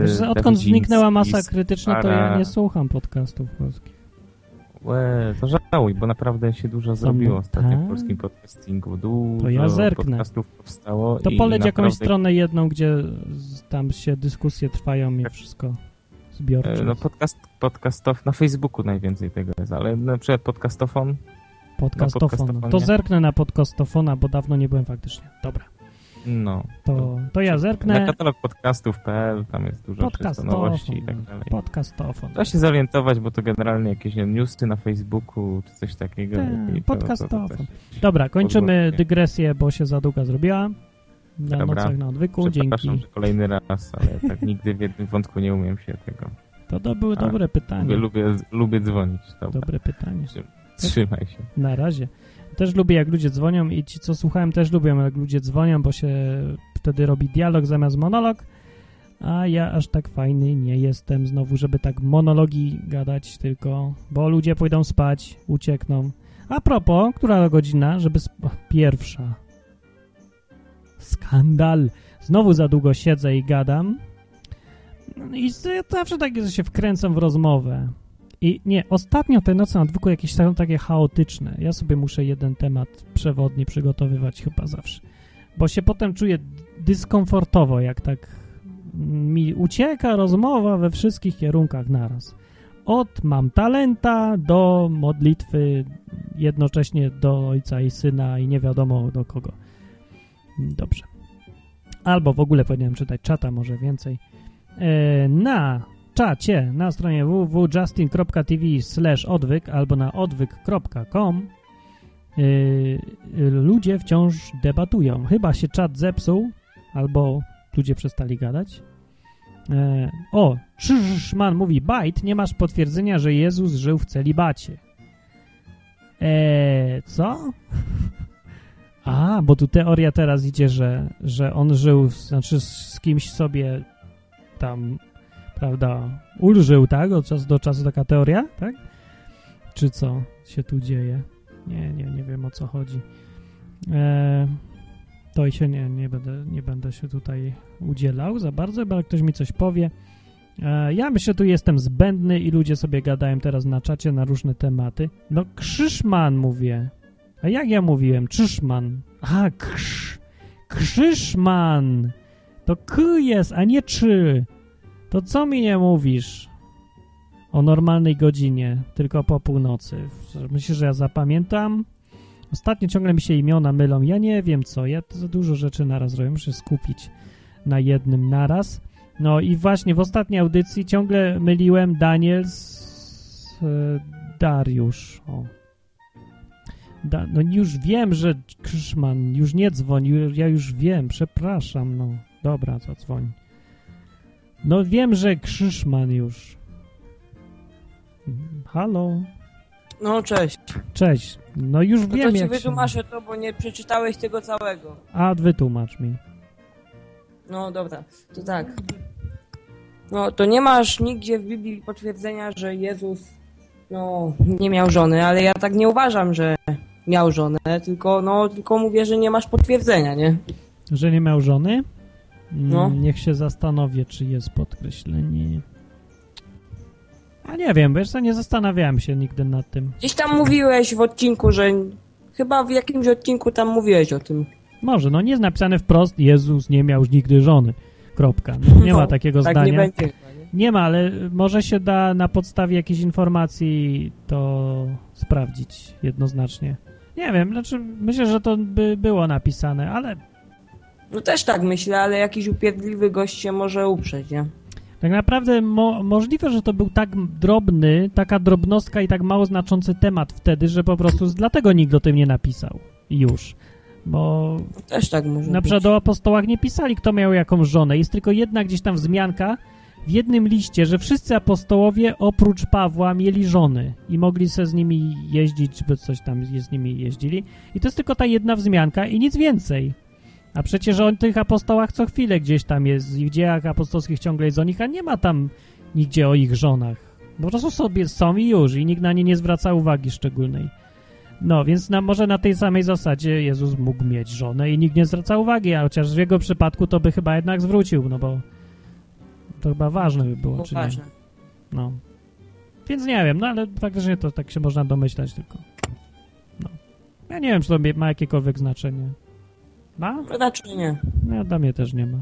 Wiesz, że odkąd zniknęła masa krytyczna, to ja nie słucham podcastów polskich. Łe, to żałuj, bo naprawdę się dużo zrobiło ostatnio tak? w polskim podcastingu. Dużo To ja zerknę. podcastów powstało. To poleć jakąś naprawdę, stronę jedną, gdzie tam się dyskusje trwają i wszystko zbiorcze. e, No podcast, podcastow, na Facebooku najwięcej tego jest, ale na przykład podcastofon. Podcastofon. na podcastofonie. To zerknę na podcastofona, bo dawno nie byłem faktycznie. Dobra. No. To, to ja zerknę. Na katalog podcastów.pl, tam jest dużo Podcastofon. nowości i tak dalej. Podcastofon. Da się zorientować, bo to generalnie jakieś nie newsy na Facebooku, czy coś takiego. Tak, podcastofon. Dobra, kończymy podgłośnie. dygresję, bo się za długa zrobiła. Na Dobra. nocach na odwyku, Przepraszam, dzięki. że kolejny raz, ale tak nigdy w jednym wątku nie umiem się tego. To, to były dobre pytanie. Lubię, lubię, lubię dzwonić. Dobra. Dobre pytanie. Trzym- Trzymaj się. Na razie. Też lubię, jak ludzie dzwonią i ci, co słuchałem, też lubią, jak ludzie dzwonią, bo się wtedy robi dialog zamiast monolog, a ja aż tak fajny nie jestem znowu, żeby tak monologi gadać tylko, bo ludzie pójdą spać, uciekną. A propos, która godzina, żeby... Pierwsza. Skandal. Znowu za długo siedzę i gadam. I z- ja zawsze tak że się wkręcam w rozmowę. I nie, ostatnio te noce na dwóch jakieś są takie chaotyczne. Ja sobie muszę jeden temat przewodni przygotowywać chyba zawsze. Bo się potem czuję dyskomfortowo, jak tak mi ucieka rozmowa we wszystkich kierunkach naraz. Od mam talenta do modlitwy, jednocześnie do ojca i syna i nie wiadomo do kogo. Dobrze. Albo w ogóle powinienem czytać czata, może więcej. E, na czacie na stronie www.justin.tv odwyk albo na odwyk.com yy, ludzie wciąż debatują. Chyba się czat zepsuł, albo ludzie przestali gadać. E, o, Krzyżman mówi, Bajt, nie masz potwierdzenia, że Jezus żył w celibacie. E, co? [LAUGHS] A, bo tu teoria teraz idzie, że, że on żył, znaczy z kimś sobie tam prawda, ulżył, tak? Od czasu do czasu taka teoria, tak? Czy co się tu dzieje? Nie, nie, nie wiem o co chodzi. E, to i się nie, nie będę, nie będę się tutaj udzielał za bardzo, chyba ktoś mi coś powie. E, ja myślę, tu jestem zbędny i ludzie sobie gadają teraz na czacie na różne tematy. No, Krzyszman mówię. A jak ja mówiłem? Krzyszman. A, krz. Krzyszman. To k jest, a nie czy. To co mi nie mówisz o normalnej godzinie, tylko po północy? Myślisz, że ja zapamiętam? Ostatnio ciągle mi się imiona mylą. Ja nie wiem co, ja za dużo rzeczy naraz robię. Muszę skupić na jednym naraz. No i właśnie w ostatniej audycji ciągle myliłem Daniel z e, Dariusz. O. Da, no już wiem, że Krzyszman już nie dzwoni. Ja już wiem, przepraszam. No dobra, zadzwoń. No wiem, że Krzyszman już. Halo? No cześć. Cześć. No już No wiem, to jak się... wytłumaczę to, bo nie przeczytałeś tego całego. A, wytłumacz mi. No dobra, to tak. No to nie masz nigdzie w Biblii potwierdzenia, że Jezus no nie miał żony, ale ja tak nie uważam, że miał żonę, tylko no tylko mówię, że nie masz potwierdzenia, nie? Że nie miał żony? No. Niech się zastanowię, czy jest podkreślenie. A nie wiem, wiesz co, nie zastanawiałem się nigdy nad tym. Gdzieś tam mówiłeś w odcinku, że chyba w jakimś odcinku tam mówiłeś o tym. Może, no nie jest napisane wprost, Jezus nie miał nigdy żony. Kropka. No, nie No, ma takiego tak zdania. nie będzie. Nie ma, ale może się da na podstawie jakiejś informacji to sprawdzić jednoznacznie. Nie wiem, znaczy myślę, że to by było napisane, ale No też tak myślę, ale jakiś upierdliwy gość się może uprzeć, nie? tak naprawdę mo możliwe, że to był tak drobny, taka drobnostka i tak mało znaczący temat wtedy, że po prostu dlatego nikt o tym nie napisał. Już. Bo Też tak może na być. przykład o apostołach nie pisali, kto miał jaką żonę. Jest tylko jedna gdzieś tam wzmianka w jednym liście, że wszyscy apostołowie oprócz Pawła mieli żony i mogli se z nimi jeździć, czy coś tam z nimi jeździli. I to jest tylko ta jedna wzmianka i nic więcej. A przecież o tych apostołach co chwilę gdzieś tam jest i w dziejach apostolskich ciągle jest o nich, a nie ma tam nigdzie o ich żonach. Po prostu sobie są i już i nikt na nie nie zwraca uwagi szczególnej. No, więc na, może na tej samej zasadzie Jezus mógł mieć żonę i nikt nie zwraca uwagi, a chociaż w jego przypadku to by chyba jednak zwrócił, no bo to chyba ważne by było, czy ważne. nie? No. Więc nie wiem, no ale faktycznie to tak się można domyślać tylko. No. Ja nie wiem, czy to ma jakiekolwiek znaczenie. Ma? Raczej nie. No, dla mnie też nie ma.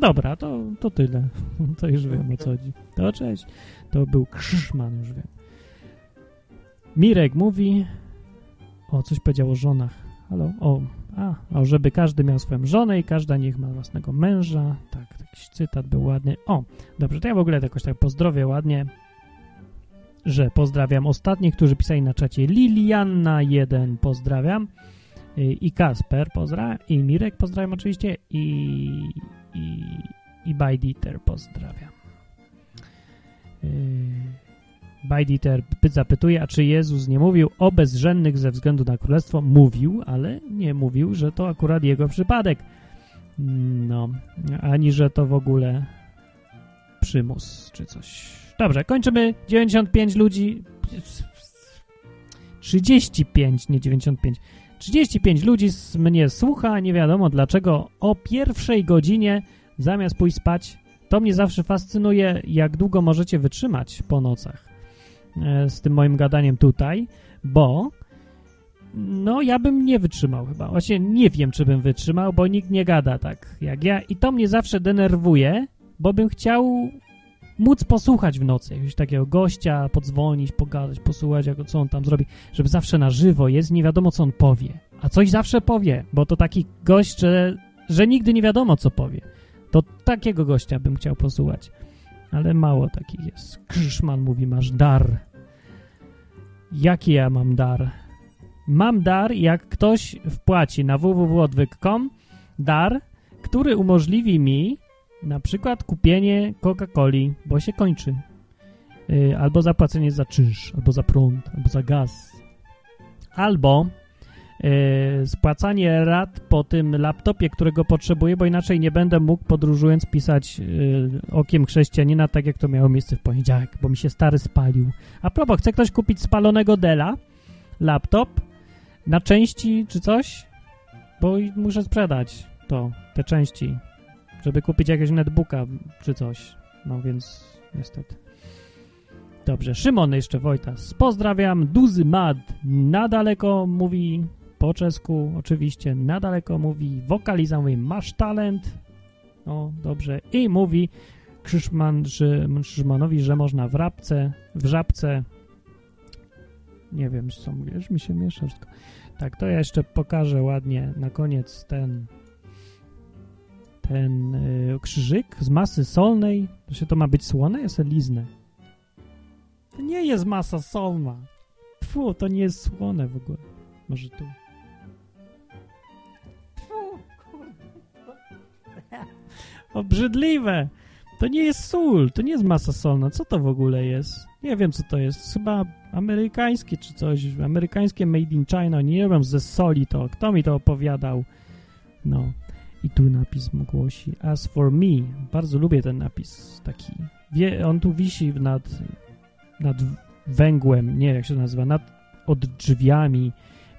Dobra, to, to tyle. [LAUGHS] To już wiem o co chodzi. To cześć. To był Krzyszman, już wiem. Mirek mówi... O, coś powiedział o żonach. Halo? O, a, o, żeby każdy miał swoją żonę i każda niech ma własnego męża. Tak, jakiś cytat był ładny. O, dobrze, to ja w ogóle jakoś tak pozdrowię ładnie, że pozdrawiam ostatnich, którzy pisali na czacie. Lilianna1 pozdrawiam. Y, i Kasper pozdrawiam, i Mirek pozdrawiam oczywiście, i, i, i Bajditer pozdrawiam. Yy, Bajditer py- zapytuje, a czy Jezus nie mówił o bezrzędnych ze względu na królestwo? Mówił, ale nie mówił, że to akurat jego przypadek. No, ani że to w ogóle przymus czy coś. Dobrze, kończymy. 95 ludzi. 35, nie 95. 35 ludzi s- mnie słucha, nie wiadomo dlaczego, o pierwszej godzinie zamiast pójść spać. To mnie zawsze fascynuje, jak długo możecie wytrzymać po nocach e, z tym moim gadaniem tutaj, bo no ja bym nie wytrzymał chyba. Właśnie nie wiem, czy bym wytrzymał, bo nikt nie gada tak jak ja i to mnie zawsze denerwuje, bo bym chciał móc posłuchać w nocy jakiegoś takiego gościa, podzwonić, pogadać, posłuchać, jak, co on tam zrobi, żeby zawsze na żywo jest, nie wiadomo, co on powie. A coś zawsze powie, bo to taki gość, że, że nigdy nie wiadomo, co powie. To takiego gościa bym chciał posłuchać. Ale mało takich jest. Krzyszman mówi, masz dar. Jaki ja mam dar? Mam dar, jak ktoś wpłaci na www.odwyk.com dar, który umożliwi mi na przykład kupienie Coca-Coli, bo się kończy. Yy, albo zapłacenie za czynsz, albo za prąd, albo za gaz. Albo yy, spłacanie rat po tym laptopie, którego potrzebuję, bo inaczej nie będę mógł podróżując pisać yy, okiem chrześcijanina, tak jak to miało miejsce w poniedziałek, bo mi się stary spalił. A propos, chce ktoś kupić spalonego Dela, laptop, na części czy coś? Bo muszę sprzedać to, te części żeby kupić jakiegoś netbooka czy coś. No więc niestety. Dobrze, Szymon jeszcze Wojtas. Pozdrawiam, Duzy Mad. Na daleko mówi po czesku, oczywiście. Na daleko mówi wokaliza, mówi masz talent. No, dobrze. I mówi Krzyszman, że, Krzyszmanowi, że można w rapce, w żabce nie wiem, co mówisz, mi się miesza wszystko. Tak, to ja jeszcze pokażę ładnie na koniec ten ten y, krzyżyk z masy solnej, to się to ma być słone? Ja sobie liznę. To nie jest masa solna. Tfu, to nie jest słone w ogóle. Może tu. Tfu. [LAUGHS] Obrzydliwe. To nie jest sól, to nie jest masa solna. Co to w ogóle jest? Nie wiem, co to jest. Chyba amerykańskie czy coś. Amerykańskie made in China. Nie wiem, ze soli to. Kto mi to opowiadał? No. I tu napis mu głosi As for me. Bardzo lubię ten napis. Taki. Wie, on tu wisi nad, nad węgłem. Nie jak się nazywa. Nad, od drzwiami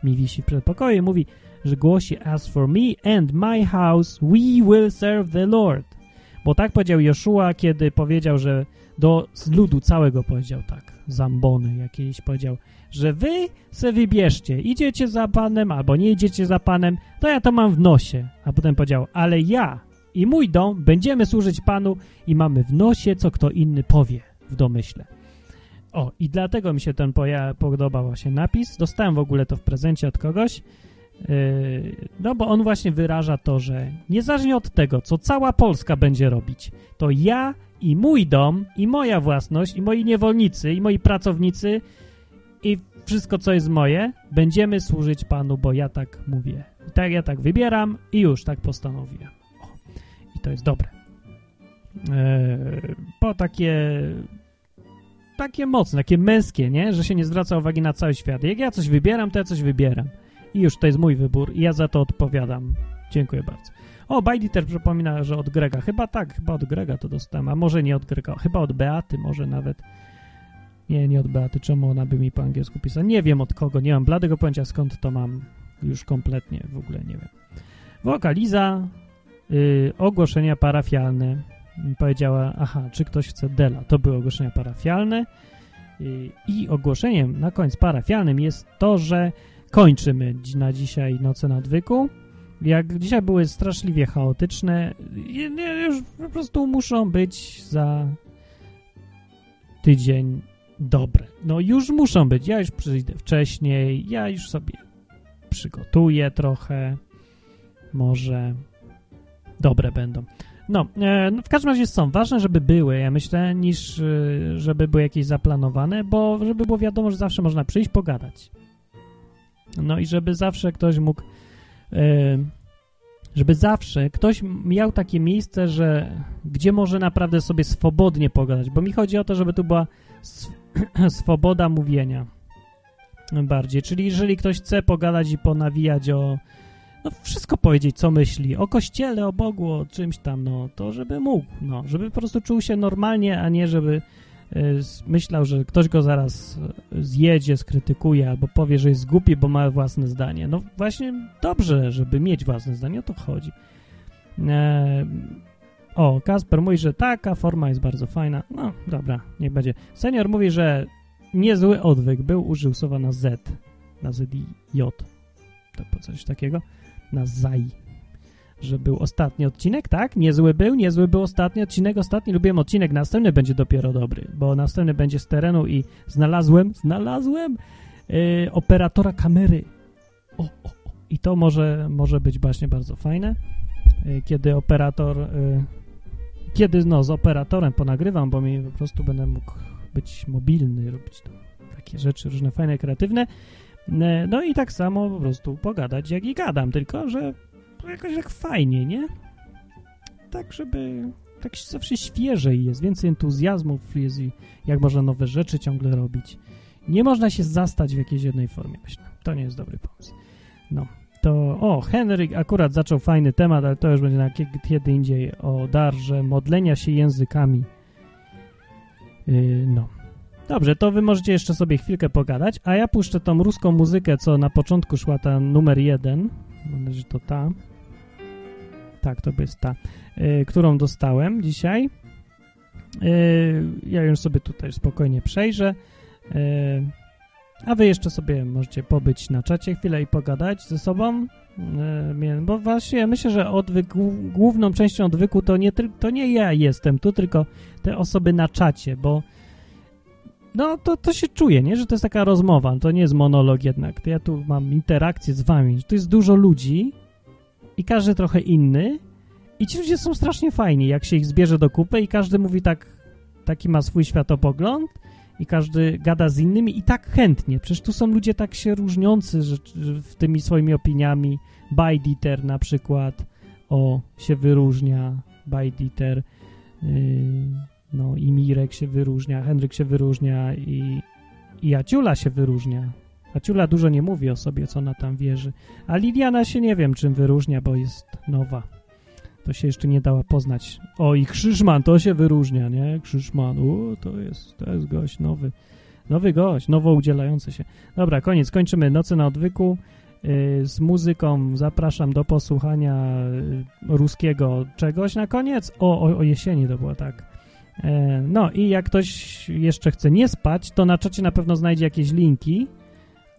mi wisi przed pokojem. Mówi, że głosi As for me and my house we will serve the Lord. Bo tak powiedział Joszua, kiedy powiedział, że do ludu całego powiedział tak. Zambony jakiejś powiedział, że wy se wybierzcie, idziecie za Panem albo nie idziecie za Panem, to ja to mam w nosie. A potem powiedział, ale ja i mój dom będziemy służyć Panu i mamy w nosie, co kto inny powie w domyśle. O, i dlatego mi się ten podobał właśnie napis. Dostałem w ogóle to w prezencie od kogoś. Yy, no bo on właśnie wyraża to, że niezależnie od tego, co cała Polska będzie robić, to ja i mój dom, i moja własność, i moi niewolnicy, i moi pracownicy, i wszystko, co jest moje, będziemy służyć Panu, bo ja tak mówię. I tak ja tak wybieram i już tak postanowiłem. O, I to jest dobre. E, bo takie takie mocne, takie męskie, nie? Że się nie zwraca uwagi na cały świat. Jak ja coś wybieram, to ja coś wybieram. I już to jest mój wybór i ja za to odpowiadam. Dziękuję bardzo. O, Bajdi też przypomina, że od Grega. Chyba tak, chyba od Grega to dostałem, a może nie od Grega. Chyba od Beaty, może nawet. Nie, nie od Beaty. Czemu ona by mi po angielsku pisała? Nie wiem od kogo, nie mam bladego pojęcia skąd to mam. Już kompletnie, w ogóle nie wiem. Wokaliza, yy, ogłoszenia parafialne. Powiedziała, aha, czy ktoś chce Dela. To były ogłoszenia parafialne. Yy, I ogłoszeniem na koniec parafialnym jest to, że kończymy na dzisiaj Noce Nadwyku. Jak dzisiaj były straszliwie chaotyczne, już po prostu muszą być za tydzień dobre. No już muszą być. Ja już przyjdę wcześniej, ja już sobie przygotuję trochę. Może dobre będą. No, e, no, w każdym razie są ważne, żeby były, ja myślę, niż e, żeby były jakieś zaplanowane, bo żeby było wiadomo, że zawsze można przyjść, pogadać. No i żeby zawsze ktoś mógł, e, żeby zawsze ktoś miał takie miejsce, że gdzie może naprawdę sobie swobodnie pogadać, bo mi chodzi o to, żeby tu była sw- [CLEARS THROAT] swoboda mówienia bardziej, czyli jeżeli ktoś chce pogadać i ponawijać o no wszystko powiedzieć, co myśli, o kościele, o Bogu, o czymś tam, no to żeby mógł, no, żeby po prostu czuł się normalnie, a nie żeby myślał, że ktoś go zaraz y, zjedzie, skrytykuje albo powie, że jest głupi, bo ma własne zdanie. No właśnie dobrze, żeby mieć własne zdanie, o to chodzi. E, o, Kasper mówi, że taka forma jest bardzo fajna. No, dobra, niech będzie. Senior mówi, że niezły odwyk był, użył słowa na Z, na Z i J. To po coś takiego. Na ZAI. Że był ostatni odcinek, tak? Niezły był, niezły był ostatni odcinek, ostatni lubiłem odcinek, następny będzie dopiero dobry, bo następny będzie z terenu i znalazłem, znalazłem yy, operatora kamery. O, o, o. I to może, może być właśnie bardzo fajne, yy, kiedy operator, yy, kiedy no z operatorem ponagrywam, bo mi po prostu będę mógł być mobilny, robić to, takie rzeczy różne fajne, kreatywne. E, No i tak samo po prostu pogadać, jak i gadam, tylko że jakoś tak fajnie, nie? Tak, żeby tak zawsze świeżej jest, więcej entuzjazmów jest i jak można nowe rzeczy ciągle robić. Nie można się zastać w jakiejś jednej formie, myślę. To nie jest dobry pomysł. No, to... O, Henryk akurat zaczął fajny temat, ale to już będzie na kie- kiedy indziej o darze modlenia się językami. Yy, no. Dobrze, to wy możecie jeszcze sobie chwilkę pogadać, a ja puszczę tą ruską muzykę, co na początku szła ta numer jeden. Mam nadzieję, że to ta. Tak, to jest ta, y, którą dostałem dzisiaj. Y, ja ją sobie tutaj spokojnie przejrzę. Y, a wy jeszcze sobie możecie pobyć na czacie chwilę i pogadać ze sobą. Y, bo właśnie myślę, że odwyk, głó- główną częścią odwyku to nie, to nie ja jestem tu, tylko te osoby na czacie, bo no to, to się czuje, nie? Że to jest taka rozmowa, to nie jest monolog jednak. To ja tu mam interakcję z wami. Tu jest dużo ludzi i każdy trochę inny i ci ludzie są strasznie fajni, jak się ich zbierze do kupy i każdy mówi tak, taki ma swój światopogląd i każdy gada z innymi i tak chętnie. Przecież tu są ludzie tak się różniący że, że w tymi swoimi opiniami. Bajditer na przykład, o, się wyróżnia, Bajditer, yy, no i Mirek się wyróżnia, Henryk się wyróżnia i, i Aciula się wyróżnia. Aciula dużo nie mówi o sobie, co ona tam wierzy. A Liliana się nie wiem, czym wyróżnia, bo jest nowa. To się jeszcze nie dała poznać. O, i Krzyżman to się wyróżnia, nie? Krzyżman, u, to jest, to jest gość nowy. Nowy gość, nowo udzielający się. Dobra, koniec. Kończymy Noce na odwyku. Yy, z muzyką zapraszam do posłuchania yy, ruskiego czegoś na koniec. O, o, o jesieni to było tak. E, No i jak ktoś jeszcze chce nie spać, to na czacie na pewno znajdzie jakieś linki,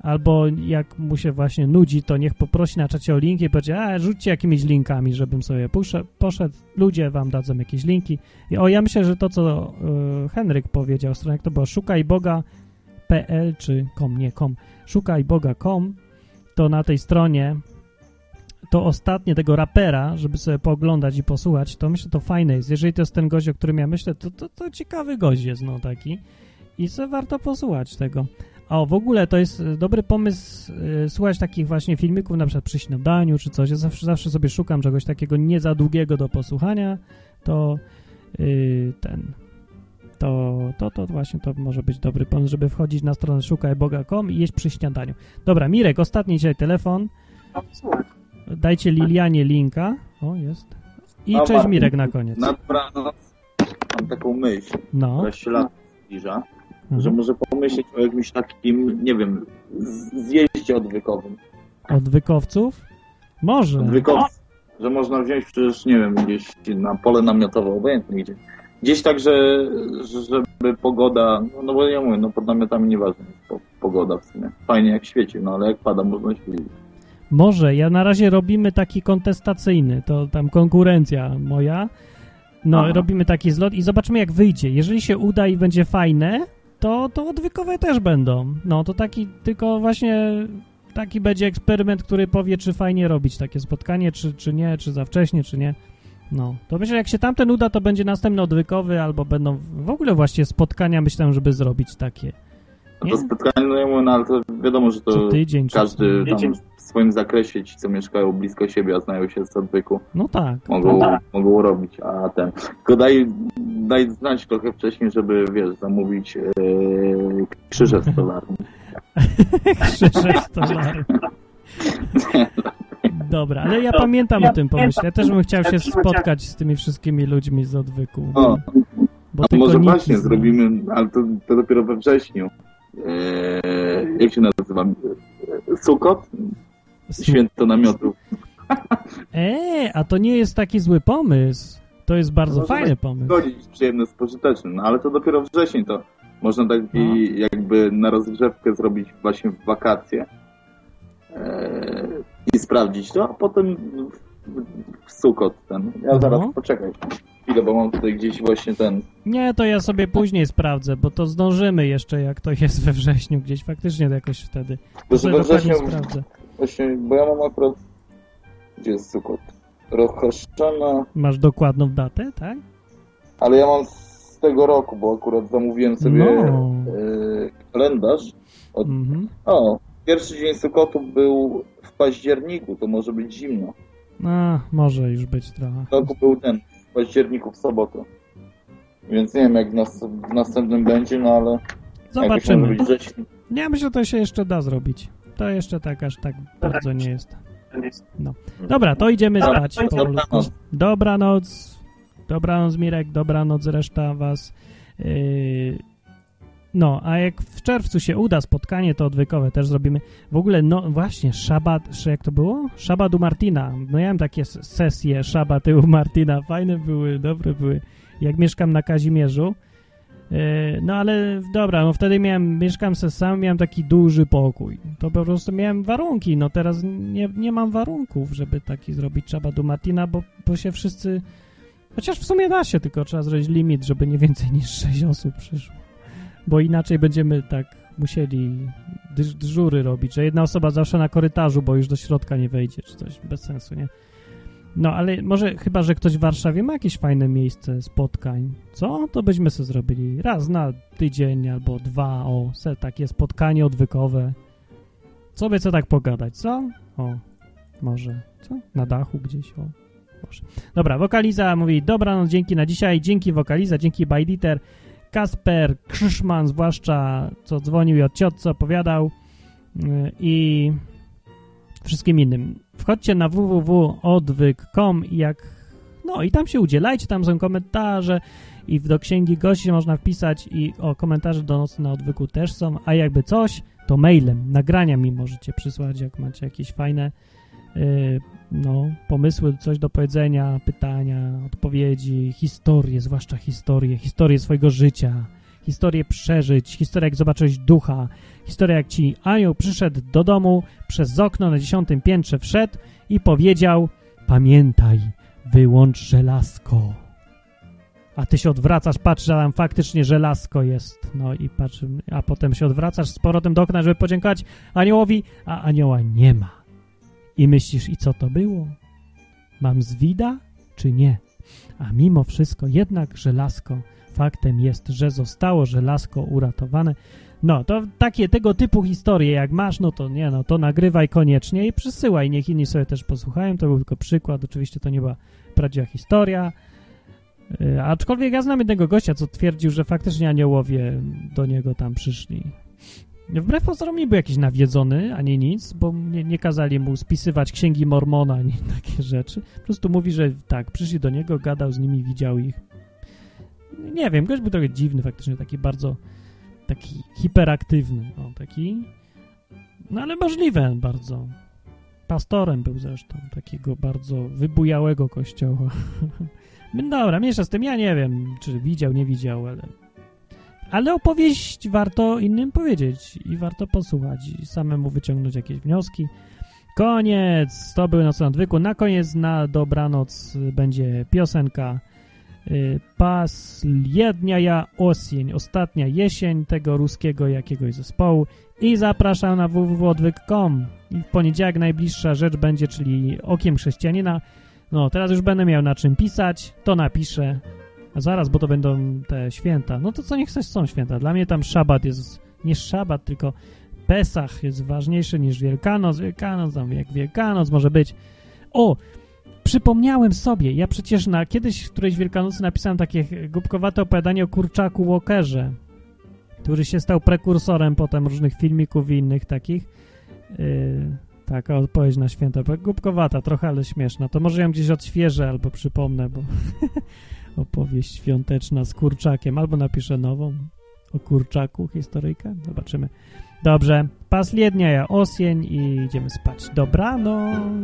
albo jak mu się właśnie nudzi, to niech poprosi na czacie o linki i powie, a rzućcie jakimiś linkami, żebym sobie poszedł, ludzie wam dadzą jakieś linki. I o, ja myślę, że to, co y, Henryk powiedział, stronę jak to było, szukajboga.pl czy com, nie com, szukajboga.com, to na tej stronie to ostatnie tego rapera, żeby sobie pooglądać i posłuchać, to myślę, to fajne jest. Jeżeli to jest ten gość, o którym ja myślę, to, to, to ciekawy gość jest, no taki. I co warto posłuchać tego. O, w ogóle to jest e, dobry pomysł e, słuchać takich właśnie filmików, na przykład przy śniadaniu czy coś. Ja zawsze, zawsze sobie szukam czegoś takiego nie za długiego do posłuchania, to y, ten, to, to, to właśnie to może być dobry pomysł, żeby wchodzić na stronę szukajboga.com i jeść przy śniadaniu. Dobra, Mirek, ostatni dzisiaj telefon. Dajcie Lilianie linka. O, jest. I No, cześć Mirek na koniec. Dobranoc mam taką myśl, No. się lat zbliża, Mhm. że może pomyśleć o jakimś takim, nie wiem, zjeździe odwykowym. Od wykowców? Może. Odwykowcy, że można wziąć przecież, nie wiem, gdzieś na pole namiotowe, obojętnie gdzie. Gdzieś tak, że, że- żeby pogoda, no, no bo ja mówię, no pod namiotami nieważne jest po, pogoda w sumie. Fajnie jak świeci, no ale jak pada, można świecić. Może. Ja na razie robimy taki kontestacyjny, to tam konkurencja moja. No, Aha. robimy taki zlot i zobaczymy jak wyjdzie. Jeżeli się uda i będzie fajne, to, to odwykowe też będą. No, to taki tylko właśnie taki będzie eksperyment, który powie, czy fajnie robić takie spotkanie, czy, czy nie, czy za wcześnie, czy nie. No, to myślę, jak się tamten uda, to będzie następny odwykowy, albo będą w ogóle właśnie spotkania, myślę, żeby zrobić takie. No to spotkanie, no no ale to wiadomo, że Co to tydzień, czy każdy tam w swoim zakresie, ci co mieszkają blisko siebie, a znają się z odwyku, No tak. mogą, No tak. mogą robić, a ten, tylko daj, daj znać trochę wcześniej, żeby, wiesz, zamówić e, krzyże stolarne. [LAUGHS] Krzyże stolarne. Dobra, ale ja pamiętam o tym pomyśle. Ja też bym chciał się spotkać z tymi wszystkimi ludźmi z odwyku. O, Bo a może właśnie zrobimy, ale to, to dopiero we wrześniu. E, jak się nazywa? E, Sukot? Święto namiotów. Eee, a to nie jest taki zły pomysł. To jest bardzo Może fajny tak pomysł. Zgodzić przyjemne z pożytecznym, no ale to dopiero wrzesień to można taki No. jakby na rozgrzewkę zrobić właśnie w wakacje e, i sprawdzić to, a potem w, Sukot ten. Ja No. zaraz poczekaj chwilę, bo mam tutaj gdzieś właśnie ten Nie, to ja sobie później sprawdzę, bo to zdążymy jeszcze, jak to jest we wrześniu gdzieś. Faktycznie to jakoś wtedy. To sobie we wrześniu- sprawdzę. Właśnie, bo ja mam akurat gdzie jest Sukot? Rochoszczana, Masz dokładną datę, tak? ale ja mam z tego roku, bo akurat zamówiłem sobie No. e, kalendarz. Od, Mhm. O, pierwszy dzień Sukotu był w październiku, to może być zimno. A, może już być trochę. Roku był ten, w październiku w sobotę. Więc nie wiem jak w, nas, w następnym będzie, no ale... Zobaczymy. Ja myślę, że to się jeszcze da zrobić. To jeszcze tak aż tak bardzo nie jest. No. Dobra, to idziemy spać powolutku. dobranoc. Dobranoc. Mirek, dobranoc reszta was. Yy... No, a jak w czerwcu się uda spotkanie, to odwykowe też zrobimy. W ogóle, no właśnie, szabat, sz- jak to było? Szabat u Martina. No ja miałem takie sesje szabaty u Martina. Fajne były, dobre były. Jak mieszkam na Kazimierzu, Yy, No ale dobra, no wtedy miałem, mieszkam se sam, miałem taki duży pokój. To po prostu miałem warunki, no teraz nie, nie mam warunków, żeby taki zrobić trzeba do Martina, bo, bo się wszyscy... Chociaż w sumie da się, tylko trzeba zrobić limit, żeby nie więcej niż 6 osób przyszło. Bo inaczej będziemy tak musieli dyż, dyżury robić, że jedna osoba zawsze na korytarzu, bo już do środka nie wejdzie, czy coś, bez sensu, nie? No, ale może chyba, że ktoś w Warszawie ma jakieś fajne miejsce spotkań, co? To byśmy sobie zrobili raz na tydzień albo dwa, o, se takie spotkanie odwykowe. Co by co tak pogadać, co? O, może, co? Na dachu gdzieś, o. Może. Dobra, Wokaliza mówi, dobranoc, dzięki na dzisiaj, dzięki Wokaliza, dzięki Bajditer, Kasper, Krzyszman zwłaszcza, co dzwonił i od ciotce opowiadał yy, i wszystkim innym. Wchodźcie na www.odwyk.com i jak no i tam się udzielajcie, tam są komentarze i do księgi gości można wpisać i o komentarze do nocy na odwyku też są, a jakby coś, to mailem, nagrania mi możecie przysłać, jak macie jakieś fajne yy, no, pomysły, coś do powiedzenia, pytania, odpowiedzi, historie, zwłaszcza historie, historie swojego życia, historie przeżyć, historia jak zobaczyłeś ducha, historia jak ci anioł przyszedł do domu, przez okno na dziesiątym piętrze wszedł i powiedział pamiętaj, wyłącz żelazko. A ty się odwracasz, patrzysz, a tam faktycznie żelazko jest. No i patrz, a potem się odwracasz z powrotem do okna, żeby podziękować aniołowi, a anioła nie ma. I myślisz, i co to było? Mam zwida, czy nie? A mimo wszystko jednak żelazko, faktem jest, że zostało żelazko uratowane. No, to takie tego typu historie jak masz, no to nie, no to nagrywaj koniecznie i przysyłaj, niech inni sobie też posłuchają, to był tylko przykład, oczywiście to nie była prawdziwa historia, aczkolwiek ja znam jednego gościa, co twierdził, że faktycznie aniołowie do niego tam przyszli. Wbrew pozorom nie był jakiś nawiedzony, ani nic, bo nie, nie kazali mu spisywać księgi Mormona, ani [LAUGHS] takie rzeczy. Po prostu mówi, że tak, przyszli do niego, gadał z nimi, widział ich. Nie wiem, gość był trochę dziwny faktycznie, taki bardzo taki hiperaktywny, o, taki no ale możliwe bardzo. Pastorem był zresztą, takiego bardzo wybujałego kościoła. [LAUGHS] Dobra, mniejsza z tym, ja nie wiem, czy widział, nie widział, ale ale opowieść warto innym powiedzieć i warto posłuchać i samemu wyciągnąć jakieś wnioski. Koniec, to był Noc na Odwyku. Na koniec na dobranoc będzie piosenka y, Pas Jednia Osień, ostatnia jesień tego ruskiego jakiegoś zespołu i zapraszam na www.odwyk.com w poniedziałek najbliższa rzecz będzie, czyli Okiem Chrześcijanina. No, teraz już będę miał na czym pisać, to napiszę. A zaraz, bo to będą te święta. No to co niech coś są święta. Dla mnie tam szabat jest, nie szabat, tylko Pesach jest ważniejszy niż Wielkanoc. Wielkanoc, tam jak Wielkanoc może być. O, przypomniałem sobie, ja przecież na kiedyś w którejś Wielkanocy napisałem takie głupkowate opowiadanie o kurczaku Walkerze, który się stał prekursorem potem różnych filmików i innych takich. Yy, taka odpowiedź na święta. Głupkowata, trochę, ale śmieszna. To może ją gdzieś odświeżę albo przypomnę, bo [LAUGHS] opowieść świąteczna z kurczakiem. Albo napiszę nową o kurczaku historyjkę. Zobaczymy. Dobrze. Pas Liednia, ja Osień i idziemy spać. Dobranoc.